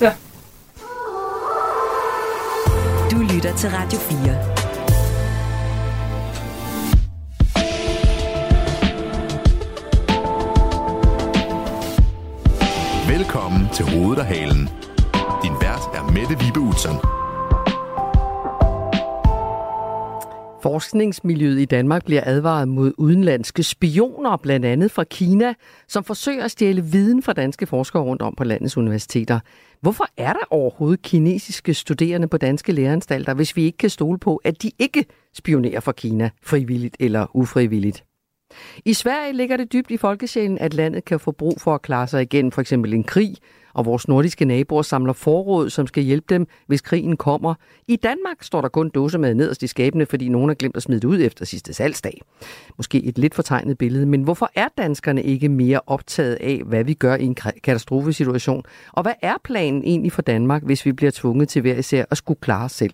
Ja. Du lytter til Radio 4. Velkommen til Hovedet og Halen. Din vært er Mette Vibe Utzon. Forskningsmiljøet i Danmark bliver advaret mod udenlandske spioner, blandt andet fra Kina, som forsøger at stjæle viden fra danske forskere rundt om på landets universiteter. Hvorfor er der overhovedet kinesiske studerende på danske læreanstalter, hvis vi ikke kan stole på, at de ikke spionerer for Kina, frivilligt eller ufrivilligt? I Sverige ligger det dybt i folkesjælen, at landet kan få brug for at klare sig igen, for eksempel en krig, og vores nordiske naboer samler forråd, som skal hjælpe dem, hvis krigen kommer. I Danmark står der kun dåsemad nederst i skabene, fordi nogen har glemt at smide det ud efter sidste salgsdag. Måske et lidt fortegnet billede, men hvorfor er danskerne ikke mere optaget af, hvad vi gør i en katastrofesituation? Og hvad er planen egentlig for Danmark, hvis vi bliver tvunget til hver især at skulle klare os selv?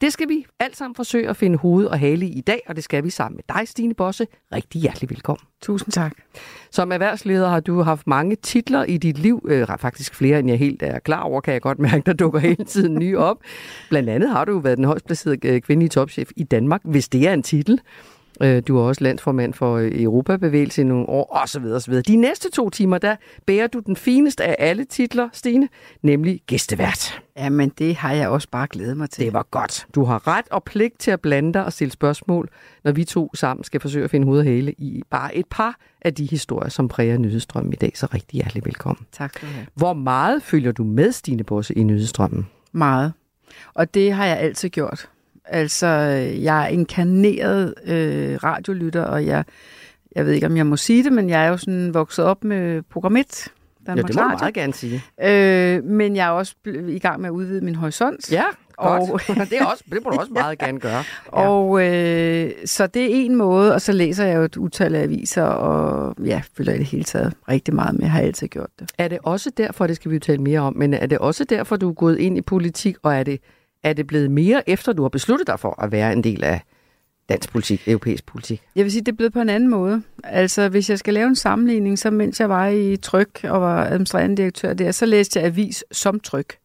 Det skal vi alt sammen forsøge at finde hoved og hale i i dag, og det skal vi sammen med dig, Stine Bosse. Rigtig hjertelig velkommen. Tusind tak. Som erhvervsleder har du haft mange titler i dit liv, øh, faktisk flere end jeg helt er klar over, kan jeg godt mærke, der dukker hele tiden nye op. Blandt andet har du været den højst placerede øh, kvindelige topchef i Danmark, hvis det er en titel. Øh, du er også landsformand for øh, Europabevægelsen i nogle år, osv. osv. De næste to timer, der bærer du den fineste af alle titler, Stine, nemlig gæstevært. Jamen, det har jeg også bare glædet mig til. Det var godt. Du har ret og pligt til at blande dig og stille spørgsmål, når vi to sammen skal forsøge at finde hoved og hale i bare et par af de historier, som præger nyhedsstrømmen i dag. Så rigtig hjertelig velkommen. Tak skal du have. Hvor meget følger du med, Stine Bosse, i nyhedsstrømmen? Meget. Og det har jeg altid gjort. Altså, jeg er inkarneret øh, radiolytter, og jeg, jeg ved ikke, om jeg må sige det, men jeg er jo sådan vokset op med program 1. Danmark ja, det må du meget gerne sige. Øh, men jeg er også i gang med at udvide min horisont. Ja, godt. Og, det, er også, det må du også meget gerne gøre. Ja. Og øh, så det er en måde, og så læser jeg jo et utal af aviser, og ja, følger i det hele taget rigtig meget med. Jeg har altid gjort det. Er det også derfor, det skal vi jo tale mere om, men er det også derfor, du er gået ind i politik, og er det er det blevet mere, efter du har besluttet dig for at være en del af dansk politik, europæisk politik? Jeg vil sige, det er blevet på en anden måde. Altså, hvis jeg skal lave en sammenligning, så mens jeg var i Tryk og var administrerende direktør der, så læste jeg avis som Tryk.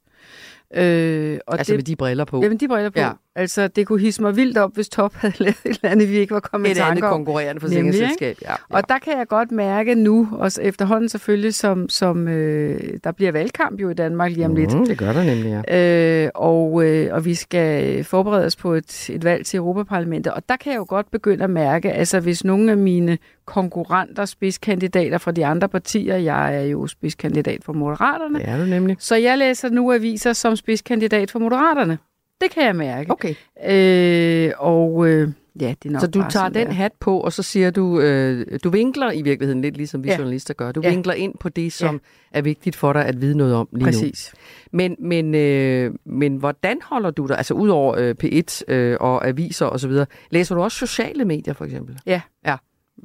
Øh, og altså det, med de briller på? Ja, med de briller på. Ja. Altså, det kunne hisse mig vildt op, hvis Top havde lavet et eller andet, vi ikke var kommet i tanke om. Andet konkurrerende forsikringsselskab, ja, ja. Og der kan jeg godt mærke nu, og efterhånden selvfølgelig, som, som øh, der bliver valgkamp jo i Danmark lige om mm, lidt. Det gør der nemlig, ja. Øh, og, øh, og vi skal forberede os på et, et valg til Europaparlamentet. Og der kan jeg jo godt begynde at mærke, altså hvis nogle af mine konkurrenter, spidskandidater fra de andre partier, jeg er jo spidskandidat for Moderaterne. Det er du nemlig. Så jeg læser nu aviser som spidskandidat for Moderaterne. Det kan jeg mærke. Okay. Øh, og øh, ja, det er nok Så du tager den der. hat på, og så siger du, øh, du vinkler i virkeligheden lidt ligesom vi ja. journalister gør. Du ja. vinkler ind på det, som ja. er vigtigt for dig at vide noget om lige Præcis. nu. Men, men, øh, men hvordan holder du dig, altså ud over øh, P1 øh, og aviser osv., læser du også sociale medier for eksempel? Ja. Ja.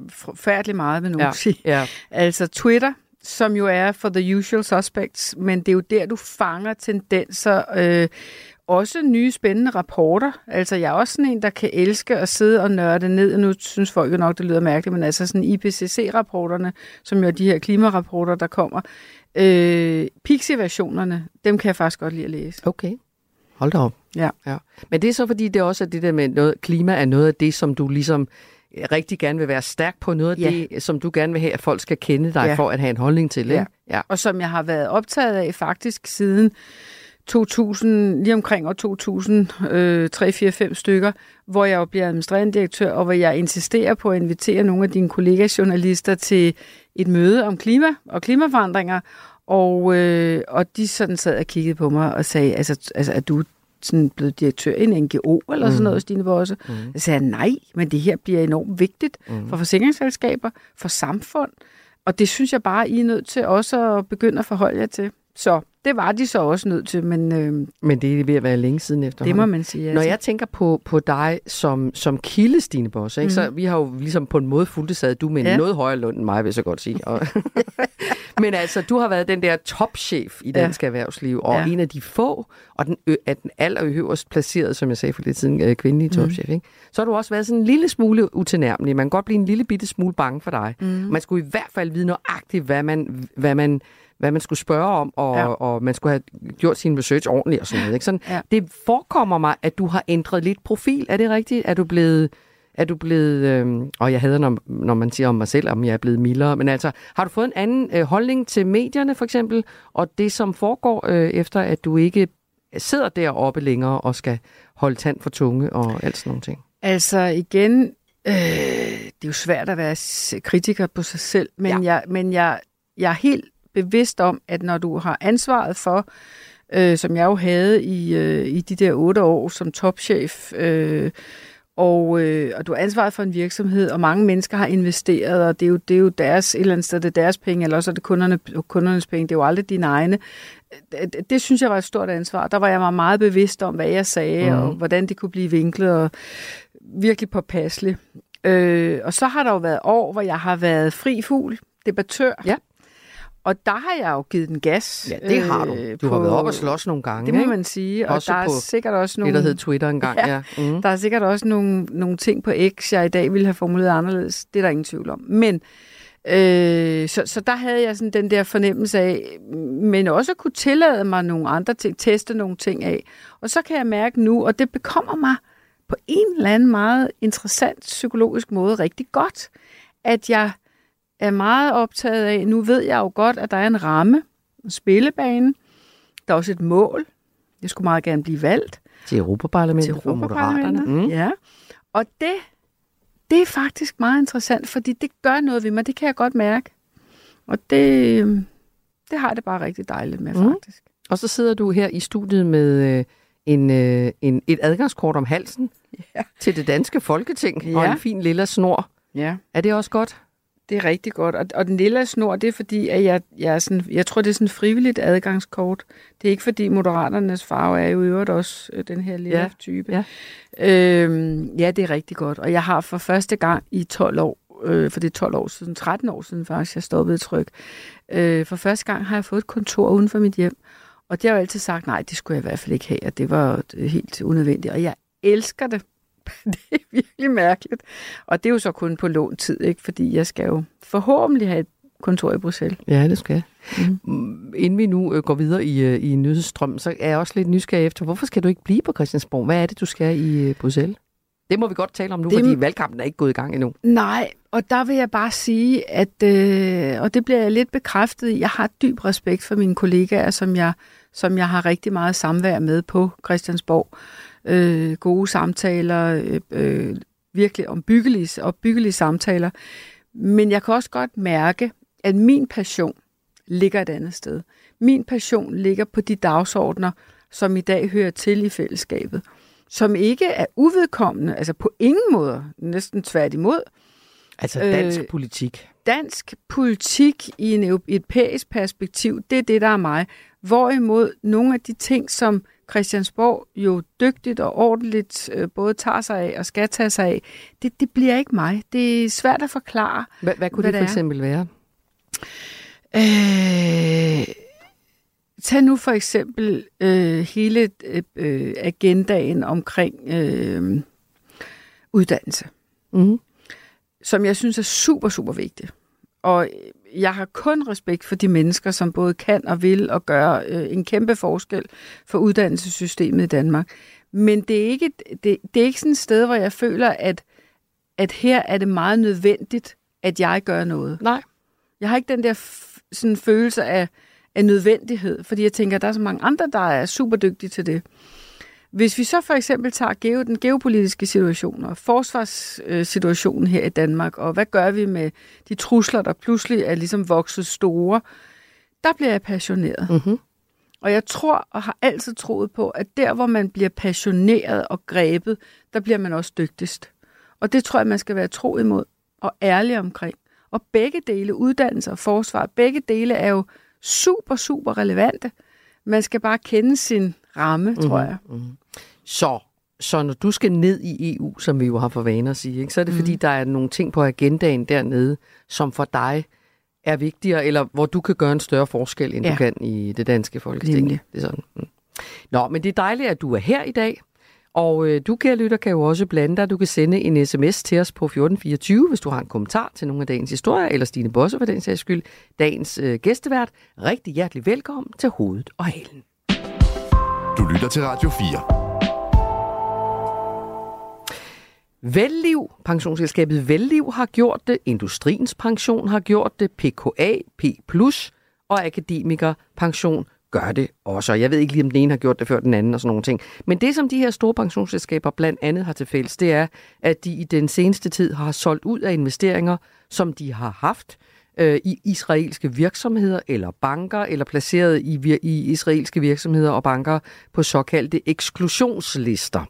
Forfærdeligt meget, vil nogen Ja. sige. Ja. Altså Twitter, som jo er for the usual suspects, men det er jo der, du fanger tendenser, øh, også nye spændende rapporter. Altså, jeg er også sådan en, der kan elske at sidde og nørde ned. Nu synes folk jo nok, det lyder mærkeligt, men altså sådan IPCC-rapporterne, som jo er de her klimarapporter, der kommer. Øh, Pixie-versionerne, dem kan jeg faktisk godt lide at læse. Okay. Hold da op. Ja. ja. Men det er så, fordi det også er det der med noget, klima er noget af det, som du ligesom rigtig gerne vil være stærk på. Noget af Ja. det, som du gerne vil have, at folk skal kende dig Ja. for at have en holdning til. Ikke? Ja. ja. Og som jeg har været optaget af faktisk siden 2000, lige omkring år 2000, øh, 3, 4, 5 stykker, hvor jeg jo bliver administrerende direktør, og hvor jeg insisterer på at invitere nogle af dine kollegaer journalister til et møde om klima og klimaforandringer, og, øh, og de sådan sad og kiggede på mig og sagde, altså, altså er du sådan blevet direktør i en NGO eller sådan noget, Stine Bosse? Mm. Jeg sagde, nej, men det her bliver enormt vigtigt mm. for forsikringsselskaber, for samfund, og det synes jeg bare, I er nødt til også at begynde at forholde jer til. Så det var de så også nødt til, men øh, Men det er ved at være længe siden det efterhånden. må man sige. Når Altså. jeg tænker på, på dig som, som kilde, Stine Bosse, ikke? Mm. så vi har jo ligesom på en måde fulgt sad du med Ja. noget højere løn end mig, vil jeg så godt sige. Og Men altså, du har været den der topchef i Ja. dansk erhvervsliv, og Ja. en af de få, og den, ø, er den allerøverst placeret, som jeg sagde for lidt siden, øh, kvindelige Mhm. topchef. Ikke? Så har du også været sådan en lille smule utilnærmelig. Man kan godt blive en lille bitte smule bange for dig. Mhm. Mm. Man skulle i hvert fald vide nøjagtigt, hvad man, hvad man hvad man skulle spørge om, og, Ja. og man skulle have gjort sin research ordentligt og sådan noget. Ikke? Sådan, Ja. Det forekommer mig, at du har ændret lidt profil. Er det rigtigt? Er du blevet... Er du blevet, øh, og jeg hader, når, når man siger om mig selv, om jeg er blevet mildere, men altså, har du fået en anden øh, holdning til medierne for eksempel, og det som foregår øh, efter, at du ikke sidder deroppe længere og skal holde tand for tunge og alt sådan nogle ting? Altså igen, øh, det er jo svært at være kritiker på sig selv, men, ja. jeg, men jeg, jeg er helt bevidst om, at når du har ansvaret for, øh, som jeg jo havde i, øh, i de der otte år som topchef, øh, og, øh, og du har ansvaret for en virksomhed, og mange mennesker har investeret, og det er jo, det er jo deres, et eller andet sted, det er deres penge, eller også er det kunderne, kundernes penge, det er jo aldrig dine egne. Det, det, synes jeg var et stort ansvar. Der var jeg mig meget bevidst om, hvad jeg sagde, mm. og hvordan det kunne blive vinklet, og virkelig påpasselig. Øh, og så har der jo været år, hvor jeg har været fri fugl, debattør. Ja. Og der har jeg jo givet den gas. Ja, det har du. øh, Du har på- været op og slås nogle gange, Det må ikke? man sige. Og Også der er sikkert også Det, nogle... der hed Twitter engang. Ja. ja. Mm. Der er sikkert også nogle, nogle ting på X, jeg i dag ville have formuleret anderledes. Det er der ingen tvivl om. Men øh, så, så der havde jeg sådan den der fornemmelse af, men også kunne tillade mig nogle andre ting, teste nogle ting af. Og så kan jeg mærke nu, og det bekommer mig på en eller anden meget interessant psykologisk måde rigtig godt, at jeg er meget optaget af, nu ved jeg jo godt, at der er en ramme, en spillebane, der er også et mål. Jeg skulle meget gerne blive valgt Til Europaparlamentet til for Moderaterne. Europaparlamentet. Mm. Ja. Og det, det er faktisk meget interessant, fordi det gør noget ved mig. Det kan jeg godt mærke. Og det, det har jeg det bare rigtig dejligt med, Mm. faktisk. Og så sidder du her i studiet med øh, en, øh, en, et adgangskort om halsen Ja. til det danske folketing ja. og en fin lille snor. Ja, Er det også godt? Det er rigtig godt. Og, og den lille snor, det er fordi, at jeg, jeg, er sådan, jeg tror, det er sådan frivilligt adgangskort. Det er ikke fordi, moderaternes farve er jo i øvrigt også øh, den her lille Ja. type. Ja. Øhm, ja, det er rigtig godt. Og jeg har for første gang i 12 år, øh, for det er 12 år siden, 13 år siden faktisk, jeg stoppede tryk. Øh, for første gang har jeg fået et kontor uden for mit hjem. Og det har jeg jo altid sagt, nej, det skulle jeg i hvert fald ikke have, og det var jo helt unødvendigt. Og jeg elsker det. det er virkelig mærkeligt. Og det er jo så kun på lån tid, ikke? fordi jeg skal jo forhåbentlig have et kontor i Bruxelles. Ja, det skal Mhm. mm. Inden vi nu øh, går videre i, øh, i nyhedsstrømmen, så er jeg også lidt nysgerrig efter, hvorfor skal du ikke blive på Christiansborg? Hvad er det, du skal i øh, Bruxelles? Det må vi godt tale om nu, Det- fordi valgkampen er ikke gået i gang endnu. Nej, og der vil jeg bare sige, at, øh, og det bliver jeg lidt bekræftet i, jeg har dyb respekt for mine kollegaer, som jeg, som jeg har rigtig meget samvær med på Christiansborg. Øh, gode samtaler, øh, øh, virkelig ombyggelige, opbyggelige samtaler. Men jeg kan også godt mærke, at min passion ligger et andet sted. Min passion ligger på de dagsordner, som i dag hører til i fællesskabet, som ikke er uvedkommende, altså på ingen måde, næsten tværtimod, Altså dansk Øh, politik. dansk politik i en eu- europæisk perspektiv, det er det, der er mig. Hvorimod nogle af de ting, som Christiansborg jo dygtigt og ordentligt øh, både tager sig af og skal tage sig af, det, det bliver ikke mig. Det er svært at forklare. Hvad, hvad kunne hvad det for det er. eksempel være? Øh, tag nu for eksempel øh, hele øh, øh, agendaen omkring øh, uddannelse. Mm-hmm. som jeg synes er super, super vigtig. Og jeg har kun respekt for de mennesker, som både kan og vil og gøre øh, en kæmpe forskel for uddannelsessystemet i Danmark. Men det er ikke, det, det er ikke sådan et sted, hvor jeg føler, at, at her er det meget nødvendigt, at jeg gør noget. Nej. Jeg har ikke den der sådan følelse af, af nødvendighed, fordi jeg tænker, at der er så mange andre, der er super dygtige til det. Hvis vi så for eksempel tager geo, den geopolitiske situation og forsvarssituationen her i Danmark, og hvad gør vi med de trusler, der pludselig er ligesom vokset store, der bliver jeg passioneret. Mm-hmm. Og jeg tror og har altid troet på, at der, hvor man bliver passioneret og grebet, der bliver man også dygtigst. Og det tror jeg, man skal være tro imod og ærlig omkring. Og begge dele, uddannelse og forsvar, begge dele er jo super, super relevante. Man skal bare kende sin ramme, mm-hmm. tror jeg. Så, så når du skal ned i EU, som vi jo har for vane at sige, ikke, så er det mm. fordi, der er nogle ting på agendaen dernede, som for dig er vigtigere, eller hvor du kan gøre en større forskel, end ja. Du kan i det danske folketing. Det er sådan. Mm. Nå, men det er dejligt, at du er her i dag, Og øh, du, kære lytter, kan jo også blande dig. Du kan sende en sms til os på 1424, hvis du har en kommentar til nogle af dagens historier, eller Stine Bosse for den sags skyld, dagens øh, gæstevært. Rigtig hjertelig velkommen til Hovedet og Halen. Du lytter til Radio 4. Velliv, pensionsselskabet Velliv har gjort det, Industriens Pension har gjort det, PKA, P+, og Akademiker Pension gør det også. Jeg ved ikke lige, om den ene har gjort det før den anden og sådan nogle ting. Men det, som de her store pensionsselskaber blandt andet har til fælles, det er, at de i den seneste tid har solgt ud af investeringer, som de har haft øh, i israelske virksomheder eller banker, eller placeret i, i israelske virksomheder og banker på såkaldte eksklusionslister.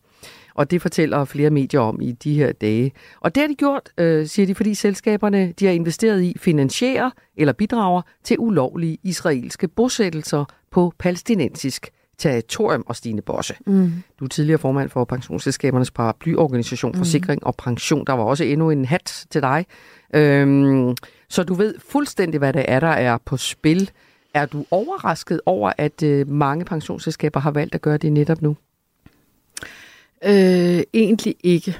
Og det fortæller flere medier om i de her dage. Og det har de gjort, øh, siger de, fordi selskaberne de har investeret i finansierer eller bidrager til ulovlige israelske bosættelser på palæstinensisk territorium og Stine Bosse. Mm. Du er tidligere formand for pensionsselskabernes paraplyorganisation mm. Forsikring og Pension. Der var også endnu en hat til dig. Øhm, så du ved fuldstændig, hvad det er, der er på spil. Er du overrasket over, at øh, mange pensionsselskaber har valgt at gøre det netop nu? Øh, egentlig ikke.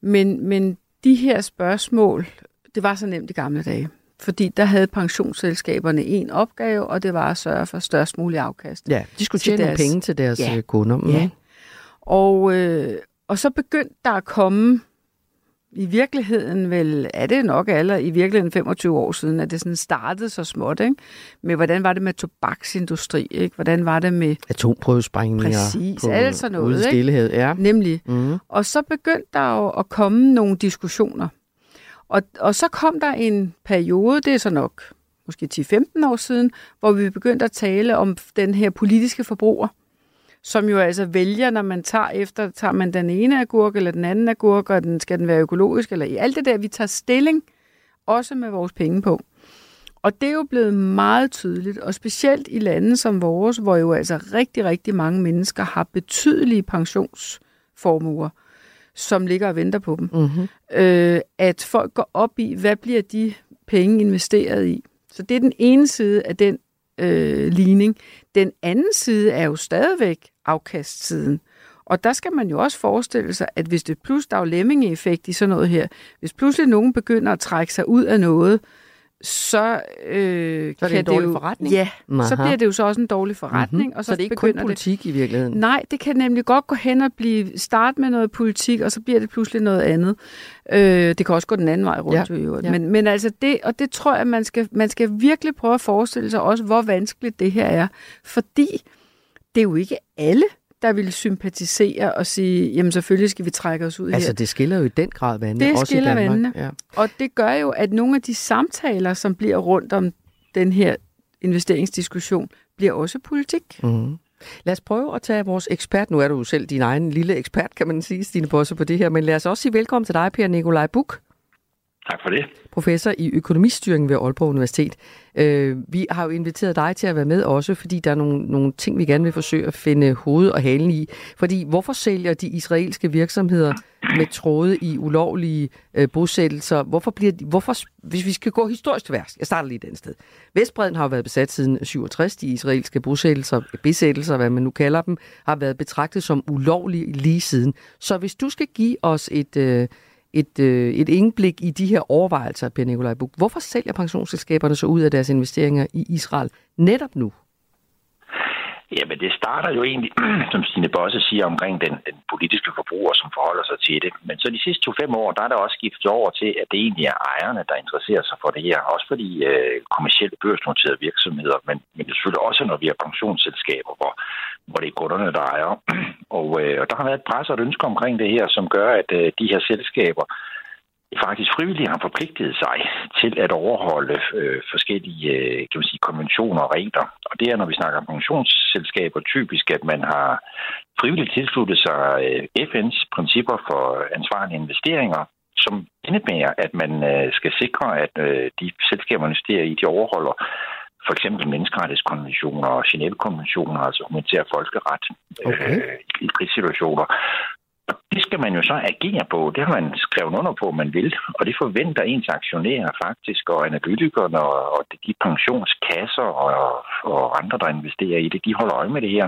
Men, men de her spørgsmål, det var så nemt i gamle dage. Fordi der havde pensionsselskaberne en opgave, og det var at sørge for størst mulig afkast. Ja, de skulle tjene deres, penge til deres ja, øh, kunder. Mm. Ja. Og, øh, og så begyndte der at komme i virkeligheden vel, er det nok alle i virkeligheden 25 år siden, at det sådan startede så småt, ikke? Men hvordan var det med tobaksindustri, ikke? Hvordan var det med... Atomprøvesprængninger. Præcis, på, alt sådan noget, stillehed, ja. Nemlig. Mm. Og så begyndte der jo at komme nogle diskussioner. Og, og så kom der en periode, det er så nok måske 10-15 år siden, hvor vi begyndte at tale om den her politiske forbruger som jo altså vælger, når man tager efter, tager man den ene agurk eller den anden agurk, og den, skal den være økologisk, eller i alt det der, vi tager stilling, også med vores penge på. Og det er jo blevet meget tydeligt, og specielt i lande som vores, hvor jo altså rigtig, rigtig mange mennesker har betydelige pensionsformuer, som ligger og venter på dem. Mm-hmm. Øh, at folk går op i, hvad bliver de penge investeret i? Så det er den ene side af den øh, ligning. Den anden side er jo stadigvæk afkastsiden. Og der skal man jo også forestille sig, at hvis det pludselig, der er lemming-effekt i sådan noget her, hvis pludselig nogen begynder at trække sig ud af noget, så, øh, så er det en dårlig det jo, forretning? Ja, Aha. så bliver det jo så også en dårlig forretning. Mm-hmm. Og så, så det er ikke kun politik det, i virkeligheden? Nej, det kan nemlig godt gå hen og blive start med noget politik, og så bliver det pludselig noget andet. Øh, det kan også gå den anden vej rundt. Ja. Jo. Ja. Men, men altså det, og det tror jeg, man skal, man skal virkelig prøve at forestille sig også, hvor vanskeligt det her er. Fordi det er jo ikke alle, der vil sympatisere og sige, jamen selvfølgelig skal vi trække os ud altså, her. Altså det skiller jo i den grad vandene, det også skiller i Danmark. Vandene. Ja. Og det gør jo, at nogle af de samtaler, som bliver rundt om den her investeringsdiskussion, bliver også politik. Mm. Lad os prøve at tage vores ekspert. Nu er du jo selv din egen lille ekspert, kan man sige, Stine Bosse, på det her. Men lad os også sige velkommen til dig, Per Nikolaj Buk. Tak for det. Professor i økonomistyring ved Aalborg Universitet. Øh, vi har jo inviteret dig til at være med også, fordi der er nogle, nogle ting, vi gerne vil forsøge at finde hoved og halen i. Fordi hvorfor sælger de israelske virksomheder med tråde i ulovlige øh, bosættelser? Hvorfor bliver de, hvorfor, hvis vi skal gå historisk til jeg starter lige den sted. Vestbreden har jo været besat siden 67. De israelske bosættelser, besættelser, hvad man nu kalder dem, har været betragtet som ulovlige lige siden. Så hvis du skal give os et... Øh, et, øh, et indblik i de her overvejelser, Per Nikolaj Buk. Hvorfor sælger pensionsselskaberne så ud af deres investeringer i Israel netop nu? Jamen, det starter jo egentlig, som Stine Bosse siger, omkring den, den politiske forbruger, som forholder sig til det. Men så de sidste to-fem år, der er der også skiftet over til, at det egentlig er ejerne, der interesserer sig for det her. Også fordi øh, kommersielle børsnoterede virksomheder, men, men selvfølgelig også, når vi har pensionsselskaber, hvor, hvor det er kunderne, der ejer. Og, øh, og der har været et pres og et ønske omkring det her, som gør, at øh, de her selskaber faktisk frivilligt har forpligtet sig til at overholde øh, forskellige øh, kan man sige, konventioner og regler. Og det er, når vi snakker om pensionsselskaber, typisk, at man har frivilligt tilsluttet sig øh, FN's principper for ansvarlige investeringer, som indebærer, at man øh, skal sikre, at øh, de selskaber, investerer i, de overholder for eksempel menneskerettighedskonventioner og Genève-konventioner, altså humanitær folkeret okay. øh, i krigssituationer. Og det skal man jo så agere på. Det har man skrevet under på, man vil. Og det forventer ens aktionærer faktisk, og analytikerne og de pensionskasser og, og andre, der investerer i det, de holder øje med det her.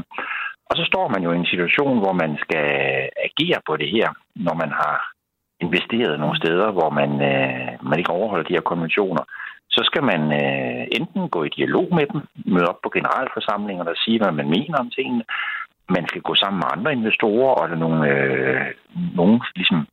Og så står man jo i en situation, hvor man skal agere på det her, når man har investeret nogle steder, hvor man, øh, man ikke overholder de her konventioner. Så skal man øh, enten gå i dialog med dem, møde op på generalforsamlinger og sige, hvad man mener om tingene, man skal gå sammen med andre investorer, og der nogle, øh, nogen ligesom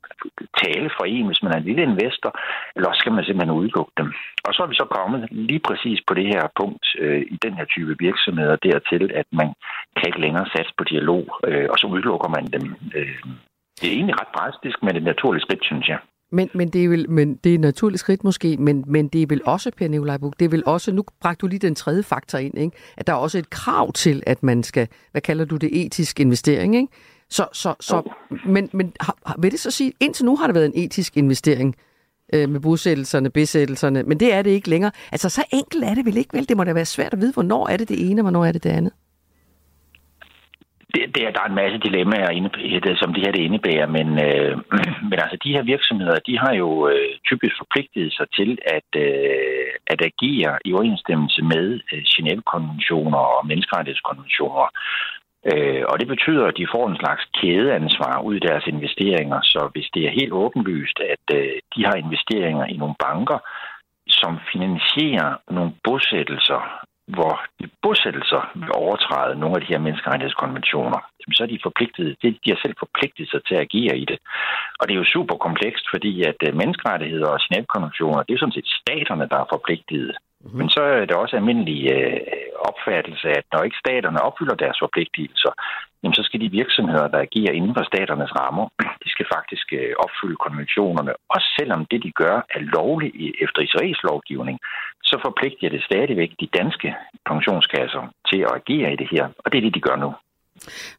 tale for en, hvis man er en lille investor, eller også skal man simpelthen udelukke dem. Og så er vi så kommet lige præcis på det her punkt øh, i den her type virksomheder dertil, at man kan ikke længere satse på dialog, øh, og så udelukker man dem. Øh, det er egentlig ret drastisk, men et naturligt skridt, synes jeg. Men, men, det er vel, men det er et naturligt skridt måske, men, men det er vel også, Per Nikolaj Buk, det er vel også, nu bragte du lige den tredje faktor ind, ikke? at der er også et krav til, at man skal, hvad kalder du det, etisk investering, ikke? Så, så, så, men, men har, vil det så sige, indtil nu har det været en etisk investering øh, med bosættelserne, besættelserne, men det er det ikke længere. Altså, så enkelt er det vel ikke, vel? Det må da være svært at vide, hvornår er det det ene, og hvornår er det det andet det, det er, der er en masse dilemmaer, inde, som det her det indebærer, men, øh, men altså de her virksomheder, de har jo øh, typisk forpligtet sig til at, øh, at agere i overensstemmelse med øh, Genève-konventioner og menneskerettighedskonventioner. Øh, og det betyder, at de får en slags kædeansvar ud i deres investeringer, så hvis det er helt åbenlyst, at øh, de har investeringer i nogle banker, som finansierer nogle bosættelser hvor de bosættelser vil overtræde nogle af de her menneskerettighedskonventioner, så er de forpligtet, de har selv forpligtet sig til at agere i det. Og det er jo super komplekst, fordi at øh, menneskerettigheder og Genève-konventioner, det er sådan set staterne, der er forpligtet. Mm-hmm. Men så er det også almindelig øh, opfattelse, at når ikke staterne opfylder deres forpligtelser, jamen så skal de virksomheder, der agerer inden for staternes rammer, de skal faktisk øh, opfylde konventionerne. Også selvom det, de gør, er lovligt efter israelsk lovgivning, så forpligter det stadigvæk de danske pensionskasser til at agere i det her. Og det er det, de gør nu.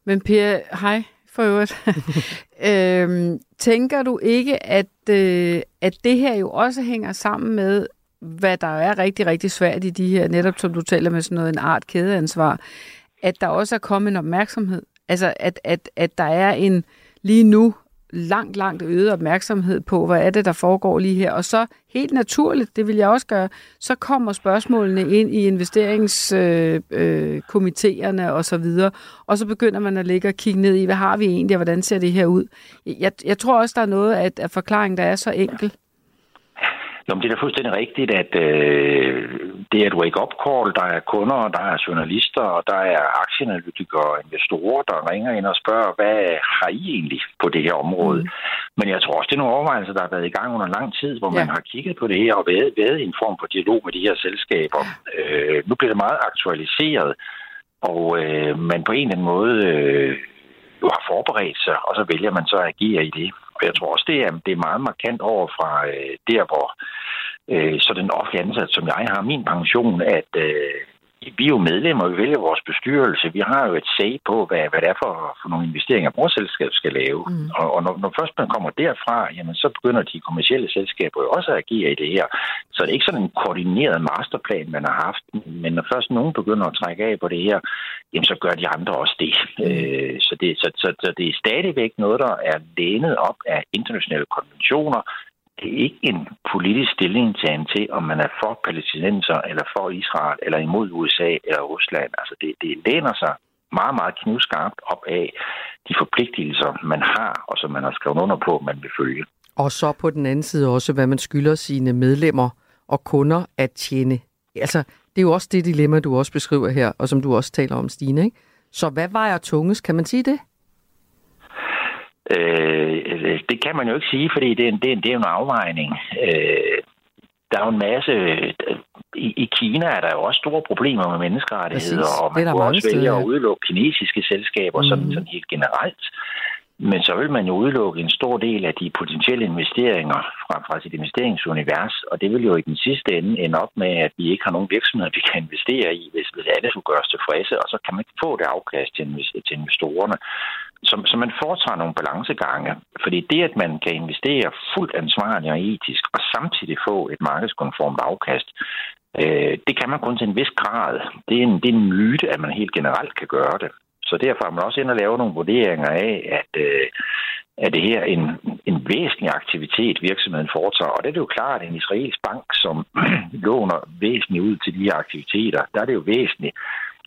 Men Per, hej for øvrigt. øhm, tænker du ikke, at, øh, at det her jo også hænger sammen med, hvad der er rigtig, rigtig svært i de her, netop som du taler med sådan noget, en art kædeansvar, at der også er kommet en opmærksomhed. Altså, at, at, at der er en lige nu langt, langt øget opmærksomhed på, hvad er det, der foregår lige her. Og så helt naturligt, det vil jeg også gøre, så kommer spørgsmålene ind i investeringskomiteerne øh, øh, og så videre, og så begynder man at ligge og kigge ned i, hvad har vi egentlig, og hvordan ser det her ud. Jeg, jeg tror også, der er noget af, af forklaringen, der er så enkel. Nå, men det er da fuldstændig rigtigt, at øh, det er et wake-up call. Der er kunder, der er journalister, og der er aktieanalytikere og investorer, der ringer ind og spørger, hvad har I egentlig på det her område? Mm. Men jeg tror også, det er nogle overvejelser, der har været i gang under lang tid, hvor ja. man har kigget på det her og været, været i en form for dialog med de her selskaber. Øh, nu bliver det meget aktualiseret, og øh, man på en eller anden måde øh, jo har forberedt sig, og så vælger man så at agere i det. Og jeg tror også, det er, det er meget markant over fra øh, der, hvor øh, så den offentlige ansat, som jeg har min pension, at øh, vi er jo medlemmer, vi vælger vores bestyrelse. Vi har jo et sag på, hvad, hvad det er for, for nogle investeringer, vores skal lave. Mm. Og, og når, når først man kommer derfra, jamen, så begynder de kommersielle selskaber jo også at agere i det her. Så det er ikke sådan en koordineret masterplan, man har haft. Men når først nogen begynder at trække af på det her, jamen, så gør de andre også det. Mm. Øh, så, det så, så, så det er stadigvæk noget, der er lænet op af internationale konventioner, det er ikke en politisk stillingtagen til, om man er for palæstinenser, eller for Israel, eller imod USA eller Rusland. Altså det, det læner sig meget, meget knivskarpt op af de forpligtelser, man har, og som man har skrevet under på, man vil følge. Og så på den anden side også, hvad man skylder sine medlemmer og kunder at tjene. Altså, det er jo også det dilemma, du også beskriver her, og som du også taler om, Stine. Ikke? Så hvad vejer tungest? Kan man sige det? Øh, det kan man jo ikke sige, fordi det er en, det er en, det er en afvejning. Øh, der er jo en masse... I, I Kina er der jo også store problemer med menneskerettigheder, Præcis. og man kunne også vælge at udelukke kinesiske selskaber mm. sådan, sådan helt generelt. Men så vil man jo udelukke en stor del af de potentielle investeringer fra, fra sit investeringsunivers, og det vil jo i den sidste ende ende op med, at vi ikke har nogen virksomheder, vi kan investere i, hvis, hvis alle skulle gøres tilfredse, og så kan man ikke få det afkast til, til investorerne. Så, så man foretager nogle balancegange, fordi det, at man kan investere fuldt ansvarligt og etisk, og samtidig få et markedskonformt afkast, øh, det kan man kun til en vis grad. Det er en, det er en myte, at man helt generelt kan gøre det. Så derfor er man også inde og lave nogle vurderinger af, at øh, er det her en, en væsentlig aktivitet, virksomheden foretager. Og det er jo klart, at en israelsk bank, som låner væsentligt ud til de her aktiviteter, der er det jo væsentligt,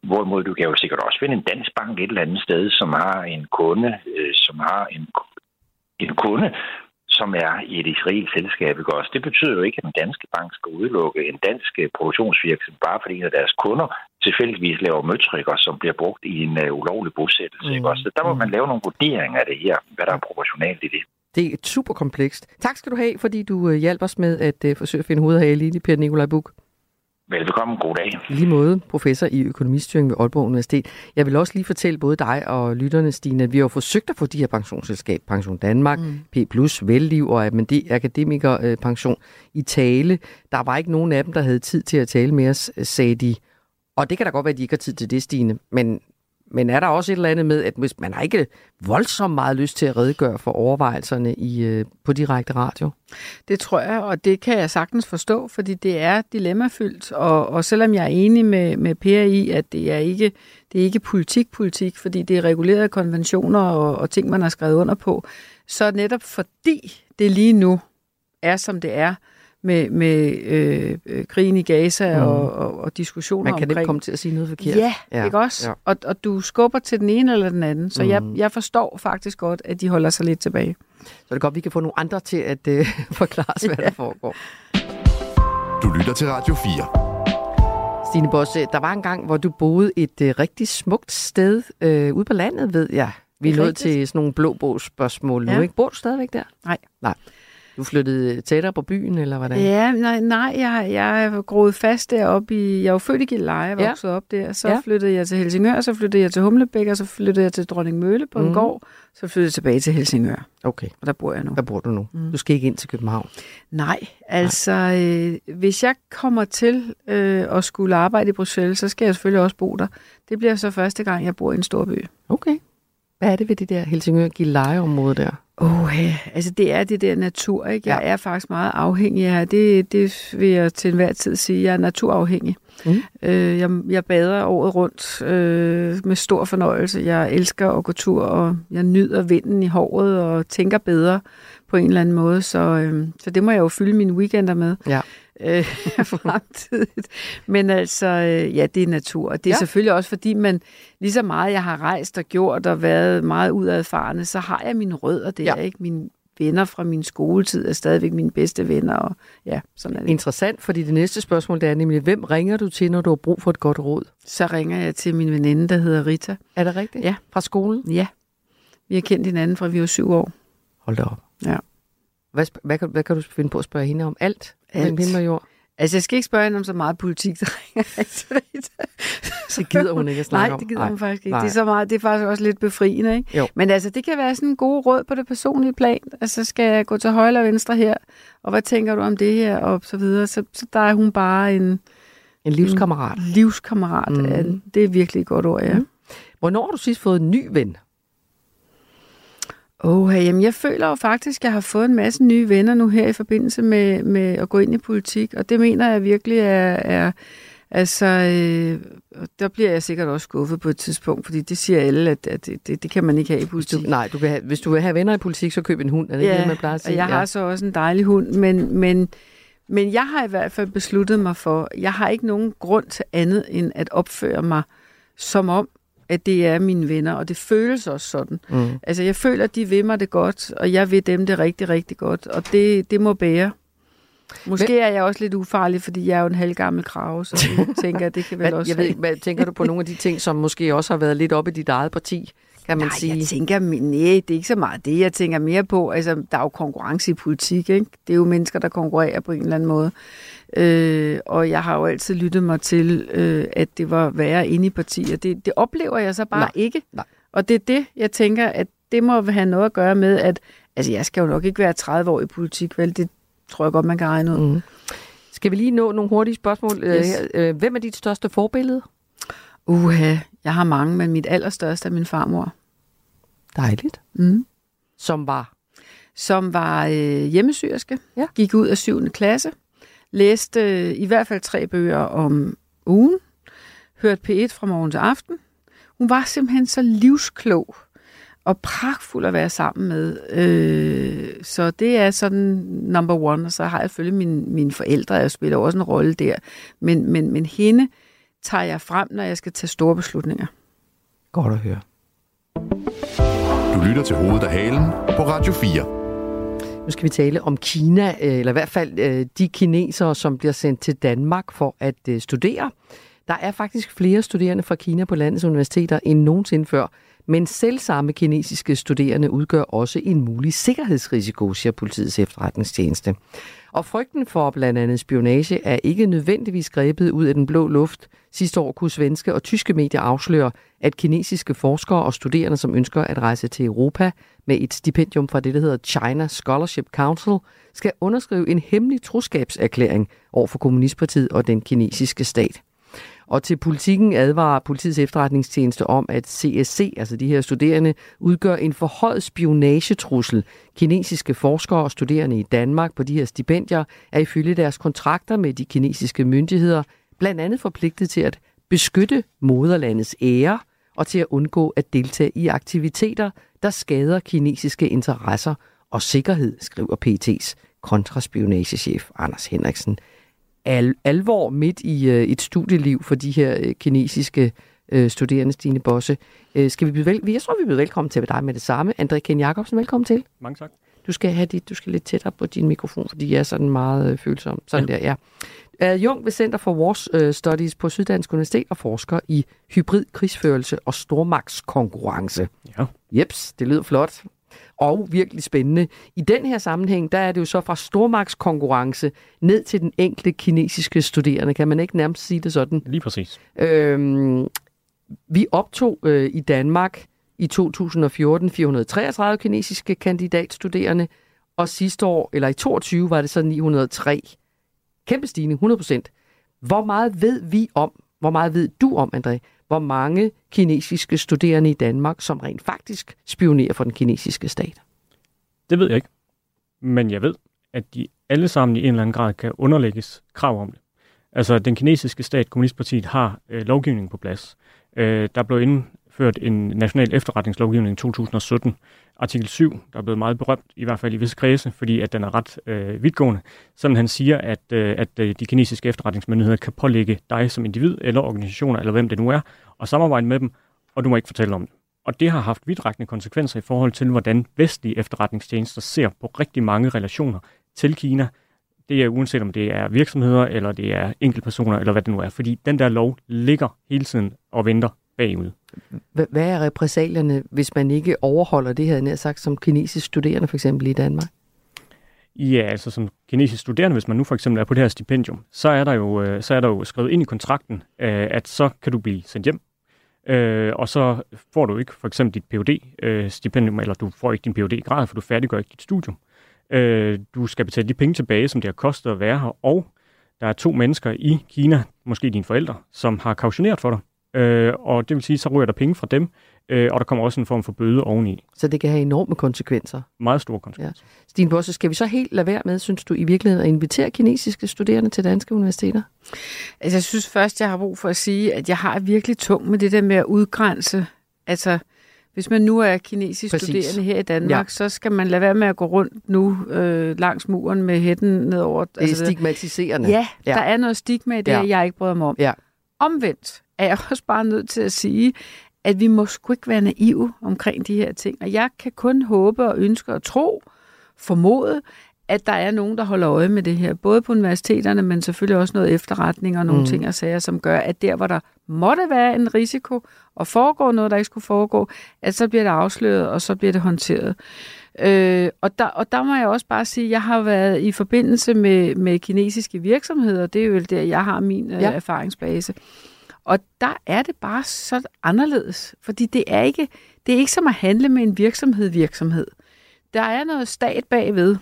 Hvorimod du kan jo sikkert også finde en dansk bank et eller andet sted, som har en kunde, øh, som har en, en kunde, som er i et israelsk selskab. Ikke også? Det betyder jo ikke, at den danske bank skal udelukke en dansk øh, produktionsvirksomhed, bare fordi en af deres kunder tilfældigvis laver møtrikker, som bliver brugt i en uh, ulovlig bosættelse. Mm. Ikke også? Så der må man lave nogle vurderinger af det her, hvad der er proportionalt i det. Det er super komplekst. Tak skal du have, fordi du uh, hjalp os med at uh, forsøge at finde hovedet af lige Per Nikolaj Buk. Velbekomme. God dag. Lige måde, professor i økonomistyring ved Aalborg Universitet. Jeg vil også lige fortælle både dig og lytterne, Stine, at vi har forsøgt at få de her pensionsselskab, Pension Danmark, mm. P+, Velliv og Akademikerpension i tale. Der var ikke nogen af dem, der havde tid til at tale med os, sagde de. Og det kan da godt være, at de ikke har tid til det, Stine, men men er der også et eller andet med, at hvis man har ikke voldsomt meget lyst til at redegøre for overvejelserne i, øh, på direkte radio? Det tror jeg, og det kan jeg sagtens forstå, fordi det er dilemmafyldt. Og, og selvom jeg er enig med, med Per i, at det er ikke det er ikke politik-politik, fordi det er regulerede konventioner og, og ting, man har skrevet under på, så netop fordi det lige nu er, som det er, med, med øh, øh, krigen i Gaza mm. og, og, og diskussioner Man kan omkring... ikke komme til at sige noget forkert. Ja, ja. ikke også? Ja. Og, og du skubber til den ene eller den anden. Så mm. jeg, jeg forstår faktisk godt, at de holder sig lidt tilbage. Så det er godt, vi kan få nogle andre til at øh, forklare os, hvad ja. der foregår. Du lytter til Radio 4. Stine Bosse, der var en gang, hvor du boede et øh, rigtig smukt sted øh, ude på landet, ved jeg. Vi er nået til sådan nogle blå spørgsmål nu, ja. ikke? Bor du stadigvæk der? Nej. Nej. Du flyttede tættere på byen, eller hvordan? Ja, nej, nej jeg, jeg er groet fast deroppe i... Jeg var født i Gilleleje, og voksede ja. op der. Så ja. flyttede jeg til Helsingør, så flyttede jeg til Humlebæk, og så flyttede jeg til Dronning Mølle på mm. en mhm. gård. Så flyttede jeg tilbage til Helsingør. Okay. Og der bor jeg nu. Der bor du nu. Mm. Du skal ikke ind til København? Nej, altså nej. Øh, hvis jeg kommer til øh, at skulle arbejde i Bruxelles, så skal jeg selvfølgelig også bo der. Det bliver så første gang, jeg bor i en stor by. Okay. Hvad er det ved det der Helsingør Gilleleje-område der? Åh, oh, ja. altså det er det der natur, ikke? Jeg ja. er faktisk meget afhængig af det. Det vil jeg til enhver tid sige. Jeg er naturafhængig. Mm. Øh, jeg, jeg bader året rundt øh, med stor fornøjelse. Jeg elsker at gå tur, og jeg nyder vinden i håret og tænker bedre på en eller anden måde. Så, øh, så det må jeg jo fylde mine weekender med. Ja øh, fremtidigt. Men altså, øh, ja, det er natur. Og det er ja. selvfølgelig også, fordi man lige så meget jeg har rejst og gjort og været meget udadfarende, så har jeg mine rødder der, ja. ikke? Mine venner fra min skoletid er stadigvæk mine bedste venner. Og, ja, sådan er det. Interessant, fordi det næste spørgsmål det er nemlig, hvem ringer du til, når du har brug for et godt råd? Så ringer jeg til min veninde, der hedder Rita. Er det rigtigt? Ja. Fra skolen? Ja. Vi har kendt hinanden fra vi var syv år. Hold da op. Ja. Hvad, hvad, hvad, hvad kan du finde på at spørge hende om? Alt? Alt. Og jord? Altså, jeg skal ikke spørge hende om så meget politik, der ringer Det gider hun ikke at snakke om. Nej, det gider Nej. hun faktisk ikke. Det er, så meget, det er faktisk også lidt befriende, ikke? Jo. Men altså, det kan være sådan en god råd på det personlige plan. Altså, skal jeg gå til højre eller venstre her? Og hvad tænker du om det her? Og så videre. Så, så der er hun bare en... En livskammerat. En livskammerat. Mm. Ja, det er virkelig et godt ord, ja. Mm. Hvornår har du sidst fået en ny ven? Oh, jamen jeg føler jo faktisk, at jeg har fået en masse nye venner nu her i forbindelse med, med at gå ind i politik, og det mener jeg virkelig er, er altså, øh, der bliver jeg sikkert også skuffet på et tidspunkt, fordi det siger alle, at, at det, det, det kan man ikke have i politik. Du, nej, du vil have, hvis du vil have venner i politik, så køb en hund, er det ja, ikke det, man plejer at sige? jeg ja. har så også en dejlig hund, men, men, men jeg har i hvert fald besluttet mig for, jeg har ikke nogen grund til andet end at opføre mig som om, at det er mine venner, og det føles også sådan. Mm. Altså, jeg føler, at de vil mig det godt, og jeg vil dem det rigtig, rigtig godt, og det, det må bære. Måske Men, er jeg også lidt ufarlig, fordi jeg er jo en halvgammel krav, så jeg tænker, det kan vel også... Jeg ved, hvad, tænker du på nogle af de ting, som måske også har været lidt op i dit eget parti? kan man nej, sige? jeg tænker, nej, det er ikke så meget det, jeg tænker mere på. Altså, der er jo konkurrence i politik, ikke? Det er jo mennesker, der konkurrerer på en eller anden måde. Øh, og jeg har jo altid lyttet mig til, øh, at det var værre inde i partier. Det, det oplever jeg så bare nej, ikke. Nej. Og det er det, jeg tænker, at det må have noget at gøre med, at altså, jeg skal jo nok ikke være 30 år i politik, vel? Det tror jeg godt, man kan regne ud. Mm. Skal vi lige nå nogle hurtige spørgsmål? Øh, yes. Øh, hvem er dit største forbillede? Uha, jeg har mange, men mit allerstørste er min farmor. Dejligt. Mm. Som var? Som var øh, hjemmesyrske. Ja. Gik ud af 7. klasse. Læste øh, i hvert fald tre bøger om ugen. Hørte P1 fra morgen til aften. Hun var simpelthen så livsklog og pragtfuld at være sammen med. Øh, så det er sådan number one, og så har jeg selvfølgelig mine, mine forældre, jeg spiller også en rolle der. Men, men, men hende, tager jeg frem, når jeg skal tage store beslutninger. Godt at høre. Du lytter til Hovedet af Halen på Radio 4. Nu skal vi tale om Kina, øh, eller i hvert fald øh, de kinesere, som bliver sendt til Danmark for at øh, studere. Der er faktisk flere studerende fra Kina på landets universiteter end nogensinde før, men selv samme kinesiske studerende udgør også en mulig sikkerhedsrisiko, siger politiets efterretningstjeneste. Og frygten for blandt andet spionage er ikke nødvendigvis grebet ud af den blå luft. Sidste år kunne svenske og tyske medier afsløre, at kinesiske forskere og studerende, som ønsker at rejse til Europa med et stipendium fra det, der hedder China Scholarship Council, skal underskrive en hemmelig troskabserklæring over for Kommunistpartiet og den kinesiske stat. Og til politikken advarer politiets efterretningstjeneste om, at CSC, altså de her studerende, udgør en forhøjet spionagetrussel. Kinesiske forskere og studerende i Danmark på de her stipendier er ifølge deres kontrakter med de kinesiske myndigheder blandt andet forpligtet til at beskytte moderlandets ære og til at undgå at deltage i aktiviteter, der skader kinesiske interesser og sikkerhed, skriver PET's kontraspionagechef Anders Henriksen al- alvor midt i øh, et studieliv for de her øh, kinesiske øh, studerende, Stine Bosse. Øh, skal vi byde vel- jeg tror, vi byder velkommen til dig med det samme. André Ken Jacobsen, velkommen til. Mange tak. Du skal have dit, du skal lidt tættere på din mikrofon, fordi jeg er sådan meget øh, følsom. Sådan ja. der, ja. Uh, Jung ved Center for Wars uh, Studies på Syddansk Universitet og forsker i hybrid krigsførelse og stormagtskonkurrence. Ja. Jeps, det lyder flot og virkelig spændende. I den her sammenhæng, der er det jo så fra stormagtskonkurrence ned til den enkelte kinesiske studerende. Kan man ikke nærmest sige det sådan? Lige præcis. Øhm, vi optog øh, i Danmark i 2014 433 kinesiske kandidatstuderende, og sidste år, eller i 22 var det så 903. Kæmpe stigning, 100%. Hvor meget ved vi om, hvor meget ved du om, André, hvor mange kinesiske studerende i Danmark, som rent faktisk spionerer for den kinesiske stat? Det ved jeg ikke. Men jeg ved, at de alle sammen i en eller anden grad kan underlægges krav om det. Altså, den kinesiske stat, Kommunistpartiet, har øh, lovgivningen på plads. Øh, der blev indført en national efterretningslovgivning i 2017. Artikel 7, der er blevet meget berømt, i hvert fald i visse kredse, fordi at den er ret øh, vidtgående. Sådan han siger, at, øh, at øh, de kinesiske efterretningsmyndigheder kan pålægge dig som individ eller organisationer, eller hvem det nu er, og samarbejde med dem, og du må ikke fortælle om det. Og det har haft vidtrækkende konsekvenser i forhold til, hvordan vestlige efterretningstjenester ser på rigtig mange relationer til Kina. Det er uanset om det er virksomheder, eller det er enkeltpersoner, eller hvad det nu er. Fordi den der lov ligger hele tiden og venter bagud. Hvad er repræsalierne, hvis man ikke overholder det her, nær sagt, som kinesisk studerende for eksempel i Danmark? Ja, altså som kinesisk studerende, hvis man nu for eksempel er på det her stipendium, så er der jo, øh, så er der jo skrevet ind i kontrakten, øh, at så kan du blive sendt hjem. Øh, og så får du ikke for eksempel dit phd stipendium eller du får ikke din phd grad for du færdiggør ikke dit studium. Du skal betale de penge tilbage, som det har kostet at være her, og der er to mennesker i Kina, måske dine forældre, som har kautioneret for dig. Øh, og det vil sige, så ryger der penge fra dem, øh, og der kommer også en form for bøde oveni. Så det kan have enorme konsekvenser. Meget store konsekvenser. Ja. Stine Bosse, skal vi så helt lade være med, synes du, i virkeligheden at invitere kinesiske studerende til danske universiteter? Altså, jeg synes først, jeg har brug for at sige, at jeg har virkelig tung med det der med at udgrænse. Altså, hvis man nu er kinesisk Præcis. studerende her i Danmark, Ja. så skal man lade være med at gå rundt nu øh, langs muren med hætten nedover. Det er stigmatiserende. Ja, ja, der er noget stigma i det, ja. jeg ikke bryder mig om. Ja. Omvendt er jeg også bare nødt til at sige, at vi må sgu ikke være naive omkring de her ting. Og jeg kan kun håbe og ønske og tro, formode, at der er nogen, der holder øje med det her. Både på universiteterne, men selvfølgelig også noget efterretning og nogle Mm. ting og sager, som gør, at der, hvor der måtte være en risiko og foregår noget, der ikke skulle foregå, at så bliver det afsløret, og så bliver det håndteret. Øh, og, der, og der må jeg også bare sige, at jeg har været i forbindelse med, med kinesiske virksomheder. Det er jo der, jeg har min Ja. ja. erfaringsbase. Og der er det bare så anderledes, fordi det er ikke, det er ikke som at handle med en virksomhed virksomhed. Der er noget stat bagved,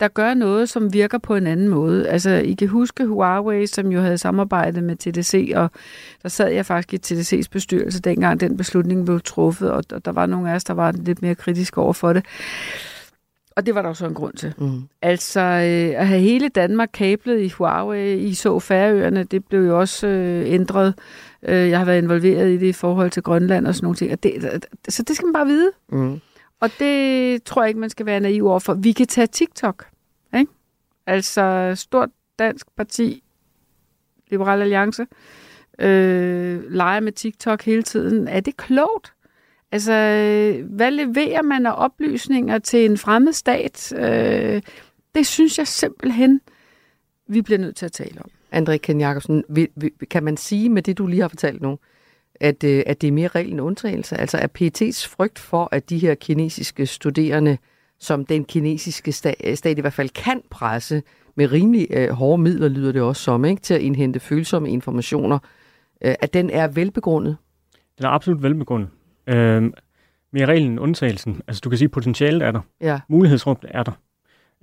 der gør noget, som virker på en anden måde. Altså, I kan huske Huawei, som jo havde samarbejdet med TDC, og der sad jeg faktisk i TDC's bestyrelse, dengang den beslutning blev truffet, og der var nogle af os, der var lidt mere kritiske over for det. Og det var der jo så en grund til. Mm. Altså, øh, at have hele Danmark kablet i Huawei, I så Færøerne, det blev jo også øh, ændret. Øh, jeg har været involveret i det i forhold til Grønland og sådan nogle ting. Og det, det- så det skal man bare vide. Mm. Og det tror jeg ikke, man skal være naiv overfor. Vi kan tage TikTok. Ikke? Altså, stort dansk parti, Liberal Alliance, øh, leger med TikTok hele tiden. Er det klogt? Altså, hvad leverer man af oplysninger til en fremmed stat? Øh, det synes jeg simpelthen, vi bliver nødt til at tale om. André Ken Jacobsen, kan man sige med det, du lige har fortalt nu, at, øh, at det er mere regel end undtagelse? Altså er PET's frygt for, at de her kinesiske studerende, som den kinesiske stat, stat i hvert fald kan presse med rimelig øh, hårde midler, lyder det også som, ikke, til at indhente følsomme informationer, øh, at den er velbegrundet? Den er absolut velbegrundet. Øh, mere reglen end undtagelsen. Altså du kan sige, at potentialet er der. Ja. Mulighedsrummet er der.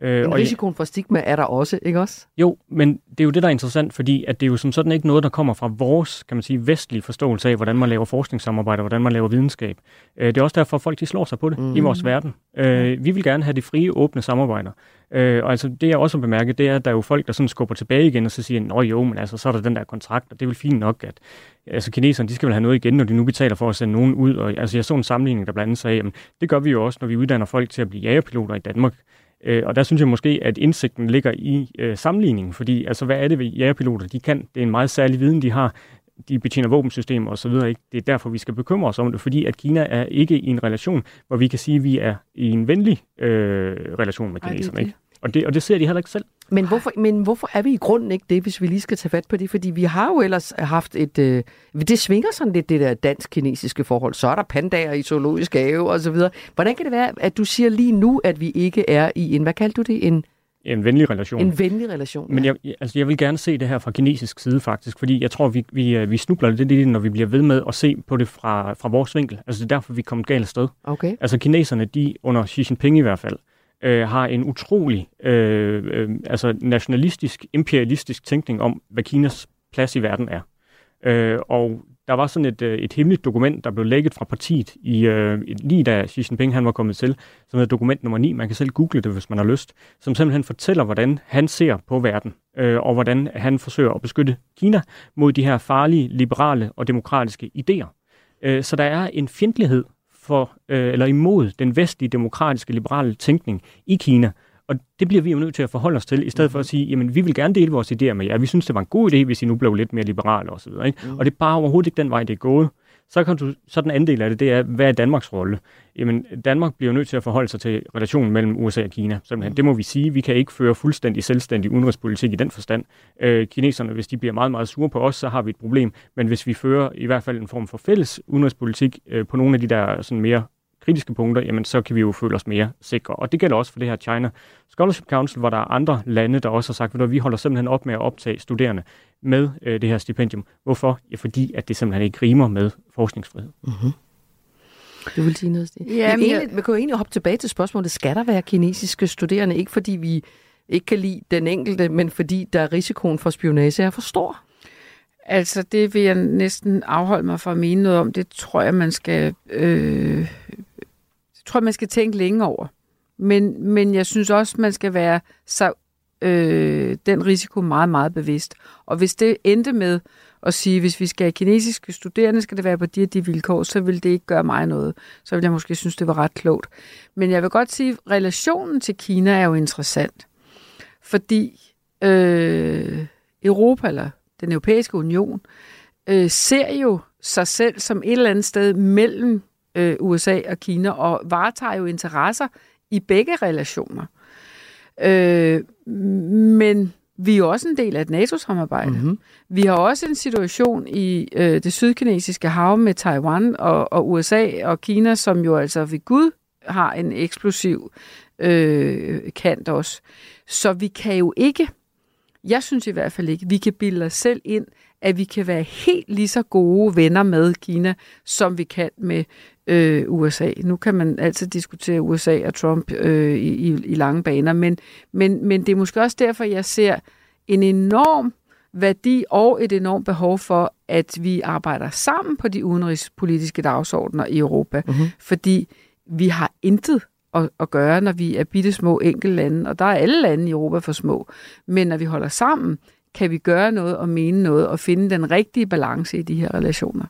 Øh, Men risikoen for stigma er der også, ikke også? Jo, men det er jo det, der er interessant, fordi at det er jo som sådan ikke noget, der kommer fra vores, kan man sige, vestlige forståelse af, hvordan man laver forskningssamarbejde, og hvordan man laver videnskab. Øh, det er også derfor, folk de slår sig på det mm. i vores verden. Øh, vi vil gerne have de frie, åbne samarbejder. Øh, og altså, det jeg også har bemærket, det er, at der er jo folk, der sådan skubber tilbage igen, og så siger, nå jo, men altså, så er der den der kontrakt, og det er vel fint nok, at altså, kineserne, de skal vel have noget igen, når de nu betaler for at sende nogen ud. Og, altså, jeg så en sammenligning, der blandt andet sagde, jamen, det gør vi jo også, når vi uddanner folk til at blive jagerpiloter i Danmark. Øh, og der synes jeg måske, at indsigten ligger i øh, sammenligningen, fordi altså, hvad er det ved jagerpiloter, de kan? Det er en meget særlig viden, de har. De betjener våbensystemer osv. Ikke? Det er derfor, vi skal bekymre os om det, fordi at Kina er ikke i en relation, hvor vi kan sige, at vi er i en venlig øh, relation med kineserne. Ikke? Og, det, og det ser de heller ikke selv. Men hvorfor, men hvorfor er vi i grunden ikke det, hvis vi lige skal tage fat på det? Fordi vi har jo ellers haft et... Øh, det svinger sådan lidt, det der dansk-kinesiske forhold. Så er der pandager i zoologisk have og så videre. Hvordan kan det være, at du siger lige nu, at vi ikke er i en... Hvad kaldte du det? En, en venlig relation. En venlig relation, ja. Men jeg, altså jeg vil gerne se det her fra kinesisk side faktisk, fordi jeg tror, vi, vi, øh, vi snubler lidt i det, når vi bliver ved med at se på det fra, fra vores vinkel. Altså det er derfor, vi er kommet galt sted. Okay. Altså kineserne, de under Xi Jinping i hvert fald, øh, har en utrolig øh, øh, altså nationalistisk, imperialistisk tænkning om, hvad Kinas plads i verden er. Øh, og der var sådan et, øh, et hemmeligt dokument, der blev lægget fra partiet, i, øh, lige da Xi Jinping han var kommet til, som hedder dokument nummer 9. Man kan selv google det, hvis man har lyst. Som simpelthen fortæller, hvordan han ser på verden, øh, og hvordan han forsøger at beskytte Kina mod de her farlige, liberale og demokratiske idéer. Øh, så der er en fjendtlighed for, øh, eller imod den vestlige, demokratiske, liberale tænkning i Kina. Og det bliver vi jo nødt til at forholde os til, i stedet for at sige, jamen vi vil gerne dele vores idéer med jer. Vi synes, det var en god idé, hvis I nu blev lidt mere liberale osv. Ikke? Mm. Og det er bare overhovedet ikke den vej, det er gået. Så, kan du, så den anden del af det, det er, hvad er Danmarks rolle? Jamen, Danmark bliver nødt til at forholde sig til relationen mellem USA og Kina. Simpelthen. Mm. Det må vi sige. Vi kan ikke føre fuldstændig selvstændig udenrigspolitik i den forstand. Øh, kineserne, hvis de bliver meget, meget sure på os, så har vi et problem. Men hvis vi fører i hvert fald en form for fælles udenrigspolitik øh, på nogle af de der sådan mere kritiske punkter, jamen så kan vi jo føle os mere sikre. Og det gælder også for det her China Scholarship Council, hvor der er andre lande, der også har sagt, at vi holder simpelthen op med at optage studerende med øh, det her stipendium. Hvorfor? Ja, fordi at det simpelthen ikke rimer med forskningsfrihed. Mm-hmm. Du vil sige noget, Stig? Ja, men egentlig, man kan jo egentlig hoppe tilbage til spørgsmålet, skal der være kinesiske studerende? Ikke fordi vi ikke kan lide den enkelte, men fordi der er risikoen for spionage er for stor. Altså, det vil jeg næsten afholde mig fra at mene noget om. Det tror jeg, man skal, øh, tror jeg, man skal tænke længe over. Men, men jeg synes også, man skal være så, øh, den risiko meget, meget bevidst. Og hvis det endte med at sige, hvis vi skal have kinesiske studerende, skal det være på de og de vilkår, så vil det ikke gøre mig noget. Så vil jeg måske synes, det var ret klogt. Men jeg vil godt sige, at relationen til Kina er jo interessant. Fordi øh, Europa, eller den europæiske union, øh, ser jo sig selv som et eller andet sted mellem øh, USA og Kina, og varetager jo interesser i begge relationer. Øh, men vi er jo også en del af et NATO-samarbejde. Mm-hmm. Vi har også en situation i øh, det sydkinesiske hav med Taiwan og, og USA og Kina, som jo altså ved Gud har en eksplosiv øh, kant også. Så vi kan jo ikke jeg synes i hvert fald ikke, vi kan bilde os selv ind, at vi kan være helt lige så gode venner med Kina, som vi kan med øh, USA. Nu kan man altid diskutere USA og Trump øh, i, i, i lange baner, men, men, men det er måske også derfor, jeg ser en enorm værdi og et enormt behov for, at vi arbejder sammen på de udenrigspolitiske dagsordner i Europa. Mm-hmm. Fordi vi har intet at, at gøre, når vi er bitte små lande, og der er alle lande i Europa for små. Men når vi holder sammen, kan vi gøre noget og mene noget og finde den rigtige balance i de her relationer.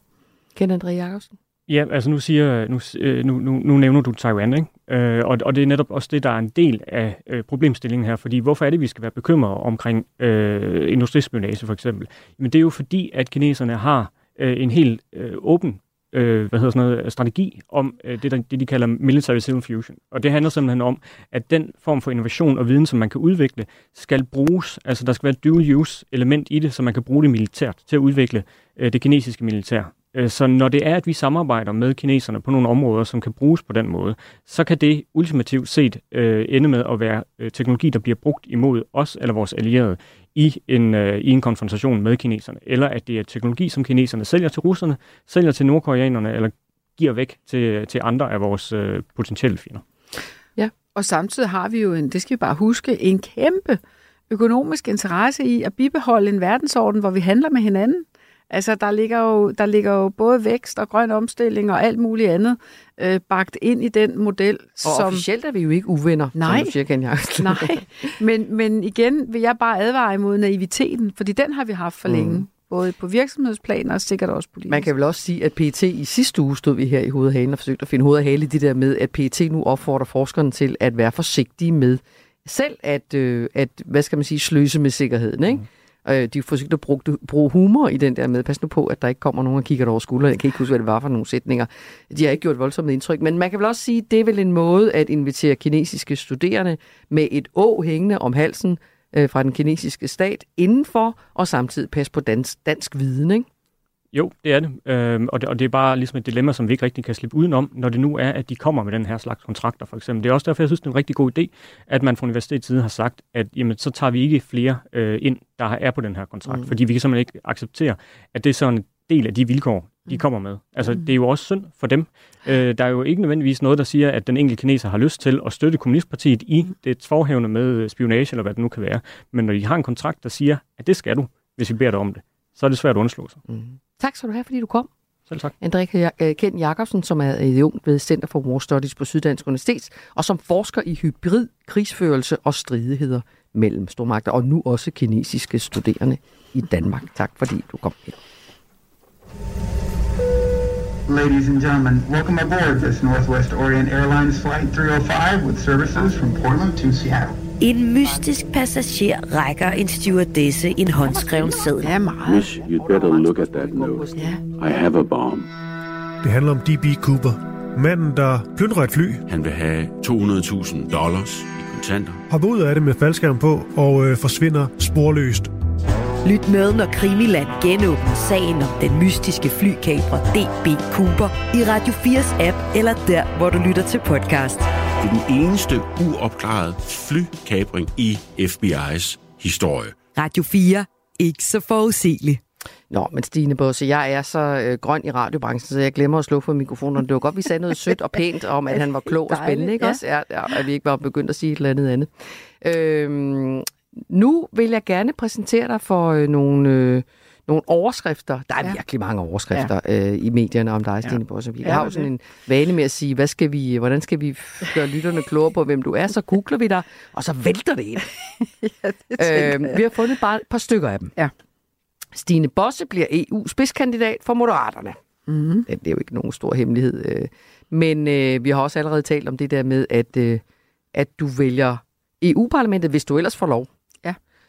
Kender André Jacobsen? Ja, altså nu siger nu, øh, nu, nu, nu nævner du Taiwan, ikke? Øh, og, og det er netop også det, der er en del af øh, problemstillingen her, fordi hvorfor er det, vi skal være bekymrede omkring øh, industrispionage for eksempel? Men det er jo fordi, at kineserne har øh, en helt øh, åben øh, hvad hedder sådan noget, øh, strategi om øh, det, der, det, de kalder military civil fusion. Og det handler simpelthen om, at den form for innovation og viden, som man kan udvikle, skal bruges, altså der skal være et dual use element i det, så man kan bruge det militært til at udvikle øh, det kinesiske militær. Øh, så når det er, at vi samarbejder med kineserne på nogle områder, som kan bruges på den måde, så kan det ultimativt set øh, ende med at være øh, teknologi, der bliver brugt imod os eller vores allierede i en, øh, i en konfrontation med kineserne. Eller at det er teknologi, som kineserne sælger til russerne, sælger til nordkoreanerne, eller giver væk til, til andre af vores øh, potentielle fjender. Ja, og samtidig har vi jo, en, det skal vi bare huske, en kæmpe økonomisk interesse i at bibeholde en verdensorden, hvor vi handler med hinanden. Altså, der ligger, jo, der ligger jo både vækst og grøn omstilling og alt muligt andet øh, bagt ind i den model. Og som... officielt er vi jo ikke uvenner, Nej. som du siger, Ken Nej, men, men igen vil jeg bare advare imod naiviteten, fordi den har vi haft for mm. længe. Både på virksomhedsplan og sikkert også politisk. Man kan vel også sige, at PET i sidste uge stod vi her i hovedhalen og forsøgte at finde hoved og hale i det der med, at PET nu opfordrer forskerne til at være forsigtige med selv at, øh, at hvad skal man sige, sløse med sikkerheden. Ikke? Mm. Øh, de forsøgte at bruge, bruge humor i den der med. Pas nu på, at der ikke kommer nogen og kigger over skulderen. Jeg kan ikke huske, hvad det var for nogle sætninger. De har ikke gjort voldsomt indtryk. Men man kan vel også sige, at det er vel en måde at invitere kinesiske studerende med et å hængende om halsen øh, fra den kinesiske stat indenfor, og samtidig passe på dansk, dansk viden, ikke? Jo, det er det. Øhm, og det. Og det er bare ligesom et dilemma, som vi ikke rigtig kan slippe udenom, når det nu er, at de kommer med den her slags kontrakter, for eksempel. Det er også derfor, jeg synes, det er en rigtig god idé, at man fra universitetets side har sagt, at jamen, så tager vi ikke flere øh, ind, der er på den her kontrakt. Mm. Fordi vi kan simpelthen ikke acceptere, at det er sådan en del af de vilkår, de mm. kommer med. Altså, mm. det er jo også synd for dem. Øh, der er jo ikke nødvendigvis noget, der siger, at den enkelte kineser har lyst til at støtte kommunistpartiet i mm. det forhævne med spionage, eller hvad det nu kan være. Men når de har en kontrakt, der siger, at det skal du, hvis vi beder dig om det, så er det svært at undslå sig. Mm. Tak skal du have, fordi du kom. Selv tak. André øh, Ken Jacobsen, som er adjunkt ved Center for War Studies på Syddansk Universitet, og som forsker i hybrid, krigsførelse og stridigheder mellem stormagter, og nu også kinesiske studerende i Danmark. Tak fordi du kom ind. Ladies and gentlemen, welcome aboard this Northwest Orient Airlines Flight 305 with services from Portland to Seattle. En mystisk passager rækker en stewardesse en håndskreven seddel. Ja, meget. Miss, you'd better look at that note. I have a bomb. Det handler om D.B. Cooper. Manden, der plyndrer et fly, Han vil have 200.000 dollars i kontanter. hopper ud af det med faldskærm på og øh, forsvinder sporløst. Lyt med, når Krimiland genåbner sagen om den mystiske flykabrer DB Cooper i Radio 4's app, eller der, hvor du lytter til podcast. Det er den eneste uopklarede flykabring i FBI's historie. Radio 4. Ikke så forudsigeligt. Nå, men Stine Bosse, jeg er så øh, grøn i radiobranchen, så jeg glemmer at slå for mikrofonen. Det var godt, vi sagde noget sødt og pænt om, at han var klog og spændende, ikke ja. også? Ja, ja, at vi ikke var begyndt at sige et eller andet andet. Øhm, nu vil jeg gerne præsentere dig for øh, nogle, øh, nogle overskrifter. Der er Ja. virkelig mange overskrifter ja. øh, i medierne om dig, Stine ja. Bosse. Vi Ja, har jo sådan en vane med at sige, hvad skal vi, hvordan skal vi gøre lytterne klogere på, hvem du er? Så googler vi dig, og så vælter det ind. ja, det jeg. vi har fundet bare et par stykker af dem. Ja. Stine Bosse bliver EU-spidskandidat for Moderaterne. Mm-hmm. Det det er jo ikke nogen stor hemmelighed. øh. Men øh, vi har også allerede talt om det der med, at, øh, at du vælger EU-parlamentet, hvis du ellers får lov.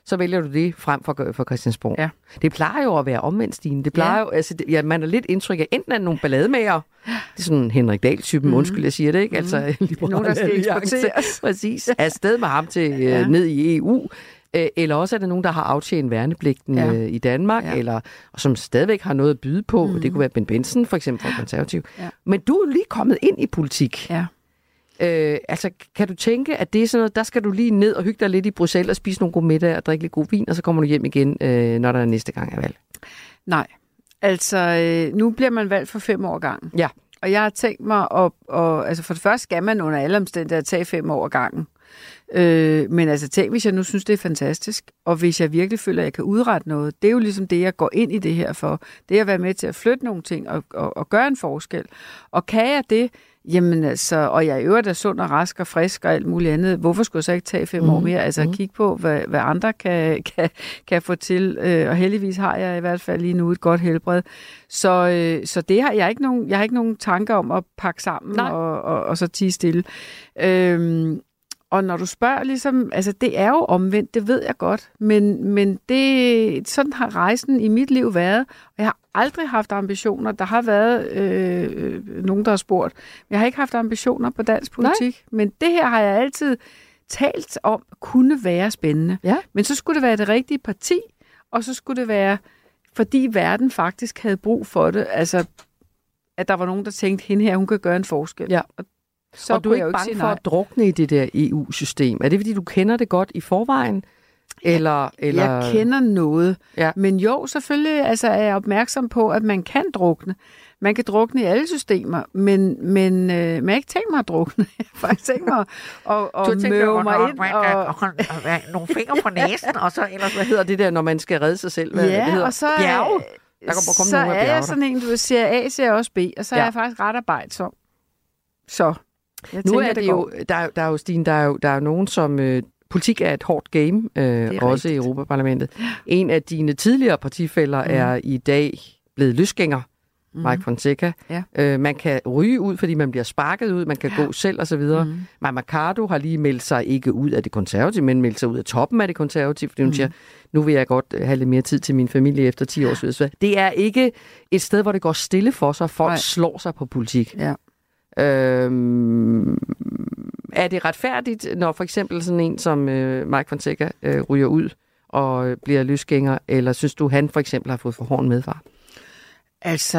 Så vælger du det frem for, for Christiansborg. Ja. Det plejer jo at være omvendt, Stine. Det plejer Ja. jo, altså, det, ja, man er lidt indtryk af, enten er nogle ballademager, det er sådan Henrik Dahl-typen, mm. undskyld, jeg siger det, ikke? Mm. Altså, Mhm. Nogen, der skal eksporteres. Præcis. Afsted med ham til, øh, Ja. ned i EU. Øh, Eller også er det nogen, der har aftjent værnepligten Ja. øh, i Danmark, Ja. eller og som stadigvæk har noget at byde på. Mhm. Mm. Det kunne være Ben Benson, for eksempel, fra Konservativ. Ja. Men du er lige kommet ind i politik. Ja. Øh, altså, kan du tænke, at det er sådan noget, der skal du lige ned og hygge dig lidt i Bruxelles og spise nogle gode middag og drikke lidt god vin, og så kommer du hjem igen, øh, når der er næste gang er valg? Nej. Altså, øh, nu bliver man valgt for fem år gangen. Ja. Og jeg har tænkt mig, at, og, altså for det første skal man under alle omstændigheder tage fem år gangen. Øh, men altså tænk, hvis jeg nu synes, det er fantastisk, og hvis jeg virkelig føler, at jeg kan udrette noget, det er jo ligesom det, jeg går ind i det her for. Det er at være med til at flytte nogle ting og, og, og gøre en forskel. Og kan jeg det, Jamen altså, og jeg i øvrigt er sund og rask og frisk og alt muligt andet. Hvorfor skulle jeg så ikke tage fem mm. år mere? Altså mm. kigge på, hvad, hvad andre kan, kan, kan få til. Øh, og heldigvis har jeg i hvert fald lige nu et godt helbred. Så, øh, så det har jeg ikke nogen, jeg har ikke nogen tanker om at pakke sammen Nej. og, og, og så tige stille. Øhm, og når du spørger, ligesom, altså det er jo omvendt, det ved jeg godt, men, men det, sådan har rejsen i mit liv været, og jeg har aldrig haft ambitioner. Der har været øh, nogen, der har spurgt, men jeg har ikke haft ambitioner på dansk politik, Nej. men det her har jeg altid talt om, kunne være spændende. Ja. Men så skulle det være det rigtige parti, og så skulle det være, fordi verden faktisk havde brug for det, altså at der var nogen, der tænkte, hende her, hun kan gøre en forskel. Ja. Og, så og du er ikke bange for nej. at drukne i det der EU-system. Er det, fordi du kender det godt i forvejen? Eller, eller... Jeg kender noget. Ja. Men jo, selvfølgelig altså, er jeg opmærksom på, at man kan drukne. Man kan drukne i alle systemer, men, men, øh, men jeg har ikke tænkt mig at drukne. Jeg har faktisk tænkt mig at, at, at møve mig ind. Og, nogle fingre på næsen, og så ellers, hvad hedder det der, når man skal redde sig selv? Hvad, ja, hedder? og så, Bjerge? Der kommer komme så nogle er jeg sådan en, du siger A, siger også B, og så ja. Er jeg faktisk ret arbejdsom. Så jeg Nu tænker, er det, jo, der, er- der er jo, Stine, der er jo, der er jo nogen, som... Øh, politik er et hårdt game, øh, også rigtigt. i Europaparlamentet. En af dine tidligere partifælder mm. er i dag blevet løsgænger, mm. Mike Fonseca. Ja. Øh, man kan ryge ud, fordi man bliver sparket ud, man kan ja. gå selv osv. Mm. Maja Mercado har lige meldt sig ikke ud af det konservative, men meldt sig ud af toppen af det konservative, fordi hun mm. siger, nu vil jeg godt have lidt mere tid til min familie efter 10 års videre. Det er ikke et sted, hvor det går stille for sig, folk. Nej. slår sig på politik. Ja. Øhm, er det retfærdigt, når for eksempel sådan en som øh, Mike Fonseca øh, ryger ud og øh, bliver løsgænger, eller synes du, han for eksempel har fået for hård medfar? Altså,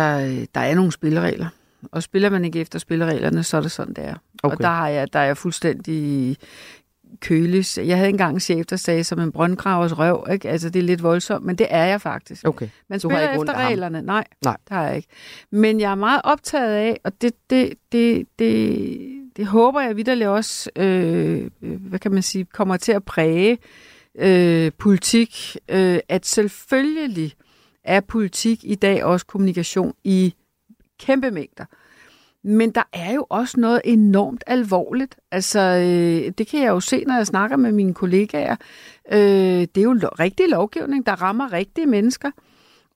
der er nogle spilleregler. Og spiller man ikke efter spillereglerne, så er det sådan, det er. Okay. Og der, har jeg, der er jeg fuldstændig kølig. Jeg havde engang en chef, der sagde, som en brøndgravers røv. Ikke? Altså, det er lidt voldsomt, men det er jeg faktisk. Okay. Man Du har spiller ikke efter reglerne. Nej, Nej. det har jeg ikke. Men jeg er meget optaget af, og det, det, det, det, det håber jeg vidderligt også, øh, øh, hvad kan man sige, kommer til at præge øh, politik, øh, at selvfølgelig er politik i dag også kommunikation i kæmpe mængder. Men der er jo også noget enormt alvorligt. Altså, øh, det kan jeg jo se, når jeg snakker med mine kollegaer. Øh, det er jo lo- rigtig lovgivning, der rammer rigtige mennesker.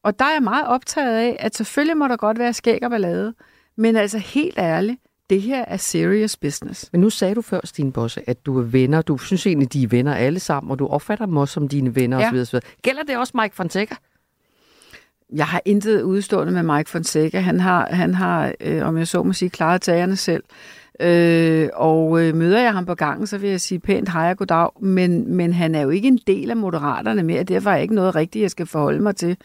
Og der er jeg meget optaget af, at selvfølgelig må der godt være skæg og ballade. Men altså helt ærligt, det her er serious business. Men nu sagde du før, Stine Bosse, at du er venner. Du synes egentlig, de er venner alle sammen, og du opfatter dem også som dine venner Ja. osv. osv. Gælder det også Mike Fonseca? Jeg har intet udstående med Mike Fonseca. Han har, han har øh, om jeg så må sige, klaret tagerne selv. Øh, og øh, møder jeg ham på gangen, så vil jeg sige pænt hej og goddag. Men, men han er jo ikke en del af moderaterne mere. Derfor er ikke noget rigtigt, jeg skal forholde mig til.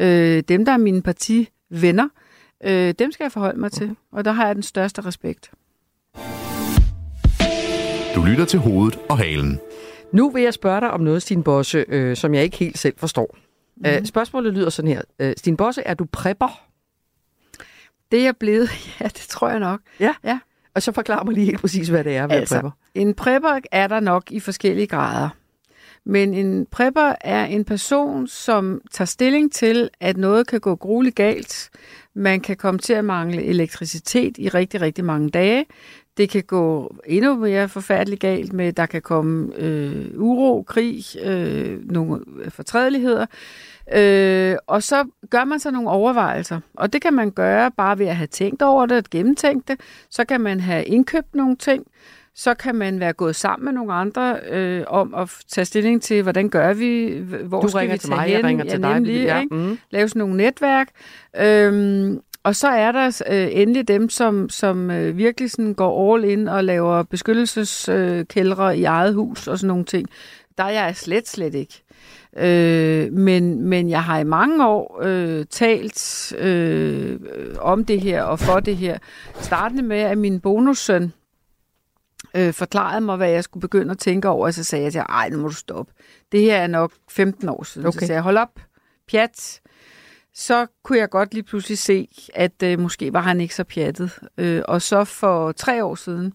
Øh, dem, der er mine partivenner, øh, dem skal jeg forholde mig til. Og der har jeg den største respekt. Du lytter til hovedet og halen. Nu vil jeg spørge dig om noget, Stine Bosse, øh, som jeg ikke helt selv forstår. Mm. Øh, spørgsmålet lyder sådan her. Øh, Stine Bosse, er du prepper? Det er jeg blevet, ja, det tror jeg nok. Ja. Ja. Og så forklar mig lige helt præcis, hvad det er, hvad altså. prepper. En prepper er der nok i forskellige grader. Men en prepper er en person, som tager stilling til, at noget kan gå grueligt galt. Man kan komme til at mangle elektricitet i rigtig, rigtig mange dage. Det kan gå endnu mere forfærdeligt galt med, at der kan komme øh, uro, krig, øh, nogle fortrædeligheder. Øh, og så gør man så nogle overvejelser. Og det kan man gøre bare ved at have tænkt over det, at gennemtænkt det. Så kan man have indkøbt nogle ting. Så kan man være gået sammen med nogle andre øh, om at tage stilling til, hvordan gør vi, hvor Du skal ringer vi til tage mig, hen? jeg ringer til dig. Nemlig, Ja, ikke? mm. Lave sådan nogle netværk. Øhm, og så er der øh, endelig dem, som, som øh, virkelig sådan går all in og laver beskyttelseskældre i eget hus og sådan nogle ting. Der er jeg slet, slet ikke. Øh, men, men jeg har i mange år øh, talt øh, om det her og for det her. Startende med, at min bonussøn øh, forklarede mig, hvad jeg skulle begynde at tænke over, og så sagde jeg til ej, nu må du stoppe. Det her er nok 15 år siden. Okay. Så sagde jeg, hold op, pjat. Så kunne jeg godt lige pludselig se, at øh, måske var han ikke så pjattet. Øh, og så for tre år siden,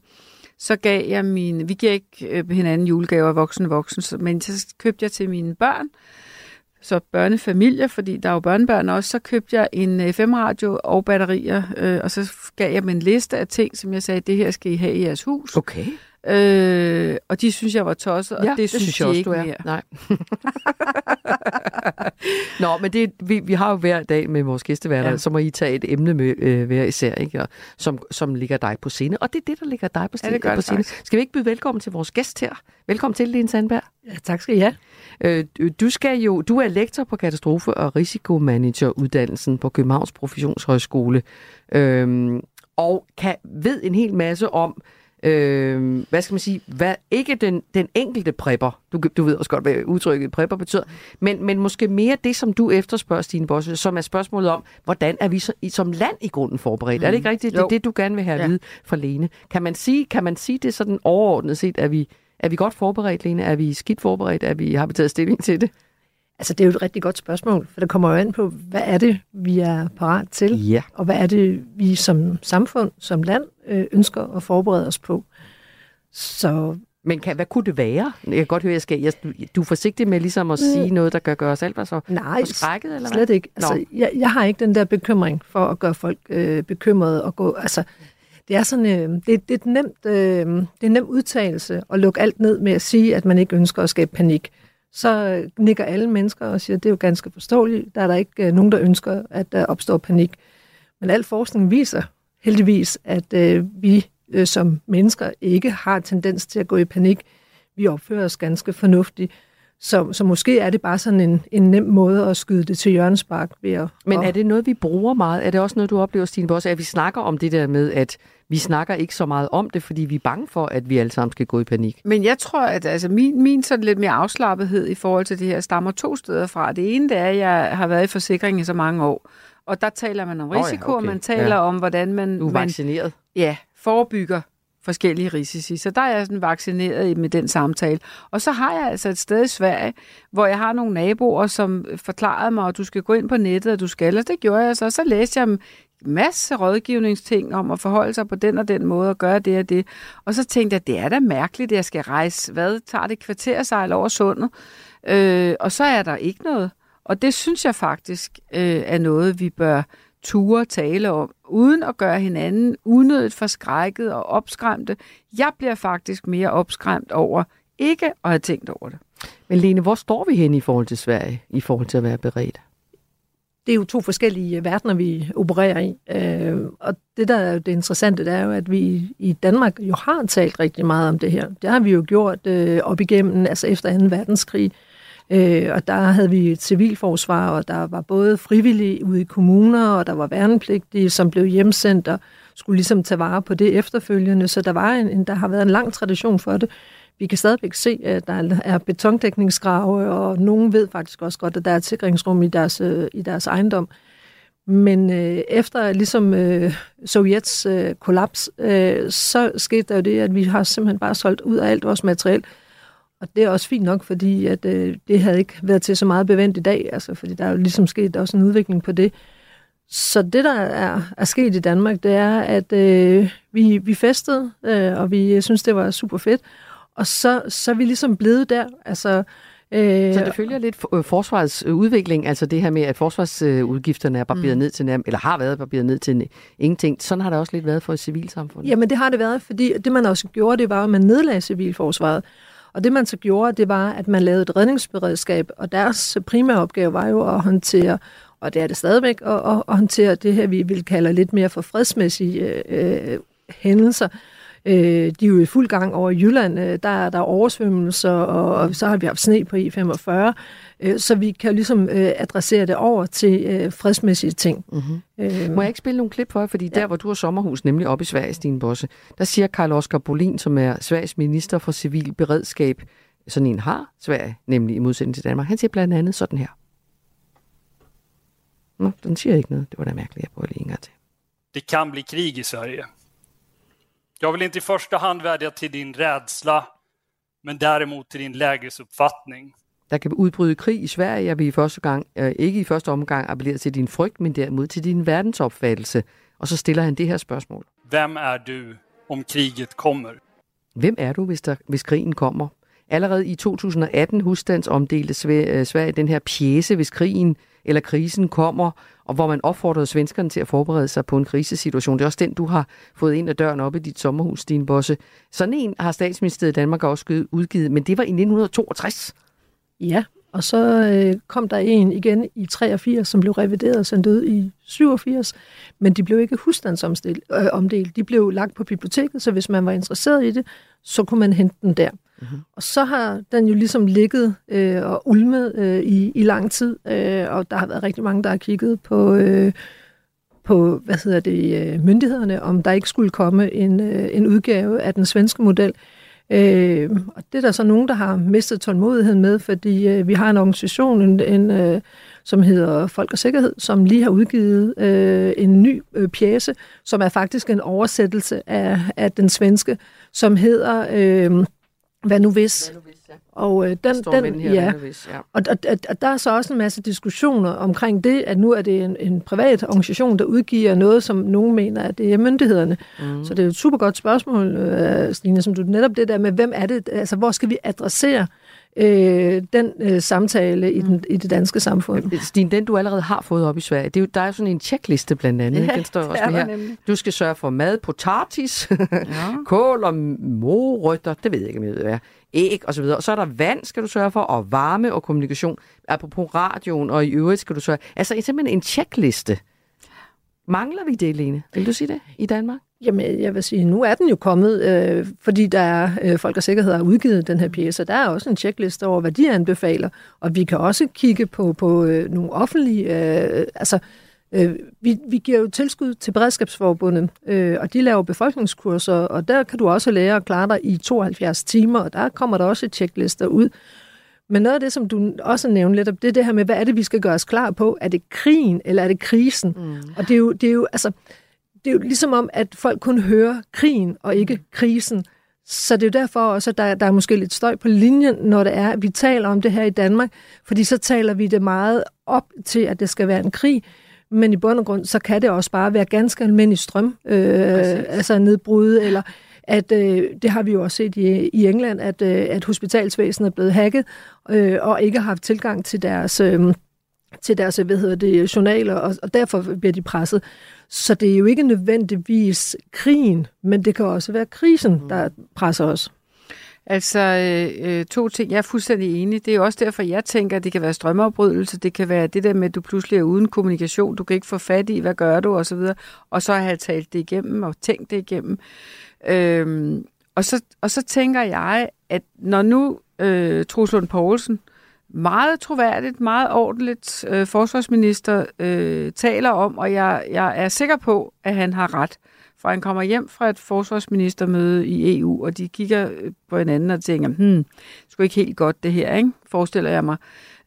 så gav jeg mine, vi giver ikke øh, hinanden julegaver voksen voksen, så- men så købte jeg til mine børn, så børnefamilier, fordi der er jo børnebørn også, så købte jeg en øh, FM-radio og batterier, øh, og så gav jeg dem en liste af ting, som jeg sagde, det her skal I have i jeres hus. Okay. Øh, og de synes jeg var tosset, og Ja, det, det synes, synes de jeg også, ikke du er. mere. Nej. Nå, men det, vi, vi har jo hver dag med vores gæsteværter, ja. Så må I tage et emne med øh, hver især, ikke? Og, som, som ligger dig på scene. Og det er det, der ligger dig på, Ja, det gør på det scene. faktisk. Skal vi ikke byde velkommen til vores gæst her? Velkommen til, Lene Sandberg. Ja, tak skal I have. Øh, du- skal jo, du er lektor på katastrofe- og risikomanageruddannelsen på Københavns Professionshøjskole, øhm, og kan, ved en hel masse om, øh, hvad skal man sige, hvad, ikke den, den enkelte prepper, du, du ved også godt, hvad udtrykket prepper betyder, men, men måske mere det, som du efterspørger, Stine Bosse, som er spørgsmålet om, hvordan er vi så, som land i grunden forberedt? Mm. Er det ikke rigtigt? Det er Jo. det, du gerne vil have at Ja. vide fra Lene. Kan man sige, kan man sige det sådan overordnet set, er vi, er vi godt forberedt, Lene? Er vi skidt forberedt? Er vi, har vi taget stilling til det? Altså, det er jo et rigtig godt spørgsmål, for det kommer jo an på, hvad er det, vi er parat til, Ja. og hvad er det, vi som samfund, som land, øh, ønsker at forberede os på. Så Men kan, hvad kunne det være? Jeg kan godt høre, jeg skal, jeg, du, er forsigtig med ligesom at sige noget, der gør, gør os alt så nej, forskrækket, eller hvad? slet ikke. Nå. Altså, jeg, jeg har ikke den der bekymring for at gøre folk øh, bekymrede og gå... Altså, det er sådan, øh, det, det, er et nemt, øh, det er en nem udtalelse at lukke alt ned med at sige, at man ikke ønsker at skabe panik. Så nikker alle mennesker og siger, at det er jo ganske forståeligt. Der er der ikke øh, nogen, der ønsker, at der opstår panik. Men al forskning viser heldigvis, at øh, vi øh, som mennesker ikke har tendens til at gå i panik. Vi opfører os ganske fornuftigt. Så, så måske er det bare sådan en, en nem måde at skyde det til hjørnespark ved at... Men er det noget, vi bruger meget? Er det også noget, du oplever, Stine Bosse, at vi snakker om det der med, at vi snakker ikke så meget om det, fordi vi er bange for, at vi alle sammen skal gå i panik? Men jeg tror, at altså, min, min sådan lidt mere afslappethed i forhold til det her stammer to steder fra. Det ene det er, at jeg har været i forsikring i så mange år. Og der taler man om ja, risiko, og okay. man taler Ja. om, hvordan man, Du er man vaccineret. ja, forebygger forskellige risici. Så der er jeg sådan vaccineret med den samtale. Og så har jeg altså et sted i Sverige, hvor jeg har nogle naboer, som forklarede mig, at du skal gå ind på nettet, og du skal, og det gjorde jeg så. Så læste jeg masse rådgivningsting om at forholde sig på den og den måde og gøre det og det. Og så tænkte jeg, det er da mærkeligt, at jeg skal rejse, hvad tager det kvartersejl over sundet? Øh, og så er der ikke noget. Og det synes jeg faktisk øh, er noget, vi bør ture tale om, uden at gøre hinanden unødigt forskrækket og opskræmte. Jeg bliver faktisk mere opskræmt over ikke at have tænkt over det. Men Lene, hvor står vi hen i forhold til Sverige, i forhold til at være beredt? det er jo to forskellige verdener, vi opererer i. Øh, og det, der er det interessante, det er jo, at vi i Danmark jo har talt rigtig meget om det her. Det har vi jo gjort øh, op igennem, altså efter 2. verdenskrig. Øh, og der havde vi et civilforsvar, og der var både frivillige ude i kommuner, og der var værnepligtige, som blev hjemsendt og skulle ligesom tage vare på det efterfølgende. Så der, var en, der har været en lang tradition for det. Vi kan stadigvæk se, at der er betondækningsgrave, og nogen ved faktisk også godt, at der er et sikringsrum i deres, øh, i deres ejendom. Men øh, efter ligesom øh, Sovjets øh, kollaps, øh, så skete der jo det, at vi har simpelthen bare solgt ud af alt vores materiel. Og det er også fint nok, fordi at, øh, det havde ikke været til så meget bevendt i dag, altså, fordi der er jo ligesom sket også en udvikling på det. Så det, der er, er sket i Danmark, det er, at øh, vi, vi festede, øh, og vi synes, det var super fedt. Og så, så er vi ligesom blevet der. Altså, øh, Så det følger lidt for- øh, forsvarets øh, udvikling, altså det her med, at forsvarsudgifterne er barberet mm. ned til nærmest, eller har været barberet ned til ingenting. Sådan har det også lidt været for civilsamfundet. Jamen det har det været, fordi det man også gjorde, det var, at man nedlagde civilforsvaret. Og det man så gjorde, det var, at man lavede et redningsberedskab, og deres primære opgave var jo at håndtere, og det er det stadigvæk, at, at, håndtere det her, vi vil kalde lidt mere for fredsmæssige øh, øh hændelser. Øh, de er jo i fuld gang over i Jylland. Øh, der er der oversvømmelser, og, og så har vi haft sne på E45. Øh, så vi kan ligesom øh, adressere det over til øh, fredsmæssige ting. Mm-hmm. Øh, Må jeg ikke spille nogle klip for jer? Fordi ja. der, hvor du har sommerhus, nemlig oppe i Sverige, Stine Bosse, der siger Karl Oskar Bolin, som er Sveriges minister for civil beredskab, sådan en har Sverige, nemlig i modsætning til Danmark. Han siger blandt andet sådan her. Nå, den siger ikke noget. Det var da mærkeligt, jeg prøver lige en gang til. Det kan bli krig i Sverige. Jag vill inte i första hand vädja till din rädsla, men däremot till din lägesuppfattning. Der kan udbryde krig i Sverige. Jeg vil i første gang, øh, ikke i første omgang appellere til din frygt, men derimod til din verdensopfattelse. Og så stiller han det her spørgsmål. Vem är du om kriget kommer? Hvem er du, hvis, der, hvis krigen kommer? Allerede i 2018 husstandsomdelte Sverige den her pjæse, hvis krigen eller krisen kommer, og hvor man opfordrede svenskerne til at forberede sig på en krisesituation. Det er også den, du har fået ind ad døren op i dit sommerhus, din Bosse. Sådan en har statsministeriet i Danmark også udgivet, men det var i 1962. Ja, og så øh, kom der en igen i 83, som blev revideret og sendt ud i 87, men de blev ikke husstandsomdelt. Øh, omdelt. de blev lagt på biblioteket, så hvis man var interesseret i det, så kunne man hente den der. Mm-hmm. Og så har den jo ligesom ligget øh, og ulmet øh, i, i lang tid, øh, og der har været rigtig mange, der har kigget på, øh, på hvad hedder det, øh, myndighederne, om der ikke skulle komme en, øh, en udgave af den svenske model. Øh, og det er der så nogen, der har mistet tålmodigheden med, fordi øh, vi har en organisation, en, en, øh, som hedder Folk og Sikkerhed, som lige har udgivet øh, en ny øh, pjæse, som er faktisk en oversættelse af, af den svenske, som hedder... Øh, hvad nu hvis? Hvad nu hvis ja. Og øh, den, den her, ja. Hvis, ja. Og, og, og, og der er så også en masse diskussioner omkring det, at nu er det en, en privat organisation, der udgiver noget, som nogen mener, at det er myndighederne. Mm. Så det er et super godt spørgsmål, øh, Stine, som du netop det der med, hvem er det, altså hvor skal vi adressere øh, den øh, samtale i, den, mm. i det danske samfund. Stine, den du allerede har fået op i Sverige, det er jo, der er jo sådan en checkliste blandt andet. Ja, den står også med her. Nemlig. Du skal sørge for mad, potatis, ja. kål og morøtter, det ved jeg ikke, om jeg ved hvad æg osv. Og så er der vand, skal du sørge for, og varme og kommunikation. Apropos radioen, og i øvrigt skal du sørge... Altså simpelthen en checkliste. Mangler vi det, Lene? Vil du sige det i Danmark? Jamen, jeg vil sige, nu er den jo kommet, øh, fordi der er øh, Folk og Sikkerhed har udgivet den her pjæse. Der er også en checkliste over, hvad de anbefaler, og vi kan også kigge på, på øh, nogle offentlige, øh, altså Øh, vi, vi giver jo tilskud til Beredskabsforbundet, øh, og de laver befolkningskurser, og der kan du også lære at klare dig i 72 timer, og der kommer der også checklister ud. Men noget af det, som du også nævnte lidt, det er det her med, hvad er det, vi skal gøre os klar på? Er det krigen, eller er det krisen? Mm. Og det er, jo, det, er jo, altså, det er jo ligesom om, at folk kun hører krigen, og ikke krisen. Så det er jo derfor også, at der, der er måske lidt støj på linjen, når det er, at vi taler om det her i Danmark, fordi så taler vi det meget op til, at det skal være en krig, men i bund og grund, så kan det også bare være ganske almindelig strøm, øh, altså nedbrud, eller at øh, det har vi jo også set i, i England, at, øh, at hospitalsvæsenet er blevet hacket, øh, og ikke har haft tilgang til deres... Øh, til deres hvad hedder det, journaler, og, og derfor bliver de presset. Så det er jo ikke nødvendigvis krigen, men det kan også være krisen, der presser os. Altså øh, to ting, jeg er fuldstændig enig. Det er også derfor, jeg tænker, at det kan være strømafbrydelse, det kan være det der med, at du pludselig er uden kommunikation, du kan ikke få fat i, hvad gør du, og så videre. Og så har jeg talt det igennem og tænkt det igennem. Øhm, og, så, og så tænker jeg, at når nu øh, Truslund Poulsen, meget troværdigt, meget ordentligt øh, forsvarsminister øh, taler om, og jeg, jeg er sikker på, at han har ret, for han kommer hjem fra et forsvarsministermøde i EU, og de kigger øh, på hinanden og tænker, hmm, det sgu ikke helt godt det her, ikke? forestiller jeg mig.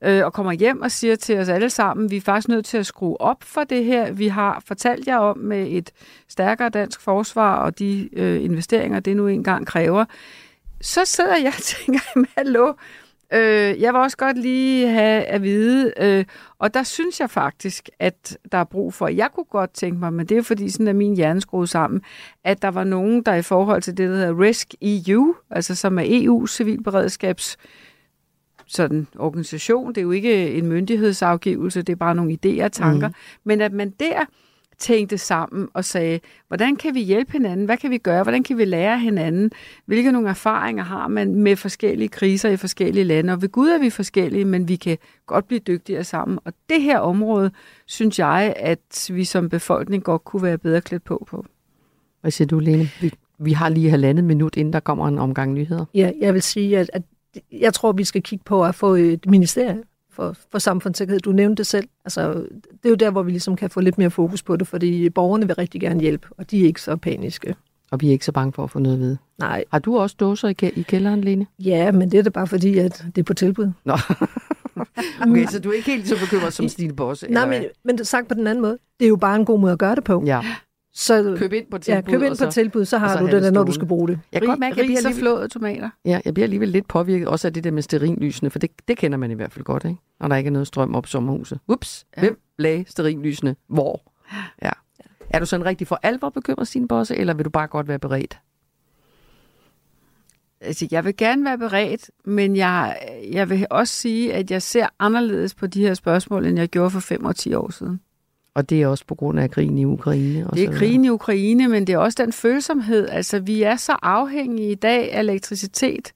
Øh, og kommer hjem og siger til os alle sammen, vi er faktisk nødt til at skrue op for det her. Vi har fortalt jer om med et stærkere dansk forsvar og de øh, investeringer, det nu engang kræver. Så sidder jeg og tænker, hallo, Øh, jeg vil også godt lige have at vide, øh, og der synes jeg faktisk, at der er brug for, jeg kunne godt tænke mig, men det er fordi sådan er min hjerne skruet sammen, at der var nogen, der i forhold til det, der hedder RISK EU, altså som er EU civilberedskabs sådan organisation, det er jo ikke en myndighedsafgivelse, det er bare nogle idéer og tanker, mm. men at man der tænkte sammen og sagde, hvordan kan vi hjælpe hinanden? Hvad kan vi gøre? Hvordan kan vi lære hinanden? Hvilke nogle erfaringer har man med forskellige kriser i forskellige lande? Og ved Gud er vi forskellige, men vi kan godt blive dygtigere sammen. Og det her område, synes jeg, at vi som befolkning godt kunne være bedre klædt på på. Hvad siger du, Lene? Vi, vi har lige halvandet minut, inden der kommer en omgang nyheder. Ja, jeg vil sige, at, at jeg tror, vi skal kigge på at få et ministerie for, for samfundssikkerhed. Du nævnte det selv. Altså, det er jo der, hvor vi ligesom kan få lidt mere fokus på det, fordi borgerne vil rigtig gerne hjælpe, og de er ikke så paniske. Og vi er ikke så bange for at få noget at vide. Nej. Har du også dåser i, i kælderen, Lene? Ja, men det er da bare fordi, at det er på tilbud. Nå. okay, så du er ikke helt så bekymret som Stine Bosse? Nej, men, men sagt på den anden måde, det er jo bare en god måde at gøre det på. Ja. Så, køb ind på tilbud. Ja, køb ind på tilbud, så har så du det, der, når du skal bruge det. Jeg kan godt mærke, at jeg bliver lige flåede tomater. Ja, jeg bliver alligevel lidt påvirket også af det der med sterinlysene, for det, det kender man i hvert fald godt, ikke? Når der ikke er noget strøm op i sommerhuset. Ups, ja. hvem lagde sterinlysene hvor? Ja. Er du sådan rigtig for alvor bekymret, sin bosse, eller vil du bare godt være beredt? Altså, jeg vil gerne være beredt, men jeg, jeg vil også sige, at jeg ser anderledes på de her spørgsmål, end jeg gjorde for 5 og 10 år siden. Og det er også på grund af krigen i Ukraine? Og det er krigen i Ukraine, men det er også den følsomhed. Altså, vi er så afhængige i dag af elektricitet.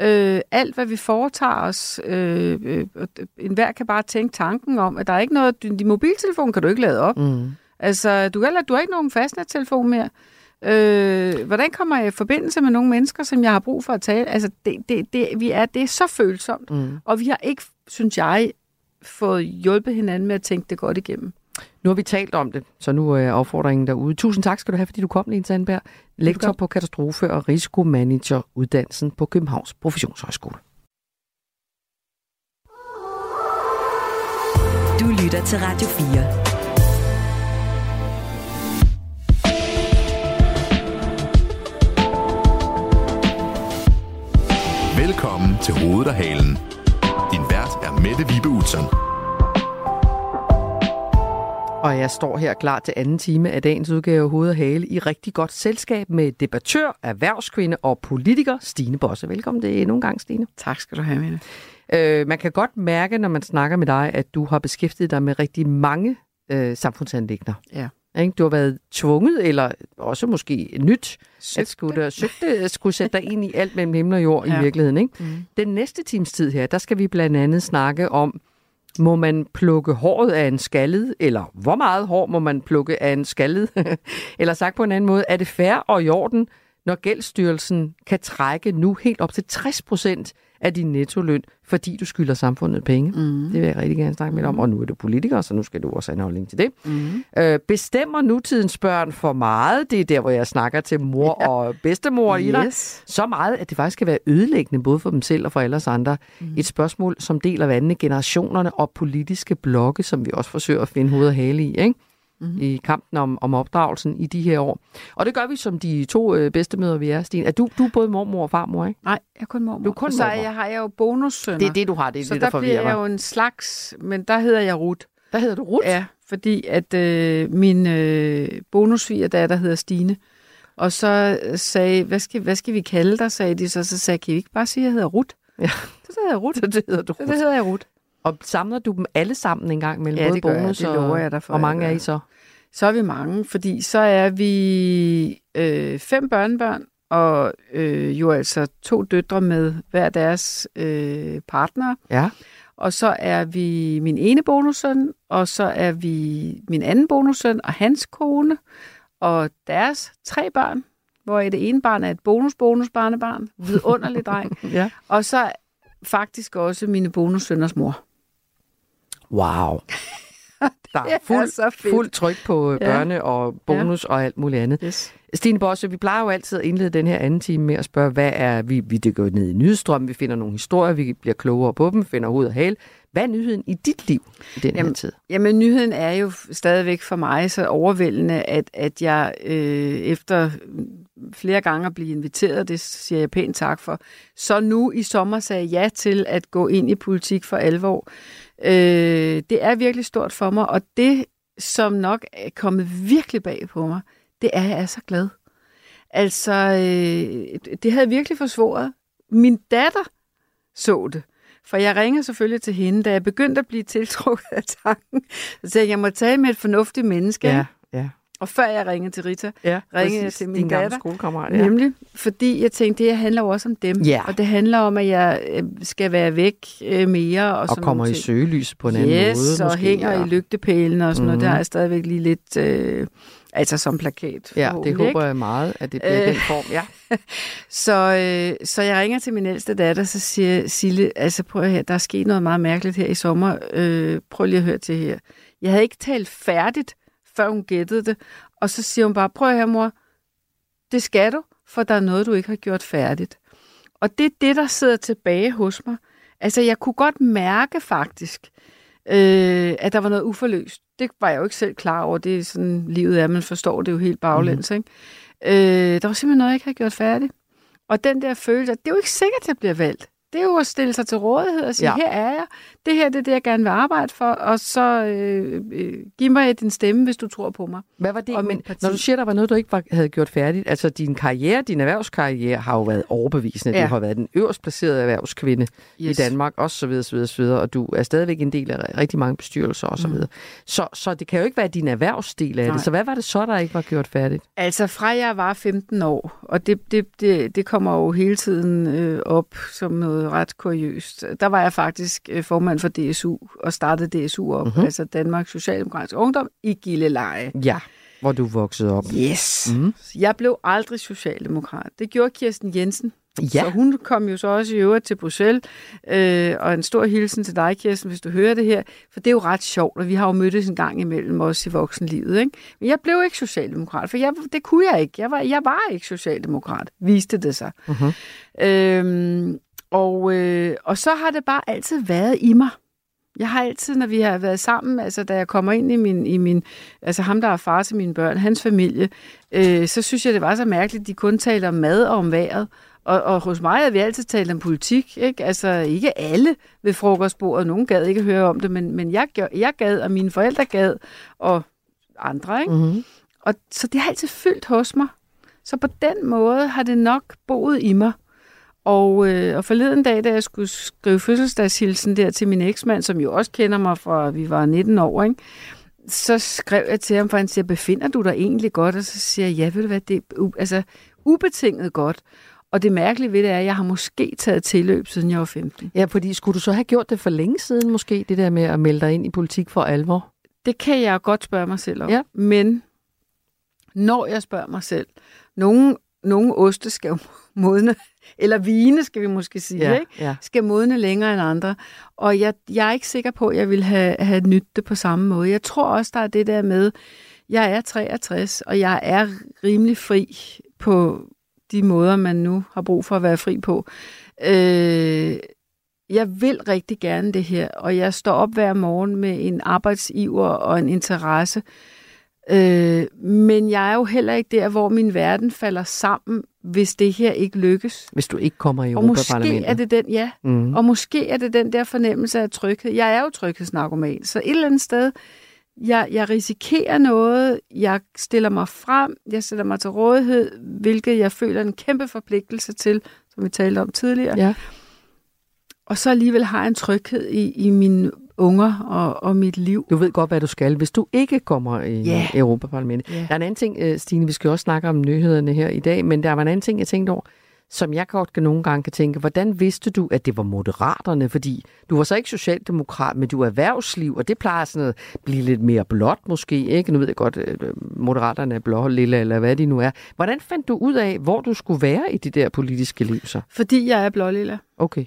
Øh, alt, hvad vi foretager os, øh, øh, enhver kan bare tænke tanken om, at der er ikke noget... Din mobiltelefon kan du ikke lade op. Mm. Altså, du, heller, du har ikke nogen fastnettelefon mere. Øh, hvordan kommer jeg i forbindelse med nogle mennesker, som jeg har brug for at tale? Altså, det, det, det, vi er, det er så følsomt, mm. og vi har ikke, synes jeg, fået hjulpet hinanden med at tænke det godt igennem. Nu har vi talt om det, så nu er opfordringen derude. Tusind tak skal du have, fordi du kom, Lene Sandberg. Lektor på katastrofe- og risikomanageruddannelsen på Københavns Professionshøjskole. Du lytter til Radio 4. Velkommen til Hovedet og Halen. Din vært er Mette Vibe Utzon. Og jeg står her klar til anden time af dagens udgave Hoved og Hale i rigtig godt selskab med debattør, erhvervskvinde og politiker Stine Bosse. Velkommen til endnu en gang, Stine. Tak skal du have, Mette. Øh, man kan godt mærke, når man snakker med dig, at du har beskæftiget dig med rigtig mange øh, samfundsanlægner. Ja. Ikke? Du har været tvunget, eller også måske nyt, søgte. at skulle, søgte, skulle sætte dig ind i alt mellem himmel og jord ja. i virkeligheden. Ikke? Mm. Den næste times tid her, der skal vi blandt andet snakke om, må man plukke håret af en skaldet, eller hvor meget hår må man plukke af en skaldet? eller sagt på en anden måde, er det fair og i orden, når gældsstyrelsen kan trække nu helt op til 60 procent af din nettoløn, fordi du skylder samfundet penge. Mm. Det vil jeg rigtig gerne snakke med om. Og nu er du politiker, så nu skal du også have en holdning til det. Mm. Øh, bestemmer nutidens børn for meget? Det er der, hvor jeg snakker til mor ja. og bedstemor yes. i dig. Så meget, at det faktisk kan være ødelæggende, både for dem selv og for alle os andre. Mm. Et spørgsmål, som deler vandene generationerne og politiske blokke, som vi også forsøger at finde hoved og hale i. Ikke? Mm-hmm. i kampen om, om opdragelsen i de her år. Og det gør vi som de to øh, bedstemøder, vi er, Stine. Er du, du er både mormor og farmor, ikke? Nej, jeg er kun mormor. Du er kun så mormor. jeg har jeg jo bonussønner. Det er det, du har. Det er så det, der, der bliver jeg jo en slags, men der hedder jeg Ruth. Der hedder du Ruth? Ja, fordi at øh, min øh, bonusvigerdatter hedder Stine. Og så sagde, hvad skal, hvad skal vi kalde dig, sagde de så. Så sagde kan I ikke bare sige, at jeg hedder Ruth? Ja. Så hedder jeg Ruth. det hedder du Ruth. Det hedder jeg Ruth. Og samler du dem alle sammen en gang mellem ja, både bonus jeg. Det lover jeg dig for. Og mange er I så? så er vi mange, fordi så er vi øh, fem børnebørn, og øh, jo altså to døtre med hver deres øh, partner. Ja. Og så er vi min ene bonussøn, og så er vi min anden bonussøn og hans kone, og deres tre børn, hvor det ene barn er et bonus-bonus-barnebarn, vidunderlig dreng. ja. Og så faktisk også mine bonussønners mor. Wow. Der er fuld, er fuld tryk på ja. børne og bonus ja. og alt muligt andet. Yes. Stine Bosse, vi plejer jo altid at indlede den her anden time med at spørge, hvad er, vi, vi dykker ned i nyhedsstrømmen, vi finder nogle historier, vi bliver klogere på dem, finder hoved og hale. Hvad er nyheden i dit liv i den jamen, her tid? Jamen, nyheden er jo stadigvæk for mig så overvældende, at, at jeg øh, efter flere gange at blive inviteret, det siger jeg pænt tak for, så nu i sommer sagde ja til at gå ind i politik for alvor. Øh, det er virkelig stort for mig, og det, som nok er kommet virkelig bag på mig, det er, at jeg er så glad. Altså, øh, det havde virkelig forsvoret. Min datter så det. For jeg ringer selvfølgelig til hende, da jeg begyndte at blive tiltrukket af tanken. Så jeg, jeg må tale med et fornuftigt menneske. Ja, og før jeg ringede til Rita, ja, ringede jeg til min datter. skolekammerat. Ja. Nemlig, fordi jeg tænkte, det handler jo også om dem. Ja. Og det handler om, at jeg øh, skal være væk øh, mere. Og, og sådan kommer i søgelys på en anden yes, måde. Yes, og måske, hænger ja. i lygtepælen og sådan mm. noget. Der er jeg stadigvæk lige lidt... Øh, altså som plakat. Ja, det håber jeg meget, at det bliver øh, den form. Ja. så, øh, så jeg ringer til min ældste datter, så siger Sille, altså prøv at høre, der er sket noget meget mærkeligt her i sommer. Øh, prøv lige at høre til her. Jeg havde ikke talt færdigt, før hun gættede det. Og så siger hun bare, prøv høre mor, det skal du, for der er noget, du ikke har gjort færdigt. Og det er det, der sidder tilbage hos mig. Altså, jeg kunne godt mærke faktisk, øh, at der var noget uforløst. Det var jeg jo ikke selv klar over. Det er sådan, livet er, man forstår det jo helt baglæns. Mm. Ikke? Øh, der var simpelthen noget, jeg ikke havde gjort færdigt. Og den der følelse, det er jo ikke sikkert, at jeg bliver valgt. Det er jo at stille sig til rådighed og sige, Ja. her er jeg, det her det er det, jeg gerne vil arbejde for, og så øh, øh, giv mig din stemme, hvis du tror på mig. Hvad var det? Og Men når du siger, der var noget, du ikke var, havde gjort færdigt, altså din karriere, din erhvervskarriere har jo været overbevisende. Ja. Du har været den øverst placerede erhvervskvinde yes. i. Danmark, og så videre, så videre, så videre, og du er stadigvæk en del af rigtig mange bestyrelser og så videre. Så, så det kan jo ikke være din erhvervsdel af det. Nej. Så hvad var det så, der ikke var gjort færdigt? Altså fra jeg var 15 år, og det, det, det, det kommer jo hele tiden øh, op som noget ret kuriøst. Der var jeg faktisk øh, formand for DSU og startede DSU op, Mhm. mm-hmm. altså Danmarks Socialdemokratiske Ungdom i Gilleleje. Ja, hvor du voksede op. Yes. Mhm. Mm. Jeg blev aldrig socialdemokrat. Det gjorde Kirsten Jensen. Ja. Så hun kom jo så også i øvrigt til Bruxelles, øh, og en stor hilsen til dig, Kirsten, hvis du hører det her, for det er jo ret sjovt, og vi har jo mødtes en gang imellem os i voksenlivet. Ikke? Men jeg blev ikke socialdemokrat, for jeg, det kunne jeg ikke. Jeg var, jeg var ikke socialdemokrat, viste det sig. Mhm. Øhm, og, øh, og så har det bare altid været i mig. Jeg har altid, når vi har været sammen, altså da jeg kommer ind i min, i min altså ham, der er far til mine børn, hans familie, øh, så synes jeg, det var så mærkeligt, at de kun taler om mad og om vejret. Og, og hos mig har vi altid talt om politik, ikke? Altså ikke alle ved frokostbordet, nogen gad ikke høre om det, men, men jeg, jeg gad, og mine forældre gad, og andre, ikke? Mm-hmm. Og så det har altid fyldt hos mig. Så på den måde har det nok boet i mig. Og, øh, og forleden dag, da jeg skulle skrive fødselsdagshilsen der til min eksmand, som jo også kender mig fra, vi var 19 år, ikke? så skrev jeg til ham, for han siger, befinder du dig egentlig godt? Og så siger jeg, ja, ved du hvad, det er u- altså, ubetinget godt. Og det mærkelige ved det er, at jeg har måske taget tilløb, siden jeg var 15. Ja, fordi skulle du så have gjort det for længe siden måske, det der med at melde dig ind i politik for alvor? Det kan jeg godt spørge mig selv om. Ja. Men når jeg spørger mig selv, nogle, nogle oste skal jo modne, eller vine skal vi måske sige, Ja, ikke? ja. skal modne længere end andre. Og jeg, jeg er ikke sikker på, at jeg vil have, have nyt det på samme måde. Jeg tror også, der er det der med, jeg er 63, og jeg er rimelig fri på de måder, man nu har brug for at være fri på. Øh, jeg vil rigtig gerne det her, og jeg står op hver morgen med en arbejdsiver og en interesse. Øh, men jeg er jo heller ikke der, hvor min verden falder sammen, hvis det her ikke lykkes. Hvis du ikke kommer i Og måske Europaparlamentet. er det den, ja. Mhm. Og måske er det den der fornemmelse af tryghed. Jeg er jo tryghedsnarkoman, så et eller andet sted, jeg, jeg risikerer noget, jeg stiller mig frem, jeg stiller mig til rådighed, hvilket jeg føler en kæmpe forpligtelse til, som vi talte om tidligere. Ja. Og så alligevel har jeg en tryghed i, i mine unger og, og mit liv. Du ved godt, hvad du skal, hvis du ikke kommer i Ja. Europaparlamentet. Ja. Der er en anden ting, øh, Stine, vi skal også snakke om nyhederne her i dag, men der var en anden ting, jeg tænkte over, som jeg godt kan nogle gange kan tænke, hvordan vidste du, at det var moderaterne? Fordi du var så ikke socialdemokrat, men du er erhvervsliv, og det plejer sådan at blive lidt mere blåt måske, ikke? Nu ved jeg godt, øh, moderaterne er blå, lilla, eller hvad de nu er. Hvordan fandt du ud af, hvor du skulle være i det der politiske liv så? Fordi jeg er blålilla. Okay.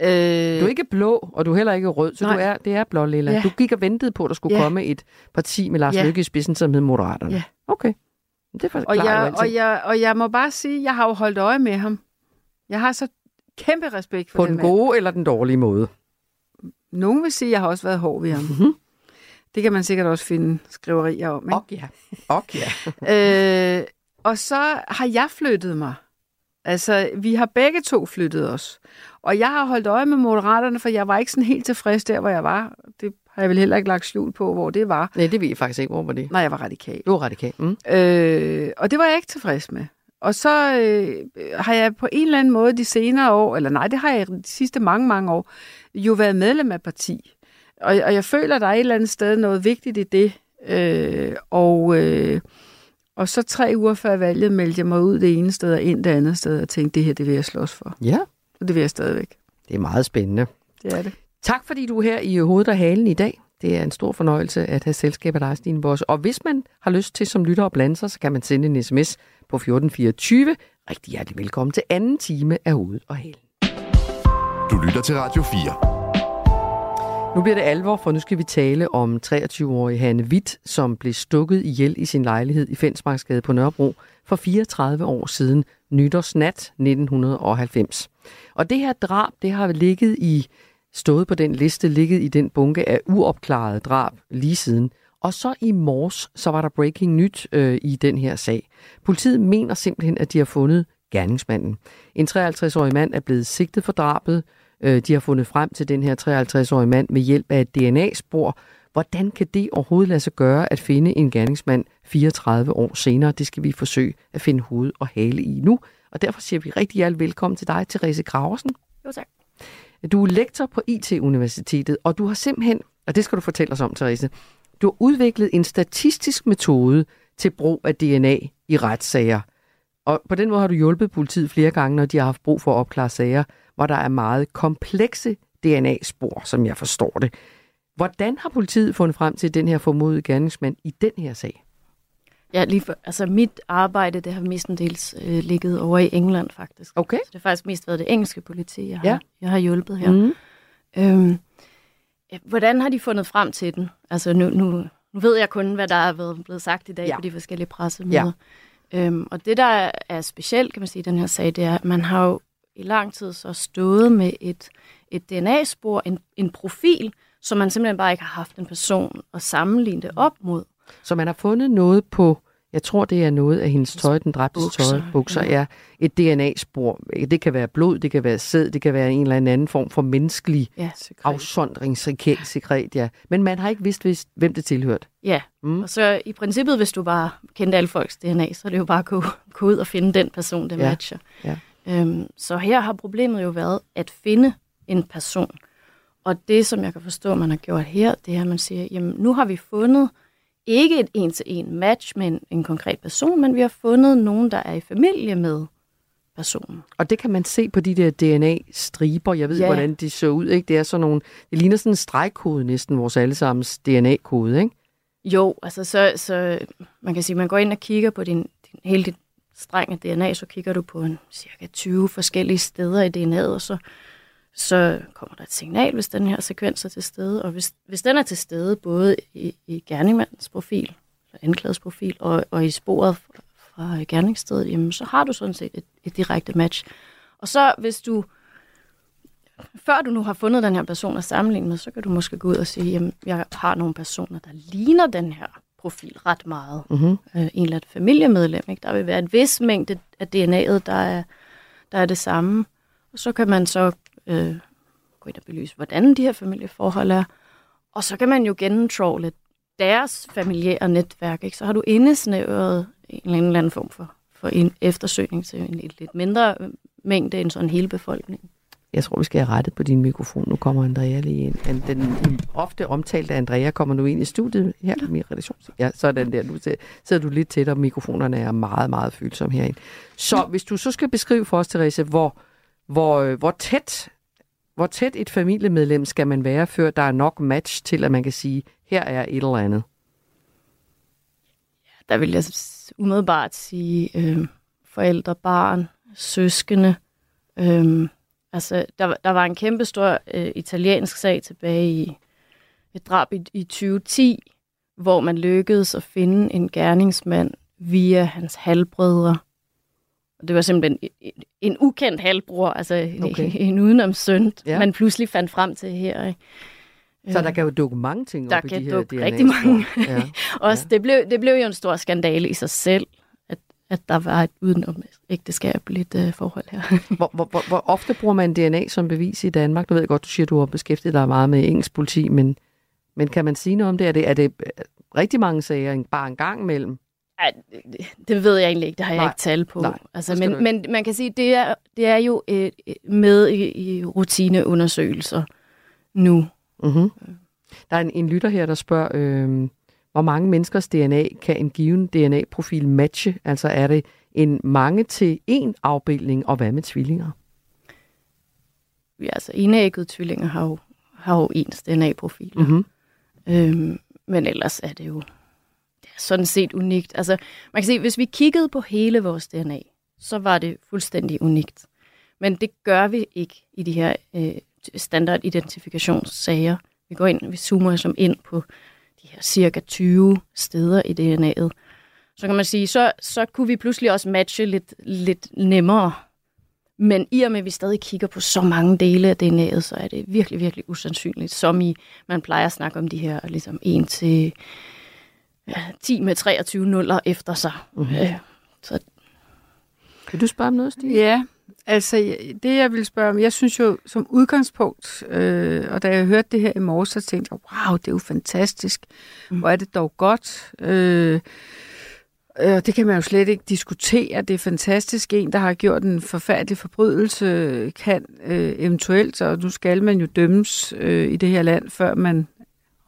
Øh, Du er ikke blå, og du er heller ikke rød, så Nej. du er, det er blå lilla. Ja. Du gik og ventede på, at der skulle Ja. komme et parti med Lars Ja. Løkke i spidsen, som hed Moderaterne. Ja. Okay. Det og, forklarer jo jeg, og, jeg, og jeg må bare sige, jeg har jo holdt øje med ham. Jeg har så kæmpe respekt for På den den mand. gode eller den dårlige måde. Nogen vil sige, at jeg har også været hård ved ham. Mhm. Det kan man sikkert også finde skriverier om. Ikke? Og ja. Og ja. Øh, og så har jeg flyttet mig. Altså, vi har begge to flyttet os. Og jeg har holdt øje med moderaterne, for jeg var ikke sådan helt tilfreds der, hvor jeg var. Det har jeg vel heller ikke lagt skjul på, hvor det var. Nej, det ved jeg faktisk ikke. Hvor var det? Nej, jeg var radikal. Du var radikal. Mm. Øh, og det var jeg ikke tilfreds med. Og så øh, har jeg på en eller anden måde de senere år, eller nej, det har jeg de sidste mange, mange år, jo været medlem af parti. Og, og jeg føler, der er et eller andet sted noget vigtigt i det. Øh, og, øh, og så tre uger før valget meldte jeg mig ud det ene sted og ind det andet sted, og tænkte, det her, det vil jeg slås for. Ja, Og det vil jeg stadigvæk. det er meget spændende. Det er det. Tak fordi du er her i Hovedet og Halen i dag. Det er en stor fornøjelse at have selskab af dig, Stine Bosse. Og hvis man har lyst til som lytter at blande sig, så kan man sende en sms på 1424. Rigtig hjertelig velkommen til anden time af Hovedet og Halen. Du lytter til Radio 4. Nu bliver det alvor, for nu skal vi tale om 23-årige Hanne Witt, som blev stukket ihjel i sin lejlighed i Fensmarksgade på Nørrebro for 34 år siden, nytårsnat 1990. Og det her drab, det har ligget i, stået på den liste, ligget i den bunke af uopklarede drab lige siden. Og så i morges, så var der breaking nyt øh, i den her sag. Politiet mener simpelthen, at de har fundet gerningsmanden. En 53-årig mand er blevet sigtet for drabet. Øh, de har fundet frem til den her 53-årige mand med hjælp af et DNA-spor. Hvordan kan det overhovedet lade sig gøre at finde en gerningsmand 34 år senere? Det skal vi forsøge at finde hoved og hale i nu. Og derfor siger vi rigtig hjertelig velkommen til dig, Therese Graversen. Jo, tak. Du er lektor på IT-universitetet, og du har simpelthen, og det skal du fortælle os om, Therese, du har udviklet en statistisk metode til brug af DNA i retssager. Og på den måde har du hjulpet politiet flere gange, når de har haft brug for at opklare sager, hvor der er meget komplekse DNA-spor, som jeg forstår det. Hvordan har politiet fundet frem til den her formodede gerningsmand i den her sag? Ja, lige for, altså mit arbejde, det har mestendels øh, ligget over i England faktisk. Okay. Så det har faktisk mest været det engelske politi, jeg har, Ja. jeg har hjulpet her. Mm. Øhm, ja, hvordan har de fundet frem til den? Altså nu, nu, nu ved jeg kun, hvad der er blevet sagt i dag Ja. på de forskellige pressemøder. Øhm, og det, der er specielt, kan man sige, i den her sag, det er, at man har jo i lang tid så stået med et, et DNA-spor, en, en profil, som man simpelthen bare ikke har haft en person at sammenligne det op mod. Så man har fundet noget på, jeg tror det er noget af hendes tøj, den dræbtes Bukser, tøj, bukser, ja. ja. et DNA-spor. Det kan være blod, det kan være sæd, det kan være en eller anden form for menneskelig Ja, afsondringssekret, ja. Men man har ikke vidst, vidst hvem det tilhørte. Ja, mm. og så i princippet, hvis du bare kendte alle folks DNA, så er det jo bare at gå, gå ud og finde den person, det Ja, matcher. ja. Øhm, så her har problemet jo været at finde en person. Og det, som jeg kan forstå, man har gjort her, det er, at man siger, jamen nu har vi fundet ikke et en-til-en match med en, en konkret person, men vi har fundet nogen, der er i familie med personen. Og det kan man se på de der DNA-striber. Jeg ved Ja. hvordan de så ud. Ikke? Det er sådan nogle, det ligner sådan en stregkode næsten, vores allesammens DNA-kode. Ikke? Jo, altså så, så man kan sige, man går ind og kigger på din, din hele dit streng af DNA, så kigger du på en cirka 20 forskellige steder i DNA'et, og så, så kommer der et signal, hvis den her sekvens er til stede. Og hvis, hvis den er til stede både i, i gerningsmandens profil, eller anklagets profil, og, og i sporet fra, fra gerningsstedet, jamen, så har du sådan set et, et direkte match. Og så hvis du, før du nu har fundet den her person at sammenligne med, så kan du måske gå ud og sige, jamen, jeg har nogle personer, der ligner den her profil ret meget. Mhm. Øh, en eller anden familiemedlem. Ikke? Der vil være en vis mængde af DNA'et, der er, der er det samme. Og så kan man så øh, gå ind og belyse, hvordan de her familieforhold er. Og så kan man jo gennemtrawle deres familiære netværk. Ikke? Så har du indesnævret en eller anden form for, for en eftersøgning til en lidt, lidt mindre mængde end sådan hele befolkning. Jeg tror, vi skal have rettet på din mikrofon. Nu kommer Andrea lige ind. An- Den mm, ofte omtalte Andrea kommer nu ind i studiet her i min redaktion. Ja, sådan der. Nu sidder du lidt tættere. Mikrofonerne er meget, meget følsomme herinde. Så hvis du så skal beskrive for os, Therese, hvor, hvor, øh, hvor tæt hvor tæt et familiemedlem skal man være, før der er nok match til, at man kan sige, her er et eller andet? Ja, Der vil jeg umiddelbart sige øh, forældre, barn, søskende. Øh, altså, der, der var en kæmpe stor øh, italiensk sag tilbage i et drab i, i 2010, hvor man lykkedes at finde en gerningsmand via hans halvbrødre. Og det var simpelthen en, en ukendt halvbror, altså en, Okay. okay. en udenomssøn, Ja. ja. man pludselig fandt frem til her. Ikke? Så der kan jo dukke mange ting Der op i kan de her dukke DNA-spor. rigtig mange. Ja. Også, det, blev, det blev jo en stor skandale i sig selv, at, der var et udenom ægteskabeligt øh, forhold her. Hvor, hvor, hvor, hvor ofte bruger man DNA som bevis i Danmark? Nu ved godt, du siger, du har beskæftiget dig meget med engelsk politi, men, men kan man sige noget om det? Er det, er det øh, rigtig mange sager, bare en gang imellem? Ej, det, det ved jeg egentlig ikke, det har jeg Nej. ikke tal på. Nej, altså, du men, men man kan sige, det er, det er jo øh, med i, i rutineundersøgelser nu. Mm-hmm. Der er en, en lytter her, der spørger, øh, hvor mange menneskers DNA kan en given DNA-profil matche? Altså er det en mange til en afbildning, og hvad med tvillinger? Ja, altså enæggede tvillinger har jo, har jo ens DNA-profiler. Mm-hmm. Øhm, men ellers er det jo det er sådan set unikt. Altså, man kan sige, hvis vi kiggede på hele vores DNA, så var det fuldstændig unikt. Men det gør vi ikke i de her øh, standardidentifikationssager. Vi går ind, vi zoomer som ind på de her cirka 20 steder i DNA'et. Så kan man sige, så, så kunne vi pludselig også matche lidt, lidt nemmere. Men i og med, at vi stadig kigger på så mange dele af DNA'et, så er det virkelig, virkelig usandsynligt. Som i, man plejer at snakke om de her ligesom 1 til ja, 10 med 23 nuller efter sig. Mhm. Øh, så Vil du spørge om noget, Stine? Ja, altså det jeg vil spørge om, jeg synes jo som udgangspunkt, øh, og da jeg hørte det her i morges, så tænkte jeg, wow, det er jo fantastisk. Mm. Hvor er det dog godt. Øh, Øh, det kan man jo slet ikke diskutere. Det er fantastisk. En, der har gjort en forfærdelig forbrydelse, kan øh, eventuelt, og nu skal man jo dømmes øh, i det her land, før man,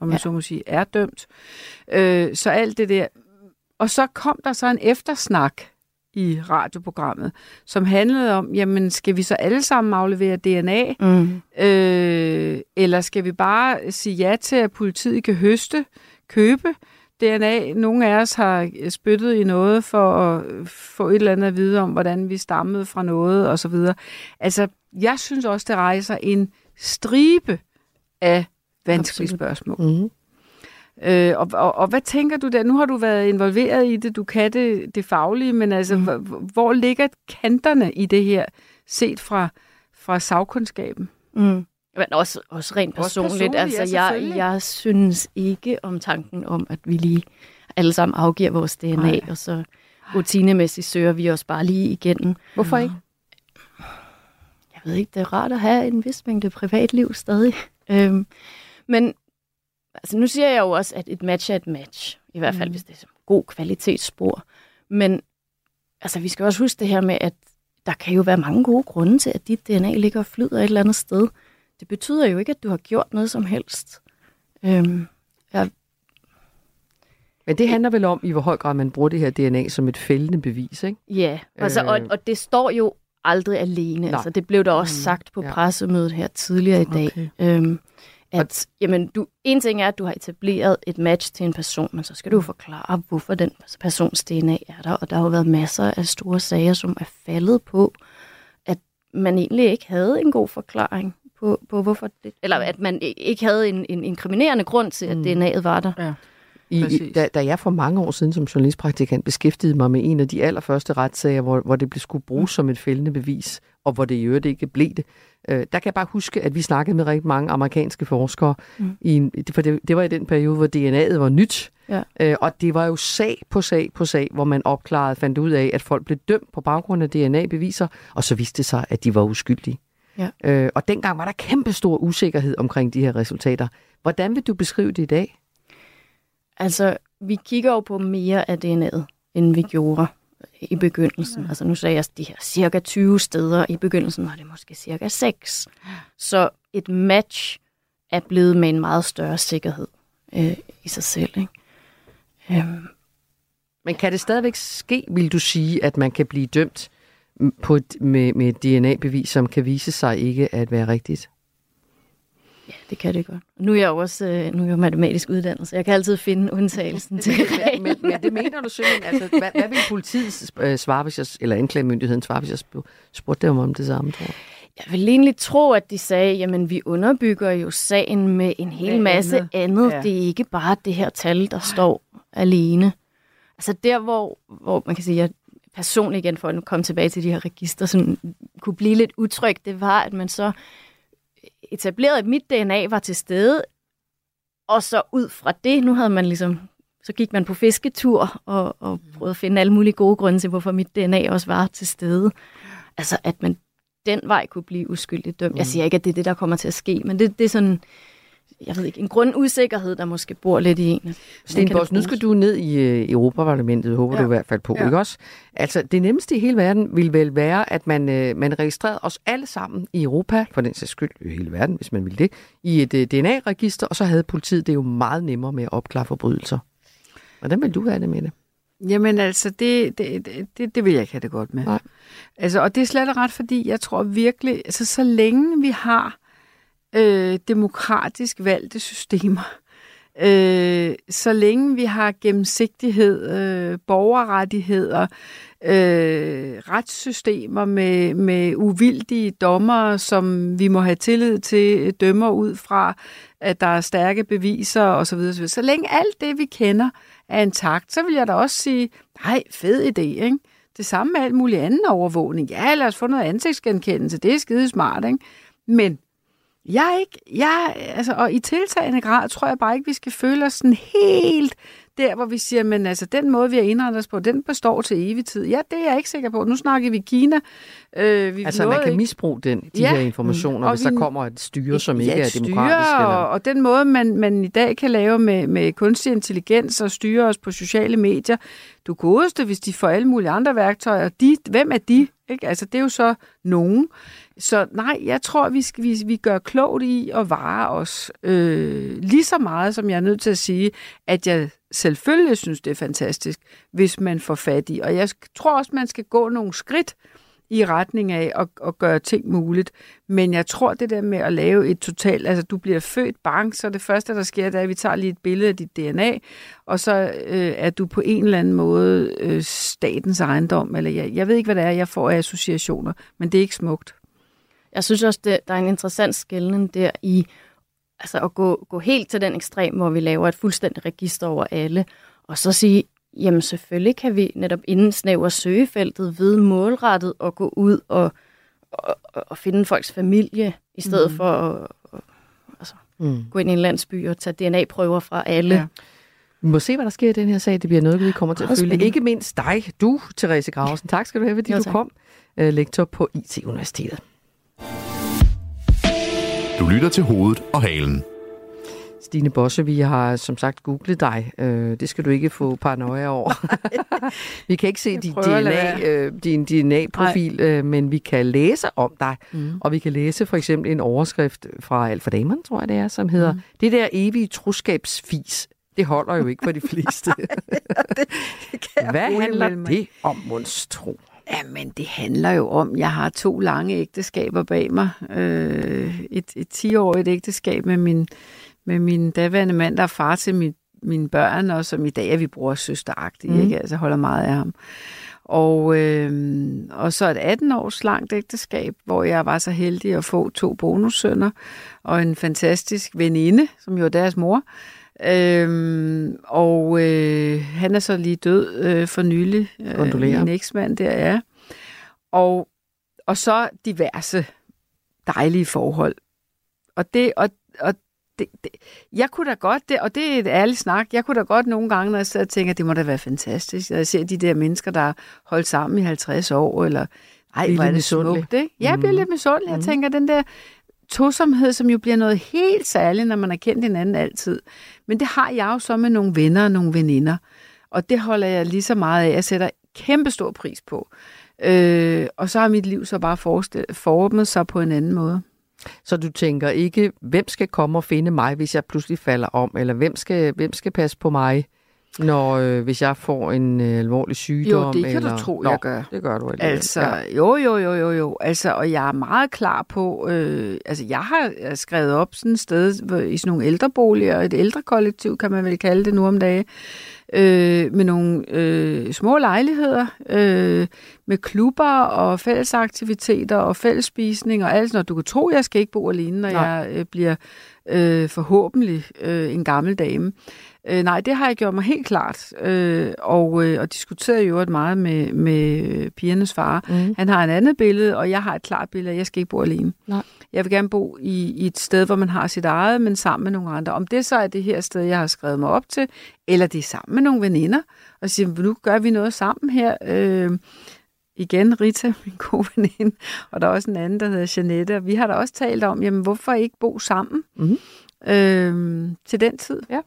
om man ja. så må sige, er dømt. Øh, så alt det der. Og så kom der så en eftersnak i radioprogrammet, som handlede om, jamen skal vi så alle sammen aflevere DNA, mm. øh, eller skal vi bare sige ja til, at politiet kan høste, købe DNA. Nogle af os har spyttet i noget for at få et eller andet at vide om, hvordan vi stammede fra noget og så videre. Altså, jeg synes også, det rejser en stribe af vanskelige Absolut. spørgsmål. Mm-hmm. Øh, og, og, og hvad tænker du der? Nu har du været involveret i det, du kan det, det faglige, men altså, mm. hvor, hvor ligger kanterne i det her, set fra, fra sagkundskaben? Mm. Men også, også rent personligt. Også personligt altså, ja, jeg, jeg synes ikke om tanken om, at vi lige alle sammen afgiver vores DNA, Nej. og så rutinemæssigt søger vi os bare lige igennem. Hvorfor ikke? Jeg ved ikke, det er rart at have en vis mængde privatliv stadig. Øhm, men altså, nu siger jeg jo også, at et match er et match. I hvert fald, mm. hvis det er som god kvalitetsspor. Men altså, vi skal også huske det her med, at der kan jo være mange gode grunde til, at dit DNA ligger og flyder et eller andet sted det betyder jo ikke, at du har gjort noget som helst. Øhm, jeg... Men det handler vel om, i hvor høj grad man bruger det her DNA som et fældende bevis, ikke? Ja, altså, og, øh. og det står jo aldrig alene. Altså, det blev der også mm, sagt på ja. pressemødet her tidligere i dag. Okay. Øhm, at jamen, du, en ting er, at du har etableret et match til en person, men så skal du forklare, hvorfor den persons DNA er der. Og der har jo været masser af store sager, som er faldet på, at man egentlig ikke havde en god forklaring på, på hvorfor det, eller at man ikke havde en, en inkriminerende grund til, at mm. DNA'et var der. Ja. I, da, da jeg for mange år siden som journalistpraktikant beskæftigede mig med en af de allerførste retssager, hvor, hvor det blev skulle bruges mm. som et fældende bevis, og hvor det i øvrigt ikke blev det, øh, der kan jeg bare huske, at vi snakkede med rigtig mange amerikanske forskere, mm. i en, for det, det var i den periode, hvor DNA'et var nyt, ja. øh, og det var jo sag på sag på sag, hvor man opklarede, fandt ud af, at folk blev dømt på baggrund af DNA-beviser, og så viste det sig, at de var uskyldige. Ja. Øh, og dengang var der kæmpe stor usikkerhed omkring de her resultater. Hvordan vil du beskrive det i dag? Altså, vi kigger jo på mere af DNA'et, end vi gjorde i begyndelsen. Altså nu sagde jeg de her cirka 20 steder. I begyndelsen var det måske cirka 6. Så et match er blevet med en meget større sikkerhed øh, i sig selv. Ikke? Øhm. Men kan det stadigvæk ske, vil du sige, at man kan blive dømt på et, med, med et DNA-bevis, som kan vise sig ikke at være rigtigt? Ja, det kan det godt. Nu er jeg jo også øh, nu er jeg matematisk uddannet, så jeg kan altid finde undtagelsen til men, men det mener du simpelthen, altså, hvad, hvad vil politiet øh, svare, hvis jeg, eller anklagemyndigheden svare, hvis jeg spurgte dem om det samme, tror jeg? Jeg vil egentlig tro, at de sagde, jamen vi underbygger jo sagen med en hel masse andet. andet. Ja. Det er ikke bare det her tal, der står alene. Altså der, hvor, hvor man kan sige, at personligt igen, for at komme tilbage til de her register, som kunne blive lidt utryg, det var, at man så etablerede, at mit DNA var til stede, og så ud fra det, nu havde man ligesom, så gik man på fisketur og, og prøvede at finde alle mulige gode grunde til, hvorfor mit DNA også var til stede. Altså, at man den vej kunne blive uskyldigt dømt. Jeg mm. siger ikke, at det er det, der kommer til at ske, men det, det er sådan jeg ved ikke, en grundusikkerhed, der måske bor lidt i en. Sten Bosch, nu skal du ned i uh, Europaparlamentet, håber ja. du i hvert fald på, ja. ikke også? Altså, det nemmeste i hele verden vil vel være, at man, uh, man registrerede os alle sammen i Europa, for den sags skyld i hele verden, hvis man ville det, i et uh, øh, DNA-register, og så havde politiet det jo meget nemmere med at opklare forbrydelser. Hvordan vil du have det med det? Jamen altså, det, det, det, det vil jeg ikke have det godt med. Nej. Altså, og det er slet og ret, fordi jeg tror virkelig, altså så længe vi har øh, demokratisk valgte systemer. Øh, så længe vi har gennemsigtighed, øh, borgerrettigheder, øh, retssystemer med, med uvildige dommere, som vi må have tillid til, øh, dømmer ud fra, at der er stærke beviser osv. Så, så længe alt det, vi kender, er intakt, så vil jeg da også sige, nej, fed idé, ikke? Det samme med alt muligt anden overvågning. Ja, lad os få noget ansigtsgenkendelse, det er skide smart, ikke? Men jeg er ikke, jeg, altså, og i tiltagende grad tror jeg bare ikke, vi skal føle os sådan helt der, hvor vi siger, men altså den måde, vi har indrettet os på, den består til evig tid. Ja, det er jeg ikke sikker på. Nu snakker vi Kina. Øh, vi altså man kan ikke... misbruge den, de ja, her informationer, hvis vi, der kommer et styre, som ikke er demokratisk. Styre, eller... og, og den måde, man, man i dag kan lave med, med kunstig intelligens og styre os på sociale medier, du godeste, hvis de får alle mulige andre værktøjer. De, hvem er de? Ikke? Altså, det er jo så nogen. Så nej, jeg tror, vi, skal, vi, vi gør klogt i at vare os øh, lige så meget, som jeg er nødt til at sige, at jeg selvfølgelig synes, det er fantastisk, hvis man får fat i. Og jeg tror også, man skal gå nogle skridt i retning af at, at gøre ting muligt. Men jeg tror, det der med at lave et totalt... Altså, du bliver født bank, så det første, der sker, det er, at vi tager lige et billede af dit DNA, og så øh, er du på en eller anden måde øh, statens ejendom. Eller jeg, jeg ved ikke, hvad det er, jeg får af associationer, men det er ikke smukt. Jeg synes også, det, der er en interessant skældning der i altså at gå, gå helt til den ekstrem, hvor vi laver et fuldstændigt register over alle, og så sige, jamen selvfølgelig kan vi netop indsnævre søgefeltet ved målrettet og gå ud og, og, og finde folks familie, i stedet mm. for at, at altså, mm. gå ind i en landsby og tage DNA-prøver fra alle. Ja. Vi må se, hvad der sker i den her sag. Det bliver noget, vi kommer til at følge. Ikke mindst dig, du, Therese Grausen. Tak skal du have, fordi jo, du kom. Uh, lektor på IT-universitetet. Du lytter til hovedet og halen. Stine Bosse, vi har som sagt googlet dig. Øh, det skal du ikke få paranoia over. vi kan ikke se din DNA, øh, din DNA-profil, øh, men vi kan læse om dig. Mm. Og vi kan læse for eksempel en overskrift fra Alfa Damon, tror jeg det er, som hedder, mm. det der evige troskabsfis, det holder jo ikke for de fleste. det, det kan Hvad handler det om, monstro? Jamen, det handler jo om, jeg har to lange ægteskaber bag mig. Øh, et, et 10-årigt ægteskab med min, med min daværende mand, der er far til mit, mine børn, og som i dag er vi bror søsteragtige, mm. ikke? Altså holder meget af ham. Og, øh, og så et 18 års langt ægteskab, hvor jeg var så heldig at få to bonussønner og en fantastisk veninde, som jo er deres mor. Øhm, og øh, han er så lige død øh, for nylig. Øh, min eksmand der er. Og, og så diverse dejlige forhold. Og det, og, og det, det, jeg kunne da godt, det, og det er et ærligt snak, jeg kunne da godt nogle gange, når jeg sidder og tænker, det må da være fantastisk, når jeg ser de der mennesker, der holdt sammen i 50 år, eller ej, hvor er det smukt, ikke? Jeg bliver mm. lidt misundelig. Jeg mm. tænker, den der tosomhed, som jo bliver noget helt særligt, når man har kendt hinanden altid. Men det har jeg jo så med nogle venner og nogle veninder. Og det holder jeg lige så meget af. Jeg sætter kæmpe stor pris på. Øh, og så har mit liv så bare formet sig på en anden måde. Så du tænker ikke, hvem skal komme og finde mig, hvis jeg pludselig falder om? Eller hvem skal, hvem skal passe på mig? Når, øh, hvis jeg får en øh, alvorlig sygdom? Jo, det kan eller... du tro, Nå, jeg gør. det gør du alligevel. Altså, ja. jo, jo, jo, jo, jo. Altså, og jeg er meget klar på, øh, altså jeg har skrevet op sådan et sted i sådan nogle ældreboliger, et ældrekollektiv kan man vel kalde det nu om dagen, øh, med nogle øh, små lejligheder, øh, med klubber og fællesaktiviteter og fællesspisning og alt noget. Du kan tro, jeg skal ikke bo alene, når Nej. jeg øh, bliver øh, forhåbentlig øh, en gammel dame. Øh, nej, det har jeg gjort mig helt klart, øh, og, øh, og diskuteret jo meget med, med pigernes far. Mm. Han har et andet billede, og jeg har et klart billede, jeg skal ikke bo alene. Nej. Jeg vil gerne bo i, i et sted, hvor man har sit eget, men sammen med nogle andre. Om det så er det her sted, jeg har skrevet mig op til, eller det er sammen med nogle veninder, og siger, nu gør vi noget sammen her. Øh, igen Rita, min gode veninde, og der er også en anden, der hedder Janette, og vi har da også talt om, jamen hvorfor ikke bo sammen mm. øh, til den tid? Ja.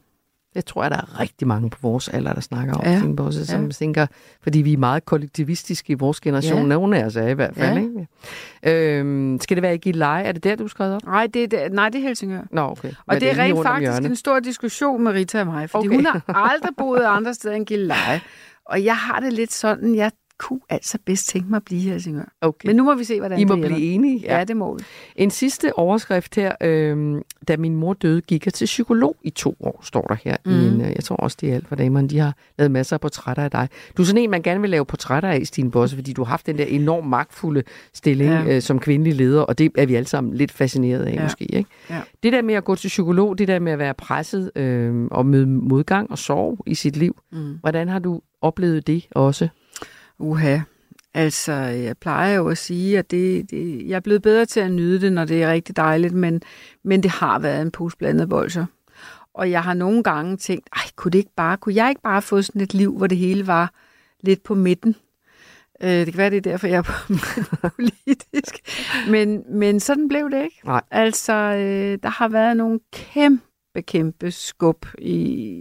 Det tror jeg, der er rigtig mange på vores alder, der snakker om ja. Bosse, som ja. tænker, fordi vi er meget kollektivistiske i vores generation. Ja. Nogle af os er i hvert fald. Ja. Ikke? Øhm, skal det være i Gilleleje? Er det der, du skrev op? Nej, det er, nej, det er Helsingør. Nå, okay. Og Men det er rent faktisk en stor diskussion med Rita og mig, fordi okay. hun har aldrig boet andre steder end Gilleleje. Og jeg har det lidt sådan, jeg kunne altså bedst tænke mig at blive i Helsingør. Okay. Men nu må vi se, hvordan I må det blive enige. Ja. ja, det må vi. En sidste overskrift her. Øh, da min mor døde, gik jeg til psykolog i to år, står der her. Mm. I en, øh, jeg tror også, det er alt for damerne. De har lavet masser af portrætter af dig. Du er sådan en, man gerne vil lave portrætter af, Stine Bosse, fordi du har haft den der enormt magtfulde stilling ja. øh, som kvindelig leder, og det er vi alle sammen lidt fascineret af, ja. måske. Ikke? Ja. Det der med at gå til psykolog, det der med at være presset øh, og møde modgang og sorg i sit liv, mm. hvordan har du oplevet det også? Uha. Altså, jeg plejer jo at sige, at det, det, jeg er blevet bedre til at nyde det, når det er rigtig dejligt, men, men det har været en pus blandet bolcher. Og jeg har nogle gange tænkt, ej, kunne, det ikke bare, kunne jeg ikke bare få sådan et liv, hvor det hele var lidt på midten? Øh, det kan være, det er derfor, jeg er politisk. Men, men sådan blev det ikke. Nej. Altså, øh, der har været nogle kæmpe, kæmpe skub i,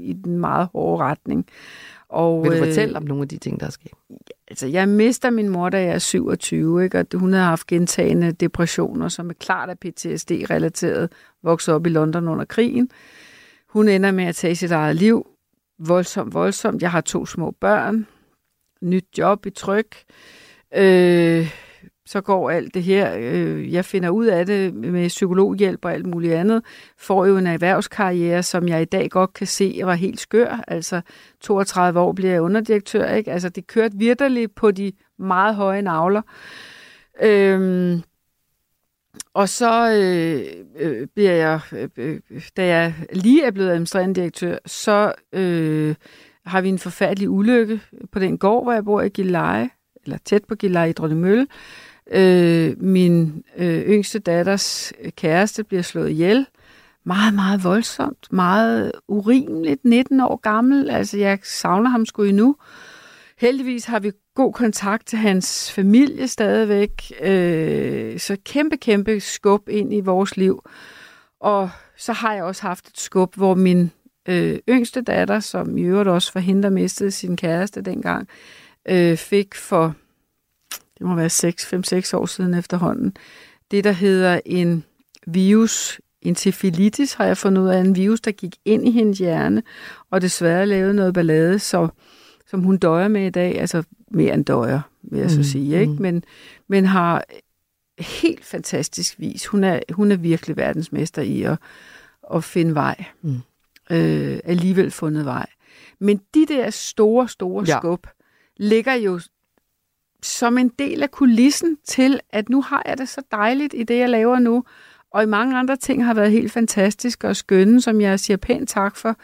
i den meget hårde retning. Og, Vil du øh, fortælle om nogle af de ting, der er sket? Altså, jeg mister min mor, da jeg er 27, ikke? og hun havde haft gentagende depressioner, som er klart af PTSD-relateret, vokset op i London under krigen. Hun ender med at tage sit eget liv. Voldsomt, voldsomt. Jeg har to små børn. Nyt job i tryk. Øh, så går alt det her. Øh, jeg finder ud af det med psykologhjælp og alt muligt andet. Får jo en erhvervskarriere, som jeg i dag godt kan se var helt skør. Altså 32 år bliver jeg underdirektør. Ikke? Altså det kørte virkelig på de meget høje navler. Øhm, og så øh, øh, bliver jeg, øh, øh, da jeg lige er blevet administrerende direktør, så øh, har vi en forfærdelig ulykke på den gård, hvor jeg bor i Gilleleje, eller tæt på Gilleleje i Drønnemølle. Øh, Øh, min øh, yngste datters øh, kæreste bliver slået ihjel. Meget, meget voldsomt. Meget urimeligt. 19 år gammel. Altså, jeg savner ham sgu endnu. Heldigvis har vi god kontakt til hans familie stadigvæk. Øh, så kæmpe, kæmpe skub ind i vores liv. Og så har jeg også haft et skub, hvor min øh, yngste datter, som i øvrigt også for hende, der mistede sin kæreste dengang, øh, fik for, det må være 5-6 år siden efterhånden, det der hedder en virus, encefalitis har jeg fundet ud af, en virus, der gik ind i hendes hjerne, og desværre lavede noget ballade, så, som hun døjer med i dag, altså mere end døjer, vil jeg så Mm, sige, ikke? mm. Men, men har helt fantastisk vis. Hun er, hun er virkelig verdensmester i at, at finde vej. Mm. Øh, alligevel fundet vej. Men de der store, store ja. skub ligger jo som en del af kulissen til, at nu har jeg det så dejligt i det, jeg laver nu. Og i mange andre ting har været helt fantastiske og skønne, som jeg siger pænt tak for.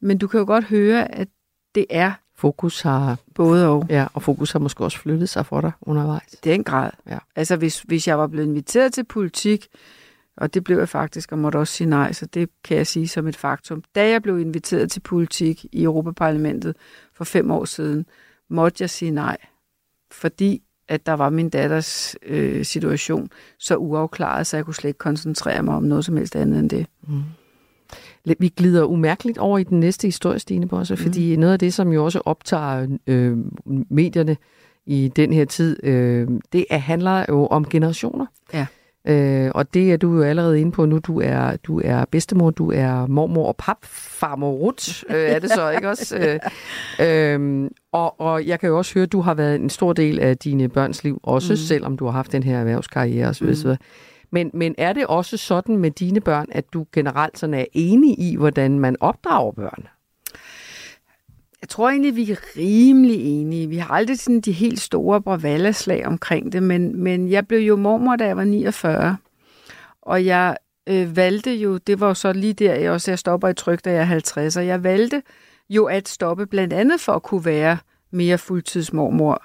Men du kan jo godt høre, at det er Fokus har... både og. Ja, og fokus har måske også flyttet sig for dig undervejs. I den grad. Ja. Altså, hvis, hvis jeg var blevet inviteret til politik, og det blev jeg faktisk, og måtte også sige nej, så det kan jeg sige som et faktum. Da jeg blev inviteret til politik i Europaparlamentet for fem år siden, måtte jeg sige nej, fordi at der var min datters øh, situation så uafklaret, så jeg kunne slet ikke koncentrere mig om noget som helst andet end det. Lidt- Vi glider umærkeligt over i den næste historie, Stine Bosse, mm. fordi noget af det, som jo også optager øh, medierne i den her tid, øh, det er, handler jo om generationer. Ja. Øh, og det er du jo allerede inde på nu. Du er, du er bedstemor, du er mormor og papfarmor Rut, øh, er det så, ikke også? Øh, øh, og, og jeg kan jo også høre, at du har været en stor del af dine børns liv, også mm. Selvom du har haft den her erhvervskarriere osv. Mm. Men, men er det også sådan med dine børn, at du generelt sådan er enig i, hvordan man opdrager børn? Jeg tror egentlig, vi er rimelig enige. Vi har aldrig sådan de helt store bravallaslag omkring det, men, men jeg blev jo mormor, da jeg var 49. Og jeg øh, valgte jo, det var jo så lige der, jeg også jeg stopper i tryk, da jeg er 50, og jeg valgte jo at stoppe blandt andet for at kunne være mere fuldtidsmormor.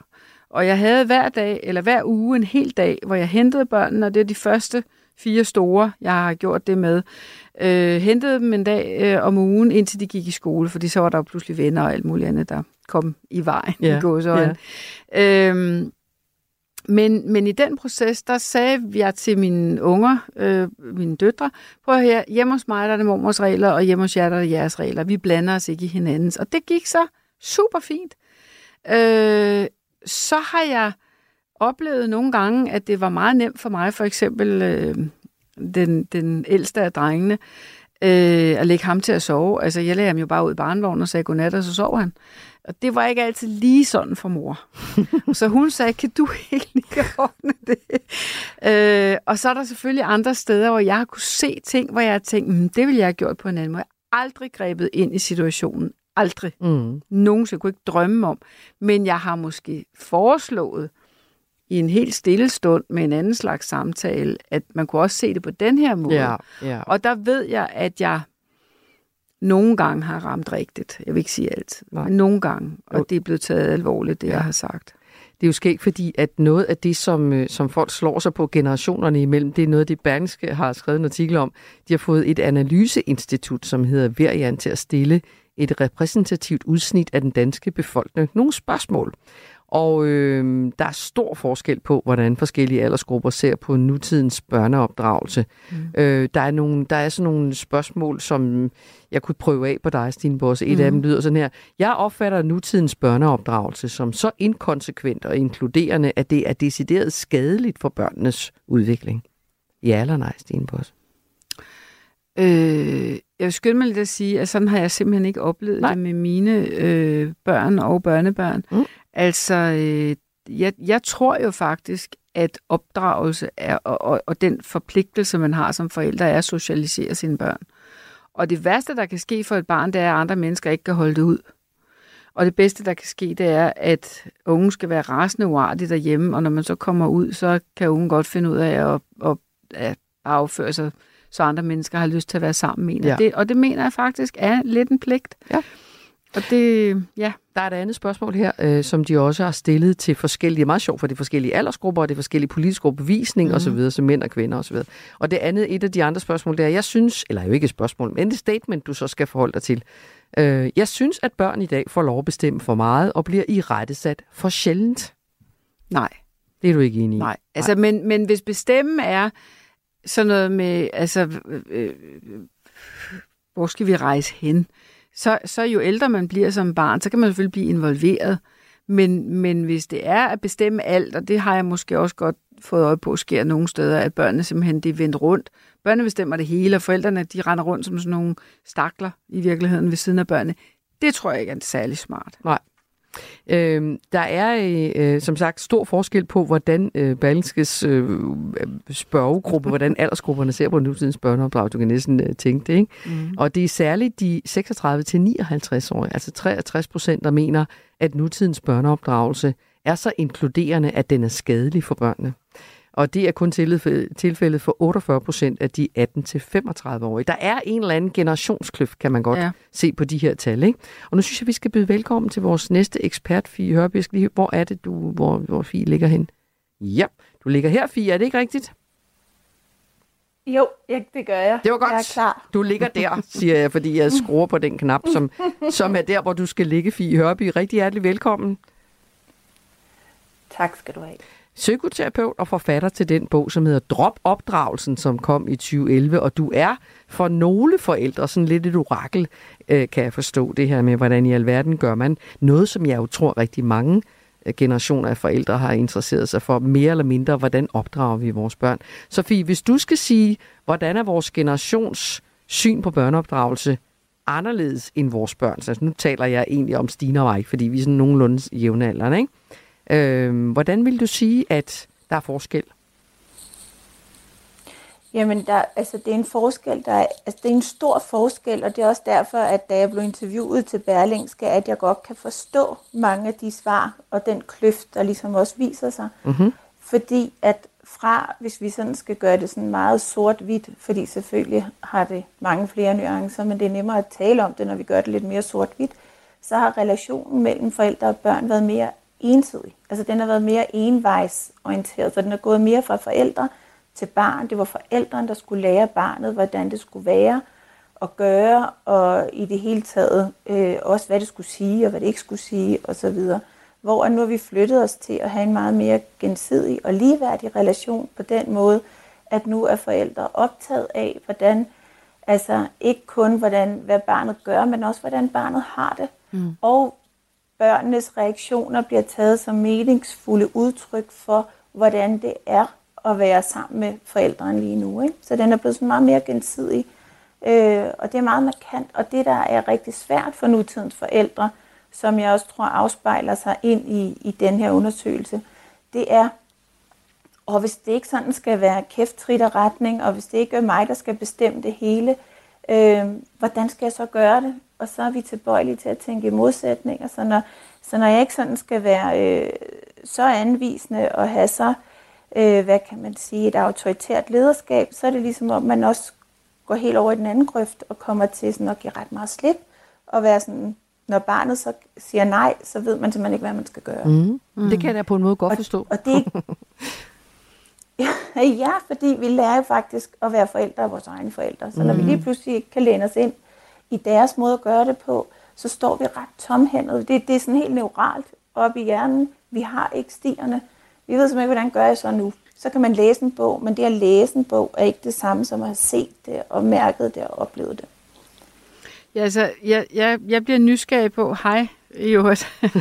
Og jeg havde hver dag, eller hver uge en hel dag, hvor jeg hentede børnene, og det er de første fire store, jeg har gjort det med. Øh, hentede dem en dag øh, om ugen, indtil de gik i skole, fordi så var der jo pludselig venner og alt muligt andet, der kom i vejen Ja, i gåsøjne. Øhm, men, men i den proces, der sagde jeg til mine unger, øh, mine døtre, prøv at høre, hjemme hos mig der er det mormors regler, og hjemme hos jer der er det jeres regler. Vi blander os ikke i hinandens. Og det gik så super fint. Øh, så har jeg oplevet nogle gange, at det var meget nemt for mig, for eksempel øh, den, den ældste af drengene, øh, at lægge ham til at sove. Altså, jeg lagde ham jo bare ud i barnevognen og sagde godnat, og så sov han. Og det var ikke altid lige sådan for mor. så hun sagde, kan du ikke lige ordne det? Øh, og så er der selvfølgelig andre steder, hvor jeg har kunne se ting, hvor jeg har tænkt, mm, det ville jeg have gjort på en anden måde. Jeg har aldrig grebet ind i situationen. Aldrig. Mm. Nogensinde kunne ikke drømme om. Men jeg har måske foreslået i en helt stille stund med en anden slags samtale, at man kunne også se det på den her måde. Ja, ja. Og der ved jeg, at jeg nogle gange har ramt rigtigt. Jeg vil ikke sige altid, Nej. men nogle gange. Og det er blevet taget alvorligt, det Ja. jeg har sagt. Det er jo skægt, fordi at noget af det, som, øh, som folk slår sig på generationerne imellem, det er noget det, Berlingske har skrevet en artikel om. De har fået et analyseinstitut, som hedder Verian, til at stille et repræsentativt udsnit af den danske befolkning nogle spørgsmål. Og øh, der er stor forskel på, hvordan forskellige aldersgrupper ser på nutidens børneopdragelse. Mm. Øh, der, er nogle, der er sådan nogle spørgsmål, som jeg kunne prøve af på dig, Stine Bosse. Et mm. af dem lyder sådan her. Jeg opfatter nutidens børneopdragelse som så inkonsekvent og inkluderende, at det er decideret skadeligt for børnenes udvikling. Ja eller nej, Stine Bosse? Øh, jeg vil skynde mig lidt at sige, at sådan har jeg simpelthen ikke oplevet Nej. det med mine øh, børn og børnebørn. Mm. Altså, øh, jeg, jeg tror jo faktisk, at opdragelse er, og, og, og den forpligtelse, man har som forældre, er at socialisere sine børn. Og det værste, der kan ske for et barn, det er, at andre mennesker ikke kan holde det ud. Og det bedste, der kan ske, det er, at unge skal være rasende uartige derhjemme, og når man så kommer ud, så kan unge godt finde ud af at, at, at afføre sig så andre mennesker har lyst til at være sammen med en. Ja. Og, det, og det mener jeg faktisk er lidt en pligt. Ja. Og det, ja. Der er et andet spørgsmål her, øh, som de også har stillet til forskellige, meget sjovt for de forskellige aldersgrupper, og det forskellige politiske overbevisning mm. osv., så mænd og kvinder osv. Og det andet, et af de andre spørgsmål, det er, jeg synes, eller jo ikke et spørgsmål, men et statement, du så skal forholde dig til. Øh, jeg synes, at børn i dag får lov at bestemme for meget, og bliver i rettesat for sjældent. Nej. Det er du ikke enig i? Nej, altså, Nej. Men, men hvis bestemme er, sådan noget med, altså, øh, øh, hvor skal vi rejse hen? Så, så jo ældre man bliver som barn, så kan man selvfølgelig blive involveret. Men, men hvis det er at bestemme alt, og det har jeg måske også godt fået øje på, sker nogle steder, at børnene simpelthen det er vendt rundt. Børnene bestemmer det hele, og forældrene de render rundt som sådan nogle stakler i virkeligheden ved siden af børnene. Det tror jeg ikke er særlig smart. Nej. Øh, der er øh, som sagt stor forskel på, hvordan øh, Berlingskes øh, spørgegruppe, hvordan aldersgrupperne ser på nutidens børneopdrag. Du kan næsten øh, tænke det, ikke? Mm. Og det er særligt de 36-59-årige, altså 63 procent, der mener, at nutidens børneopdragelse er så inkluderende, at den er skadelig for børnene. Og det er kun tilfældet for 48 procent af de 18-35-årige. Der er en eller anden generationskløft, kan man godt ja. se på de her tal. Ikke? Og nu synes jeg, vi skal byde velkommen til vores næste ekspert, Fie Hørby. Hvor er det, du, hvor, hvor Fie ligger hen? Ja, du ligger her, Fie. Er det ikke rigtigt? Jo, ja, det gør jeg. Det var godt. Jeg er klar. Du ligger der, siger jeg, fordi jeg skruer på den knap, som, som er der, hvor du skal ligge, Fie Hørby. Rigtig hjertelig velkommen. Tak skal du have psykoterapeut og forfatter til den bog, som hedder Drop opdragelsen, som kom i 2011. Og du er for nogle forældre sådan lidt et orakel, øh, kan jeg forstå det her med, hvordan i alverden gør man noget, som jeg jo tror rigtig mange øh, generationer af forældre har interesseret sig for, mere eller mindre, hvordan opdrager vi vores børn. Sofie, hvis du skal sige, hvordan er vores generations syn på børneopdragelse anderledes end vores børn? Så altså, nu taler jeg egentlig om Stine og mig, fordi vi er sådan nogenlunde jævnaldrende, ikke? Øh, hvordan vil du sige, at der er forskel? Jamen, der, altså, det er en forskel, der er, altså, det er en stor forskel, og det er også derfor, at da jeg blev interviewet til Berlingske, at jeg godt kan forstå mange af de svar og den kløft, der ligesom også viser sig. Mm-hmm. Fordi at fra, hvis vi sådan skal gøre det sådan meget sort-hvidt, fordi selvfølgelig har det mange flere nuancer, men det er nemmere at tale om det, når vi gør det lidt mere sort-hvidt, så har relationen mellem forældre og børn været mere ensidig. Altså den har været mere envejsorienteret, så den er gået mere fra forældre til barn. Det var forældrene, der skulle lære barnet, hvordan det skulle være og gøre, og i det hele taget øh, også, hvad det skulle sige og hvad det ikke skulle sige osv. Hvor nu har vi flyttet os til at have en meget mere gensidig og ligeværdig relation på den måde, at nu er forældre optaget af, hvordan, altså ikke kun hvordan, hvad barnet gør, men også hvordan barnet har det. Mm. Og børnenes reaktioner bliver taget som meningsfulde udtryk for, hvordan det er at være sammen med forældrene lige nu. Ikke? Så den er blevet sådan meget mere gensidig, øh, og det er meget markant. Og det, der er rigtig svært for nutidens forældre, som jeg også tror afspejler sig ind i, i den her undersøgelse, det er, og hvis det ikke sådan skal være kæfttrit og retning, og hvis det ikke er mig, der skal bestemme det hele, øh, hvordan skal jeg så gøre det? og så er vi tilbøjelige til at tænke i modsætninger. Så når, så når jeg ikke sådan skal være øh, så anvisende og have så, øh, hvad kan man sige, et autoritært lederskab, så er det ligesom om, man også går helt over i den anden grøft og kommer til sådan at give ret meget slip og være sådan når barnet så siger nej, så ved man simpelthen ikke, hvad man skal gøre. Mm. Mm. Det kan jeg da på en måde godt forstå. Og, og det, ja, fordi vi lærer faktisk at være forældre af vores egne forældre. Så når mm. vi lige pludselig ikke kan læne os ind i deres måde at gøre det på, så står vi ret tomhændet. Det, det er sådan helt neuralt op i hjernen. Vi har ikke stierne. Vi ved simpelthen ikke, hvordan gør jeg så nu. Så kan man læse en bog, men det at læse en bog er ikke det samme som at have set det og mærket det og oplevet det. Ja, altså, jeg, jeg, jeg bliver nysgerrig på, hej, øvrigt. øhm,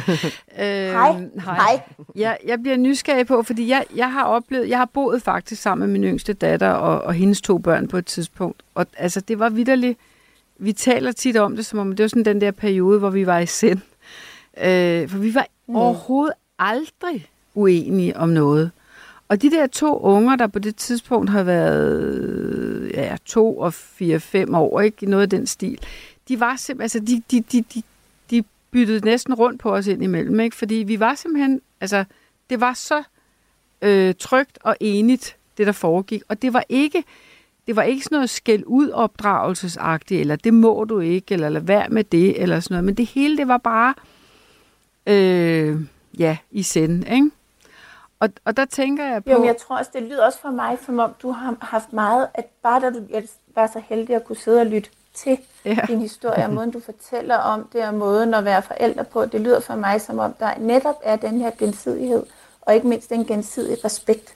hej. hej. Jeg, jeg bliver nysgerrig på, fordi jeg, jeg har oplevet, jeg har boet faktisk sammen med min yngste datter og, og hendes to børn på et tidspunkt. Og altså, det var vidderligt, vi taler tit om det, som om det var sådan den der periode, hvor vi var i sind. Øh, for vi var mm. overhovedet aldrig uenige om noget. Og de der to unger, der på det tidspunkt har været ja, to og fire-fem år, ikke? Noget af den stil, de var simpelthen, altså de, de, de, de byttede næsten rundt på os ind imellem, ikke? Fordi vi var simpelthen, altså det var så øh, trygt og enigt, det der foregik. Og det var ikke, det var ikke sådan noget skæld ud opdragelsesagtigt, eller det må du ikke, eller lad være med det, eller sådan noget. Men det hele, det var bare, øh, ja, i send, ikke? Og, og der tænker jeg på... Jo, men jeg tror også, det lyder også for mig, som om du har haft meget, at bare da du jeg var så heldig at kunne sidde og lytte til ja. din historie, og måden du fortæller om det, og måden at være forældre på, det lyder for mig som om, der netop er den her gensidighed, og ikke mindst den gensidige respekt.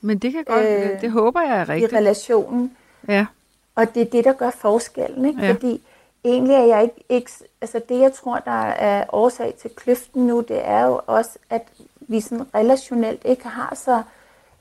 Men det kan godt, øh, det håber jeg er rigtigt. I relationen. Ja. Og det er det, der gør forskellen, ikke? Ja. Fordi egentlig er jeg ikke, ikke, altså det jeg tror, der er årsag til kløften nu, det er jo også, at vi sådan relationelt ikke har så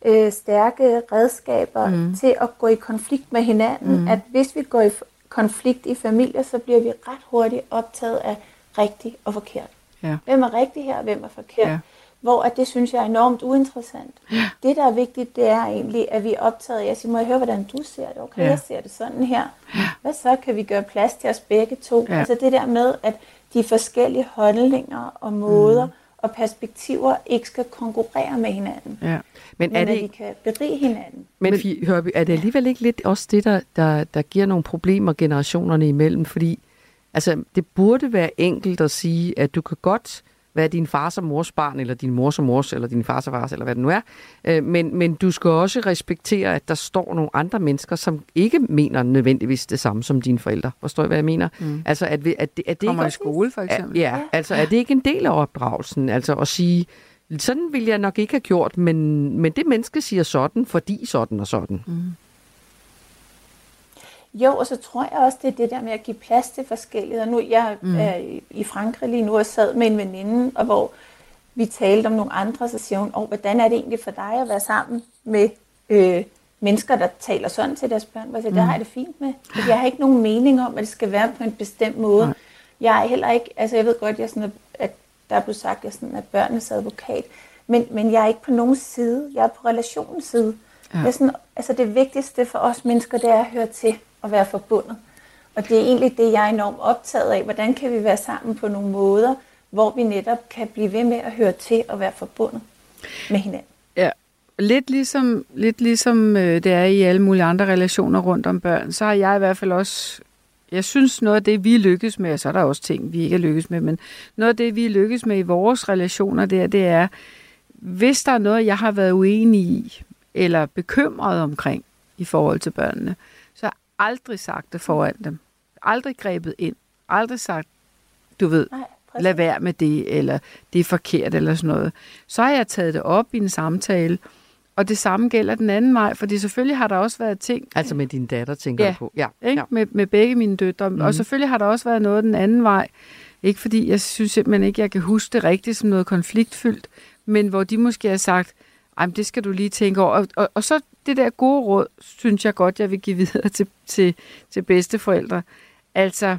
øh, stærke redskaber mm. til at gå i konflikt med hinanden, mm. at hvis vi går i konflikt i familier, så bliver vi ret hurtigt optaget af rigtigt og forkert. Ja. Hvem er rigtig her, og hvem er forkert? Ja. Hvor at det synes jeg er enormt uinteressant. Ja. Det, der er vigtigt, det er egentlig, at vi er optaget af, jeg siger, må jeg høre, hvordan du ser det? Okay, ja. jeg ser det sådan her. Ja. Hvad så? Kan vi gøre plads til os begge to? Ja. Altså det der med, at de forskellige holdninger og måder mm. Og perspektiver ikke skal konkurrere med hinanden. Ja. Men, men er det, at vi kan berige hinanden. Men Hørby, er det alligevel ikke lidt også det, der, der, der giver nogle problemer generationerne imellem? Fordi altså, det burde være enkelt at sige, at du kan godt være din fars og mors barn, eller din mors og mors, eller din fars og fars, eller hvad det nu er. Øh, men, men du skal også respektere, at der står nogle andre mennesker, som ikke mener nødvendigvis det samme som dine forældre. Forstår du, hvad jeg mener? Mm. Altså, at, at, at det Kommer ikke i skole, for eksempel. Ja, altså, er det ikke en del af opdragelsen? Altså at sige, sådan vil jeg nok ikke have gjort, men, men det menneske siger sådan, fordi sådan og sådan. Mm. Jo, og så tror jeg også, det er det der med at give plads til forskelligheder. Nu jeg mm. er i Frankrig lige nu og sad med en veninde, og hvor vi talte om nogle andre, så siger hun, oh, hvordan er det egentlig for dig at være sammen med øh, mennesker, der taler sådan til deres børn? Altså, mm. Det har jeg det fint med. Fordi jeg har ikke nogen mening om, at det skal være på en bestemt måde. Nej. Jeg er heller ikke, altså jeg ved godt, jeg sådan, at der er blevet sagt, at jeg sådan, er børnenes advokat, men, men jeg er ikke på nogen side. Jeg er på relationens side. Ja. Jeg er sådan, altså det vigtigste for os mennesker, det er at høre til at være forbundet. Og det er egentlig det, jeg er enormt optaget af. Hvordan kan vi være sammen på nogle måder, hvor vi netop kan blive ved med at høre til og være forbundet med hinanden. Ja, lidt ligesom, lidt ligesom øh, det er i alle mulige andre relationer rundt om børn, så har jeg i hvert fald også, jeg synes noget af det, vi lykkes med, og så er der også ting, vi ikke er lykkes med, men noget af det, vi lykkes med i vores relationer, det er, det er hvis der er noget, jeg har været uenig i, eller bekymret omkring i forhold til børnene, øh, aldrig sagt det foran dem. Aldrig grebet ind. Aldrig sagt, du ved, Nej, lad være med det, eller det er forkert, eller sådan noget. Så har jeg taget det op i en samtale, og det samme gælder den anden vej, fordi selvfølgelig har der også været ting... Altså med din datter, tænker ja, du på? Ja, ikke? ja. Med, med begge mine døtre. Mm-hmm. Og selvfølgelig har der også været noget den anden vej. Ikke fordi jeg synes simpelthen ikke, jeg kan huske det rigtigt som noget konfliktfyldt, men hvor de måske har sagt, ej, det skal du lige tænke over. Og, og, og så det der gode råd, synes jeg godt, jeg vil give videre til, til, til bedsteforældre. Altså,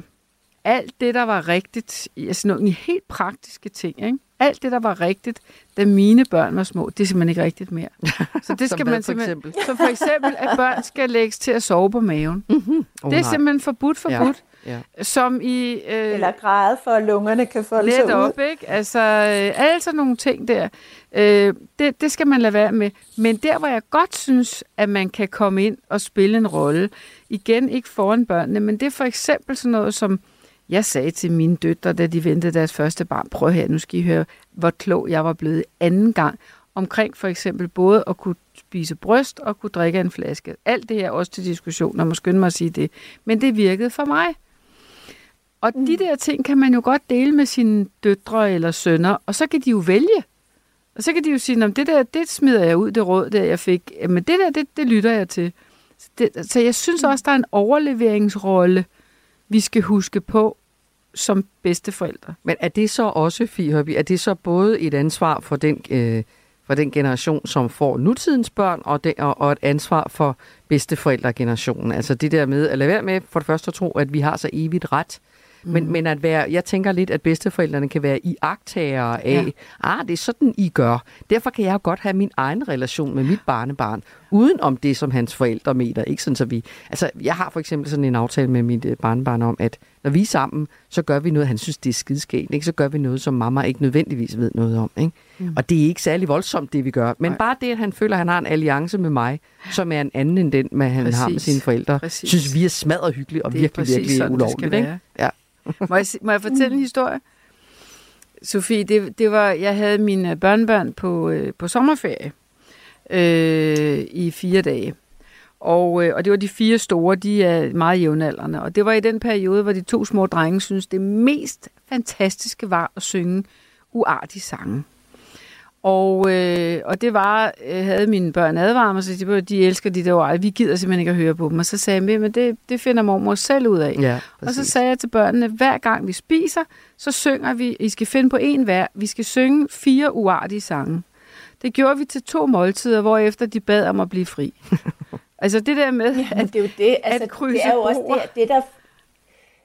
alt det, der var rigtigt, altså nogle helt praktiske ting, ikke? alt det, der var rigtigt, da mine børn var små, det er simpelthen ikke rigtigt mere. Så det skal man for eksempel? Så for eksempel, at børn skal lægges til at sove på maven. Mm-hmm. Oh, det er nej. simpelthen forbudt, forbudt. Ja. Ja. Som i... Øh, Eller græde for, at lungerne kan folde sig Lidt ud. op, ikke? Altså, øh, alle sådan nogle ting der, øh, det, det skal man lade være med. Men der, hvor jeg godt synes, at man kan komme ind og spille en rolle, igen ikke foran børnene, men det er for eksempel sådan noget som Jeg sagde til mine døtre, da de ventede deres første barn, prøv her, nu skal I høre, hvor klog jeg var blevet anden gang, omkring for eksempel både at kunne spise bryst og kunne drikke en flaske. Alt det her også til diskussion, og må skynde mig at sige det. Men det virkede for mig. Og de Mm. der ting kan man jo godt dele med sine døtre eller sønner, og så kan de jo vælge. Og så kan de jo sige, at det der, det smider jeg ud, det råd, der jeg fik. Men det der, det, det lytter jeg til. Så, det, så jeg synes også, der er en overleveringsrolle, vi skal huske på som bedsteforældre. Men er det så også, Fie Hørby, er det så både et ansvar for den, øh, for den generation, som får nutidens børn, og, det, og, og et ansvar for bedsteforældregenerationen? Altså det der med at lade være med for det første at tro, at vi har så evigt ret, mm. men, men at være, jeg tænker lidt, at bedsteforældrene kan være iagtagere af, ja. ah, det er sådan, I gør. Derfor kan jeg jo godt have min egen relation med mit barnebarn, uden om det, som hans forældre mener. Ikke sådan, så vi, altså, jeg har for eksempel sådan en aftale med mit øh, barnebarn om, at når vi er sammen, så gør vi noget, han synes, det er skideskægt. Ikke? Så gør vi noget, som mamma ikke nødvendigvis ved noget om. Ikke? Mm. Og det er ikke særlig voldsomt, det vi gør. Men Nej. bare det, at han føler, at han har en alliance med mig, som er en anden end den, man han præcis. har med sine forældre, præcis. synes vi er smadret hyggeligt og Det virkelig, præcis virkelig sådan, det ulovligt. skal Ikke? Ja. Må jeg, må jeg fortælle en historie? Sofie, det, det var, jeg havde mine børnebørn på, øh, på sommerferie øh, i fire dage. Og, øh, og det var de fire store, de er meget jævnaldrende. Og det var i den periode, hvor de to små drenge synes det mest fantastiske var at synge uartige sange. Og, øh, og det var, øh, havde mine børn advaret mig, så de, de elsker de der ord, vi gider simpelthen ikke at høre på dem. Og så sagde jeg, men det, det finder mormor selv ud af. Ja, og så sagde jeg til børnene, hver gang vi spiser, så synger vi, I skal finde på en hver, vi skal synge fire uartige sange. Det gjorde vi til to måltider, hvorefter de bad om at blive fri. altså det der med, ja, at, det er jo det, altså, at krydse det er jo også broer. det, det der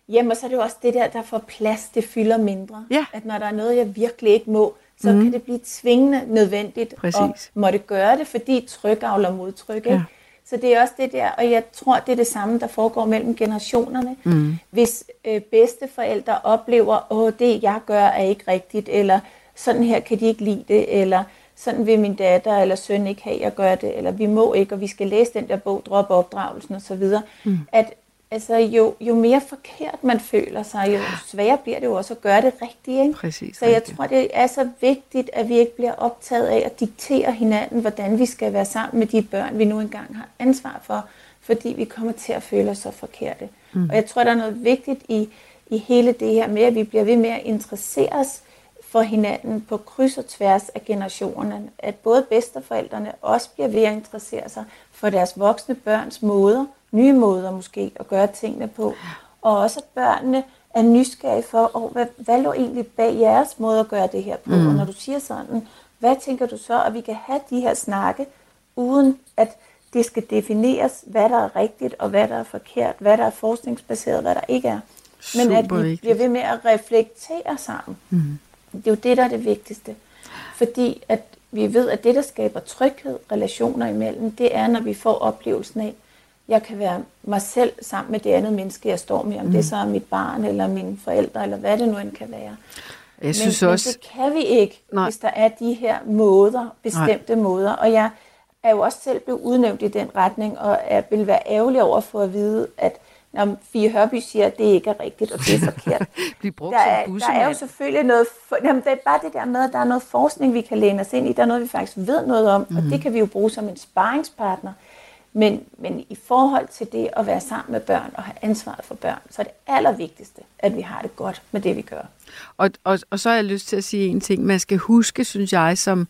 Jamen, og så er det jo også det der, der får plads, det fylder mindre. Ja. At når der er noget, jeg virkelig ikke må, så mm. kan det blive tvingende nødvendigt Præcis. at måtte gøre det, fordi tryk avler modtryk. Ja. Så det er også det der, og jeg tror, det er det samme, der foregår mellem generationerne. Mm. Hvis øh, bedsteforældre oplever, åh, det jeg gør er ikke rigtigt, eller sådan her kan de ikke lide det, eller sådan vil min datter eller søn ikke have, jeg gør det, eller vi må ikke, og vi skal læse den der bog, droppe opdragelsen osv. Mm. At altså, jo, jo mere forkert man føler sig, jo sværere bliver det jo også at gøre det rigtigt. Ikke? Præcis, så jeg tror, det er så vigtigt, at vi ikke bliver optaget af at diktere hinanden, hvordan vi skal være sammen med de børn, vi nu engang har ansvar for, fordi vi kommer til at føle os så forkerte. Mm. Og jeg tror, der er noget vigtigt i, i hele det her med, at vi bliver ved med at interessere os for hinanden på kryds og tværs af generationerne. At både bedsteforældrene også bliver ved at interessere sig for deres voksne børns måder, nye måder måske at gøre tingene på. Og også at børnene er nysgerrige for, oh, hvad, hvad lå egentlig bag jeres måde at gøre det her på? Mm. Og når du siger sådan, hvad tænker du så, at vi kan have de her snakke, uden at det skal defineres, hvad der er rigtigt og hvad der er forkert, hvad der er forskningsbaseret, hvad der ikke er. Men at vi Supervigtigt. bliver ved med at reflektere sammen. Mm. Det er jo det, der er det vigtigste. Fordi at vi ved, at det, der skaber tryghed, relationer imellem, det er, når vi får oplevelsen af, jeg kan være mig selv sammen med det andet menneske, jeg står med, om mm. det så er mit barn, eller mine forældre, eller hvad det nu end kan være. Jeg men, synes men også- det kan vi ikke, Nej. Hvis der er de her måder, bestemte Nej. måder. Og jeg er jo også selv blevet udnævnt i den retning, og jeg vil være ærgerlig over for at vide, at når Fie Hørby siger, at det ikke er rigtigt, og det er forkert. Blive brugt der, er, som der er jo bussemand. selvfølgelig noget, for, jamen, det er bare det der med, at der er noget forskning, vi kan læne os ind i. Der er noget, vi faktisk ved noget om, mm. og det kan vi jo bruge som en sparringspartner. Men, men i forhold til det at være sammen med børn og have ansvaret for børn, så er det allervigtigste, at vi har det godt med det, vi gør. Og, og, og så har jeg lyst til at sige en ting. Man skal huske, synes jeg, som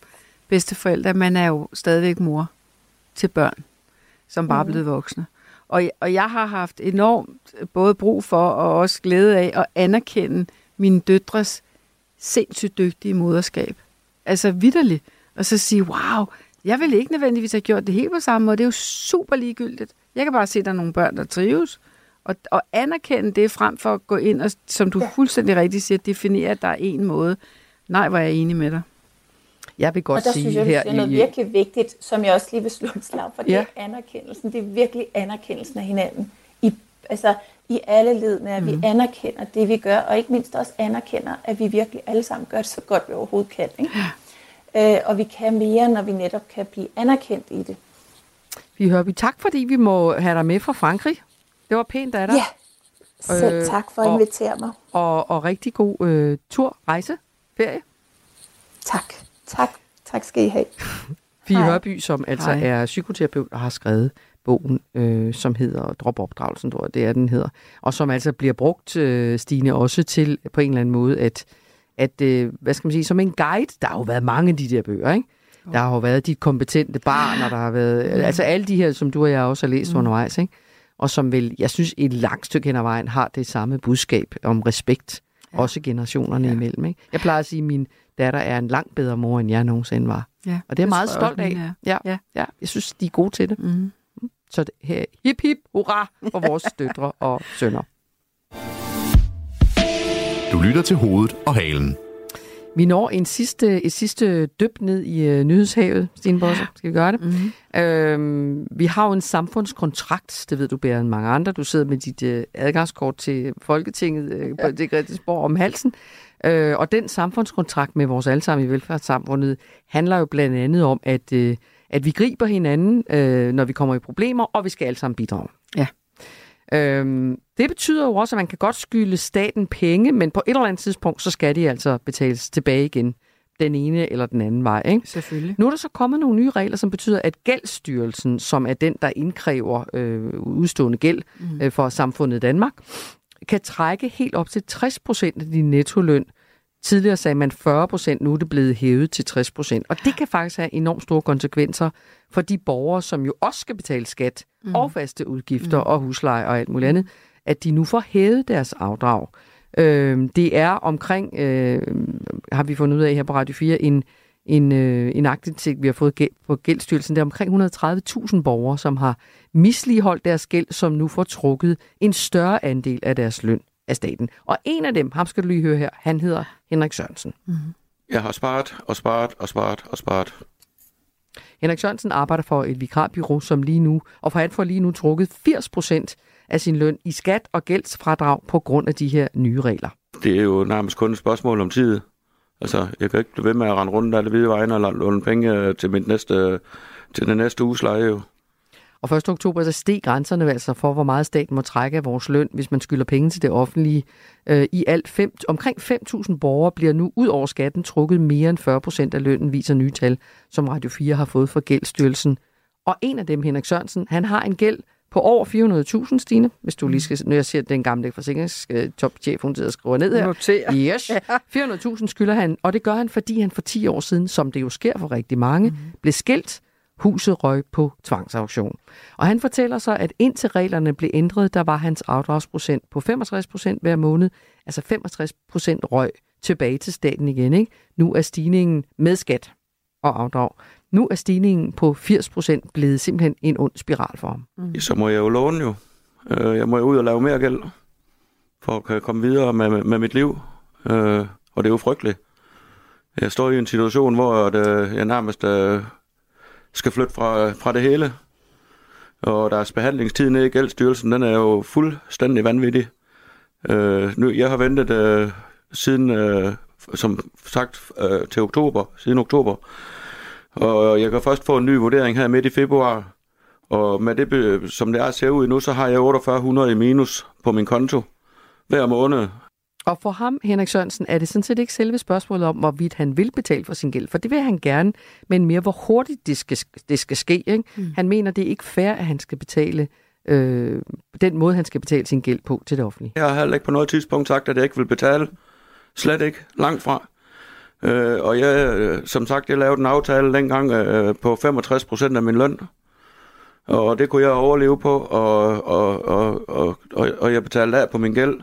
bedsteforældre, at man er jo stadigvæk mor til børn, som bare er Mhm. blevet voksne. Og, og jeg har haft enormt både brug for og også glæde af at anerkende mine døtres sindssygt dygtige moderskab. Altså vidderligt. Og så sige, wow, jeg ville ikke nødvendigvis have gjort det helt på samme måde. Det er jo super ligegyldigt. Jeg kan bare se, at der er nogle børn, der trives. Og, og anerkende det frem for at gå ind og, som du ja. fuldstændig rigtigt siger, definere, at der er en måde. Nej, hvor er jeg enig med dig. Jeg vil godt og der sige synes jeg, her det er noget i... virkelig vigtigt, som jeg også lige vil slå et slag for. Det Ja. er anerkendelsen. Det er virkelig anerkendelsen af hinanden. I, altså, i alle ledene, at vi Mhm. anerkender det, vi gør, og ikke mindst også anerkender, at vi virkelig alle sammen gør det så godt, vi overhovedet kan. Ikke? Øh, og vi kan mere, når vi netop kan blive anerkendt i det. Vi hører vi tak, fordi vi må have dig med fra Frankrig. Det var pænt af dig. Ja, Selv tak for at og- invitere mig. Og, og rigtig god øh, tur, rejse, ferie. Tak. Tak. Tak skal I have. Fie Hej. Hørby, som altså Hej. er psykoterapeut og har skrevet bogen, øh, som hedder Drop opdragelsen, tror jeg, det er den hedder, og som altså bliver brugt, øh, Stine, også til på en eller anden måde, at, at øh, hvad skal man sige, som en guide, der har jo været mange af de der bøger, ikke? Der har jo været de kompetente barn, og der har været, altså alle de her, som du og jeg også har læst Mm. undervejs, ikke? Og som vel, jeg synes, et langt stykke hen ad vejen har det samme budskab om respekt, ja. også generationerne ja. imellem, ikke? Jeg plejer at sige, at min datter er en langt bedre mor, end jeg nogensinde var. Ja, og det er jeg meget stolt af. er. Ja, ja. ja, jeg synes, de er gode til det. Mm. Så det her, hip hip, hurra for vores døtre og sønner. Du lytter til hovedet og halen. Vi når en sidste, et sidste dyb ned i øh, nyhedshavet, Stine Bosse. Skal vi gøre det? Mm-hmm. Øhm, vi har jo en samfundskontrakt, det ved du bedre end mange andre. Du sidder med dit øh, adgangskort til Folketinget øh, på det Christiansborg om halsen. Øh, og den samfundskontrakt med vores allesammen i velfærdssamfundet handler jo blandt andet om, at, øh, at vi griber hinanden, øh, når vi kommer i problemer, og vi skal alle sammen bidrage. Ja. Øhm, det betyder jo også, at man kan godt skylde staten penge, men på et eller andet tidspunkt, så skal de altså betales tilbage igen den ene eller den anden vej. Ikke? Selvfølgelig. Nu er der så kommet nogle nye regler, som betyder, at Gældsstyrelsen, som er den, der indkræver øh, udstående gæld Mhm. øh, for samfundet Danmark, kan trække helt op til 60 procent af din nettoløn. Tidligere sagde man 40 procent, nu er det blevet hævet til 60 procent. Og det kan faktisk have enormt store konsekvenser for de borgere, som jo også skal betale skat mm. og faste udgifter mm. og husleje og alt muligt andet, at de nu får hævet deres afdrag. Øh, det er omkring, øh, har vi fundet ud af her på Radio 4, en, en, øh, en aktindsigt, vi har fået gæld, på Gældsstyrelsen. Det er omkring 130.000 borgere, som har misligeholdt deres gæld, som nu får trukket en større andel af deres løn af staten. Og en af dem, ham skal du lige høre her, han hedder Henrik Sørensen. Jeg har sparet og sparet og sparet og sparet. Henrik Sørensen arbejder for et vikarbyrå, som lige nu, og for han får lige nu trukket 80 procent af sin løn i skat og gældsfradrag på grund af de her nye regler. Det er jo nærmest kun et spørgsmål om tid. Altså, jeg kan ikke blive ved med at rende rundt af det hvide vejen og låne penge øh, til, mit næste, til den næste uges leje. Jo. Og 1. oktober så steg grænserne altså for, hvor meget staten må trække af vores løn, hvis man skylder penge til det offentlige. Øh, I alt fem, omkring 5.000 borgere bliver nu ud over skatten trukket mere end 40 procent af lønnen, viser nye tal, som Radio 4 har fået fra Gældsstyrelsen. Og en af dem, Henrik Sørensen, han har en gæld på over 400.000, Stine, hvis du lige skal, når jeg siger, at den gamle forsikringstopchef, hun sidder og skriver ned her. Noter. Yes. 400.000 skylder han, og det gør han, fordi han for 10 år siden, som det jo sker for rigtig mange, mm. blev skilt. Huset røg på tvangsauktion. Og han fortæller så, at indtil reglerne blev ændret, der var hans afdragsprocent på 65% hver måned. Altså 65% røg tilbage til staten igen. Ikke? Nu er stigningen med skat og afdrag. Nu er stigningen på 80% blevet simpelthen en ond spiral for ham. Mm. Så må jeg jo låne jo. Øh, jeg må jo ud og lave mere gæld, for at komme videre med, med, mit liv. Øh, Og det er jo frygteligt. Jeg står i en situation, hvor at, øh, jeg nærmest øh, skal flytte fra, fra det hele. Og deres behandlingstid nede i Gældsstyrelsen, den er jo fuldstændig vanvittig. Øh, nu, jeg har ventet øh, siden, øh, som sagt, øh, til oktober, siden oktober. Og jeg kan først få en ny vurdering her midt i februar. Og med det, som det er ser ud nu, så har jeg 4800 i minus på min konto hver måned. Og for ham, Henrik Sørensen, er det sådan set ikke selve spørgsmålet om, hvorvidt han vil betale for sin gæld, for det vil han gerne, men mere hvor hurtigt det skal, det skal ske. Ikke? Mm. Han mener, det er ikke fair, at han skal betale øh, den måde, han skal betale sin gæld på til det offentlige. Jeg har heller ikke på noget tidspunkt sagt, at jeg ikke vil betale. Slet ikke. Langt fra. Øh, og jeg, øh, som sagt, jeg lavede en aftale dengang øh, på 65 procent af min løn. Og det kunne jeg overleve på, og, og, og, og, og, og jeg betalte af på min gæld.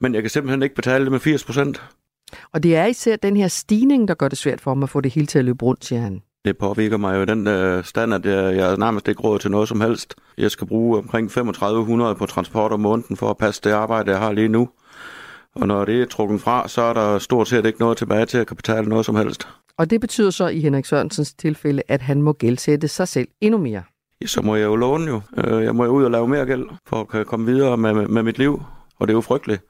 Men jeg kan simpelthen ikke betale det med 80 procent. Og det er især den her stigning, der gør det svært for ham at få det hele til at løbe rundt, siger han. Det påvirker mig jo den øh, stand, at jeg, jeg nærmest ikke råd til noget som helst. Jeg skal bruge omkring 3500 på transport om måneden for at passe det arbejde, jeg har lige nu. Og når det er trukket fra, så er der stort set ikke noget tilbage til at kan betale noget som helst. Og det betyder så i Henrik Sørensens tilfælde, at han må gældsætte sig selv endnu mere. Ja, Så må jeg jo låne jo. Øh, Jeg må jo ud og lave mere gæld, for at komme videre med, med, med mit liv. Og det er jo frygteligt.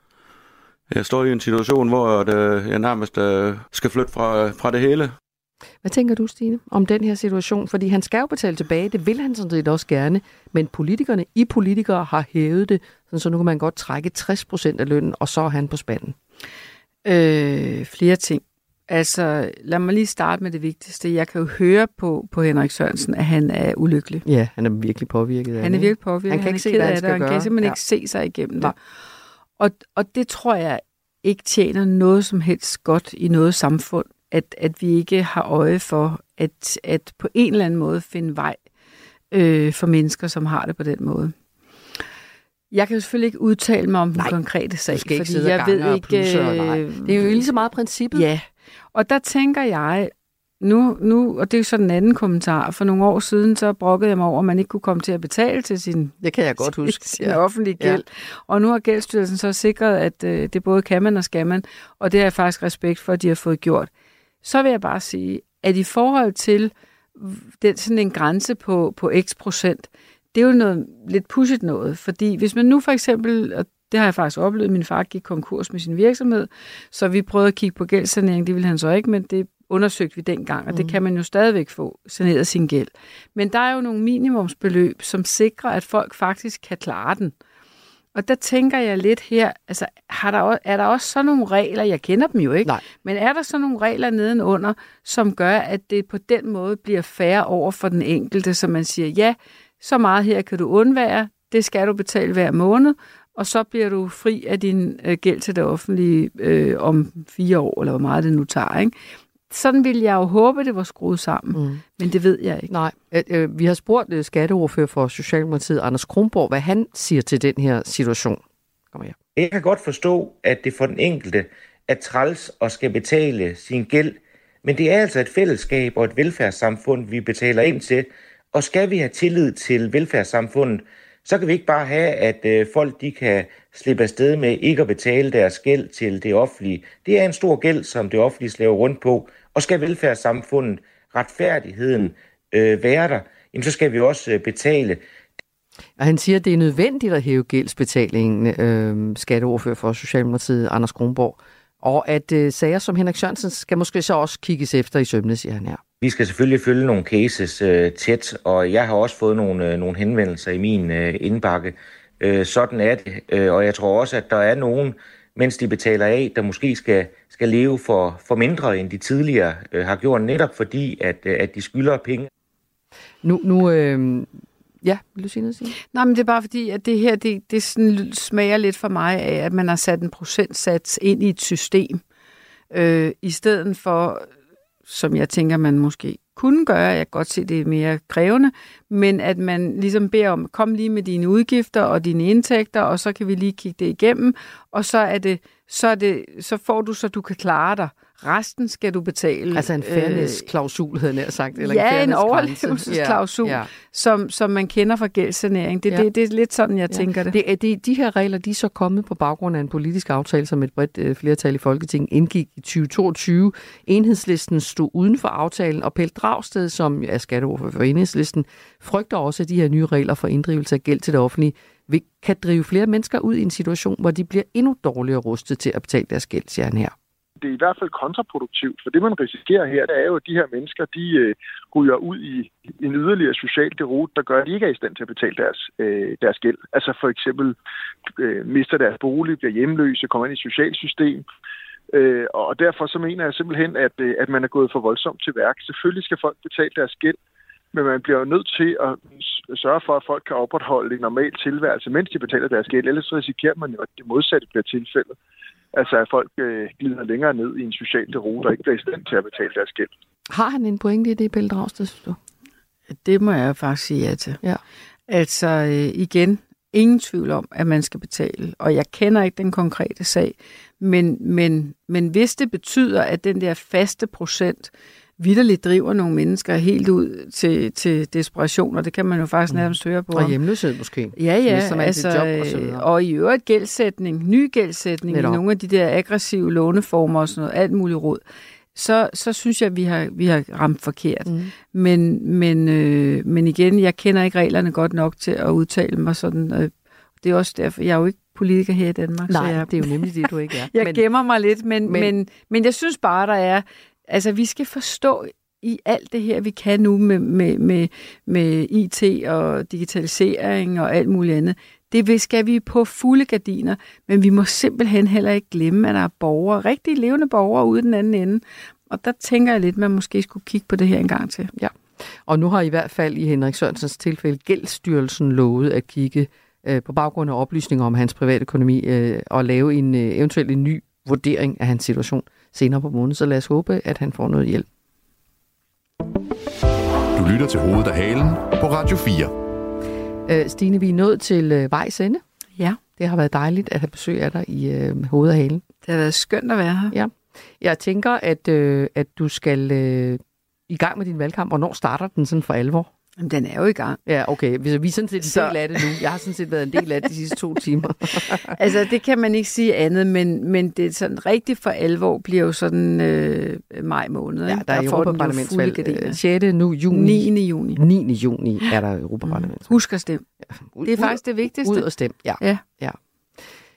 Jeg står i en situation, hvor at, øh, jeg nærmest øh, skal flytte fra, fra det hele. Hvad tænker du, Stine, om den her situation? Fordi han skal jo betale tilbage, det vil han sådan set også gerne, men politikerne i politikere har hævet det, så nu kan man godt trække 60 procent af lønnen, og så er han på spanden. Øh, flere ting. Altså, lad mig lige starte med det vigtigste. Jeg kan jo høre på, på Henrik Sørensen, at han er ulykkelig. Ja, han er virkelig påvirket af Han er det, virkelig påvirket. Han kan han ikke er se, hvad han det, skal og han gøre. kan simpelthen Ja. ikke se sig igennem Nej. Og, og det tror jeg ikke tjener noget som helst godt i noget samfund, at, at vi ikke har øje for at, at på en eller anden måde finde vej øh, for mennesker, som har det på den måde. Jeg kan jo selvfølgelig ikke udtale mig om den Nej, konkrete sag, fordi jeg ved og ikke... og nej. øh, Det er jo lige så meget princippet. Ja, og der tænker jeg, nu, nu, og det er så den anden kommentar, for nogle år siden, så brokkede jeg mig over, at man ikke kunne komme til at betale til sin, Det kan jeg godt huske. sin ja. offentlige gæld. Ja. Og nu har Gældsstyrelsen så sikret, at øh, det både kan man og skal man, og det har jeg faktisk respekt for, at de har fået gjort. Så vil jeg bare sige, at i forhold til den, sådan en grænse på, på x procent, det er jo noget lidt pushet noget, fordi hvis man nu for eksempel, og det har jeg faktisk oplevet, min far gik konkurs med sin virksomhed, så vi prøvede at kigge på gældssanering, det ville han så ikke, men det undersøgte vi dengang, og det kan man jo stadigvæk få saneret sin gæld. Men der er jo nogle minimumsbeløb, som sikrer, at folk faktisk kan klare den. Og der tænker jeg lidt her, altså har der, er der også sådan nogle regler, jeg kender dem jo ikke, Nej. men er der sådan nogle regler nedenunder, som gør, at det på den måde bliver færre over for den enkelte, så man siger, ja, så meget her kan du undvære, det skal du betale hver måned, og så bliver du fri af din øh, gæld til det offentlige øh, om fire år, eller hvor meget det nu tager. Ikke? Sådan ville jeg jo håbe, det var skruet sammen, mm. men det ved jeg ikke. Nej, øh, vi har spurgt øh, skatteordfører for Socialdemokratiet, Anders Kronborg, hvad han siger til den her situation. Kom her. Jeg kan godt forstå, at det for den enkelte er træls og skal betale sin gæld, men det er altså et fællesskab og et velfærdssamfund, vi betaler ind til, og skal vi have tillid til velfærdssamfundet, så kan vi ikke bare have, at øh, folk de kan slippe afsted med ikke at betale deres gæld til det offentlige. Det er en stor gæld, som det offentlige slæver rundt på, og skal velfærdssamfundet, retfærdigheden øh, være der, jamen så skal vi også øh, betale. Og han siger, at det er nødvendigt at hæve gældsbetalingen, øh, skatteordfører for Socialdemokratiet, Anders Kronborg, og at øh, sager som Henrik Sørensen skal måske så også kigges efter i sømne, siger han her. Vi skal selvfølgelig følge nogle cases øh, tæt, og jeg har også fået nogle, øh, nogle henvendelser i min øh, indbakke. Øh, sådan er det, øh, og jeg tror også, at der er nogen, mens de betaler af, der måske skal, skal leve for, for mindre, end de tidligere øh, har gjort, netop fordi, at, øh, at de skylder penge. Nu, nu øh, ja, vil du sige? Nej, men det er bare fordi, at det her, det, det sådan smager lidt for mig af, at man har sat en procentsats ind i et system, øh, i stedet for, som jeg tænker, man måske kunne gøre, jeg kan godt se, det er mere krævende, men at man ligesom beder om, kom lige med dine udgifter og dine indtægter, og så kan vi lige kigge det igennem, og så er det, så, er det, så får du, så du kan klare dig. Resten skal du betale. Altså en fairness-klausul, havde jeg sagt. Eller ja, en fairness-grænse. overlevelsesklausul, Ja, ja. Som, som man kender fra gældssanering. Det, Ja. det, det er lidt sådan, jeg Ja. tænker det. det, det. De her regler, de er så kommet på baggrund af en politisk aftale, som et bredt øh, flertal i Folketinget indgik i 2022. Enhedslisten stod uden for aftalen, og Pelle Dragsted, som er skatteordfører for Enhedslisten, frygter også, at de her nye regler for inddrivelse af gæld til det offentlige vil, kan drive flere mennesker ud i en situation, hvor de bliver endnu dårligere rustet til at betale deres gæld, siger han her det er i hvert fald kontraproduktivt, for det man risikerer her, det er jo, at de her mennesker, de øh, ryger ud i en yderligere social derot, der gør, at de ikke er i stand til at betale deres, øh, deres gæld. Altså for eksempel øh, mister deres bolig, bliver hjemløse, kommer ind i et socialt system. Øh, og derfor så mener jeg simpelthen, at, øh, at man er gået for voldsomt til værk. Selvfølgelig skal folk betale deres gæld, men man bliver jo nødt til at sørge for, at folk kan opretholde en normal tilværelse, mens de betaler deres gæld. Ellers risikerer man jo, at det modsatte bliver tilfældet. Altså at folk øh, glider længere ned i en social derot og ikke bliver i stand til at betale deres gæld. Har han en pointe i det, Pelle Dragsted, synes du? Det må jeg faktisk sige ja til. Ja. Altså øh, igen, ingen tvivl om, at man skal betale. Og jeg kender ikke den konkrete sag. Men, men, men hvis det betyder, at den der faste procent vidderligt driver nogle mennesker helt ud til, til desperation, og det kan man jo faktisk nærmest høre på. Og hjemløshed måske. Ja, ja, sit altså, job og så videre. og i øvrigt gældsætning, ny gældsætning Netop. i nogle af de der aggressive låneformer og sådan noget, alt muligt råd, så, så synes jeg, at vi har, vi har ramt forkert. Mm. Men, men, øh, men igen, jeg kender ikke reglerne godt nok til at udtale mig sådan. Øh, det er også derfor, jeg er jo ikke politiker her i Danmark. Nej, så jeg, det er jo nemlig det, du ikke er. jeg Men- gemmer mig lidt, men- men, men, men jeg synes bare, der er, altså vi skal forstå i alt det her, vi kan nu med, med, med, med IT og digitalisering og alt muligt andet, det skal vi på fulde gardiner, men vi må simpelthen heller ikke glemme, at der er borgere, rigtig levende borgere ude den anden ende. Og der tænker jeg lidt, at man måske skulle kigge på det her en gang til. Ja, og nu har i hvert fald i Henrik Sørensens tilfælde Gældsstyrelsen lovet at kigge øh, på baggrund af oplysninger om hans private økonomi øh, og lave en øh, eventuelt en ny vurdering af hans situation senere på måneden. Så lad os håbe, at han får noget hjælp. Du lytter til Hovedet af Halen på Radio 4. Øh, Stine, vi er nået til øh, vejs ende. Ja. Det har været dejligt at have besøg af dig i øh, Hovedet af Halen. Det har været skønt at være her. Ja. Jeg tænker, at, øh, at du skal øh, i gang med din valgkamp. Hvornår starter den sådan for alvor? Jamen, den er jo i gang. Ja, okay. Vi, vi er sådan set en så... del af det nu. Jeg har sådan set været en del af det de sidste to timer. altså, det kan man ikke sige andet, men, men det er sådan rigtig for alvor bliver jo sådan øh, maj måned. Ja, der er Europaparlamentsvalg 6. nu juni. 9. juni. 9. juni er der Europaparlamentsvalg. Mm. Husk at stemme. Ja. Det er faktisk det vigtigste. Ud og stemme, ja. ja. ja.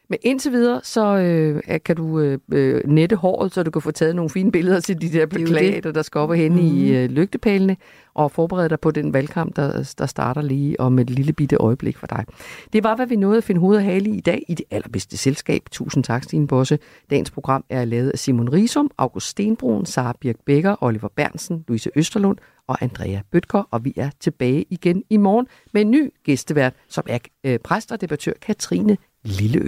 Men indtil videre, så øh, kan du øh, øh, nette håret, så du kan få taget nogle fine billeder til de der plakater, der skal op og henne mm. i øh, lygtepælene, og forberede dig på den valgkamp, der, der starter lige om et lille bitte øjeblik for dig. Det var, hvad vi nåede at finde hoved og hale i i dag i det allerbedste selskab. Tusind tak, Stine Bosse. Dagens program er lavet af Simon Risum, August Stenbrun, Sara Birk Becker, Oliver Bernsen, Louise Østerlund og Andrea Bøtker, og vi er tilbage igen i morgen med en ny gæstevært, som er øh, præst og debattør Katrine Lilleø.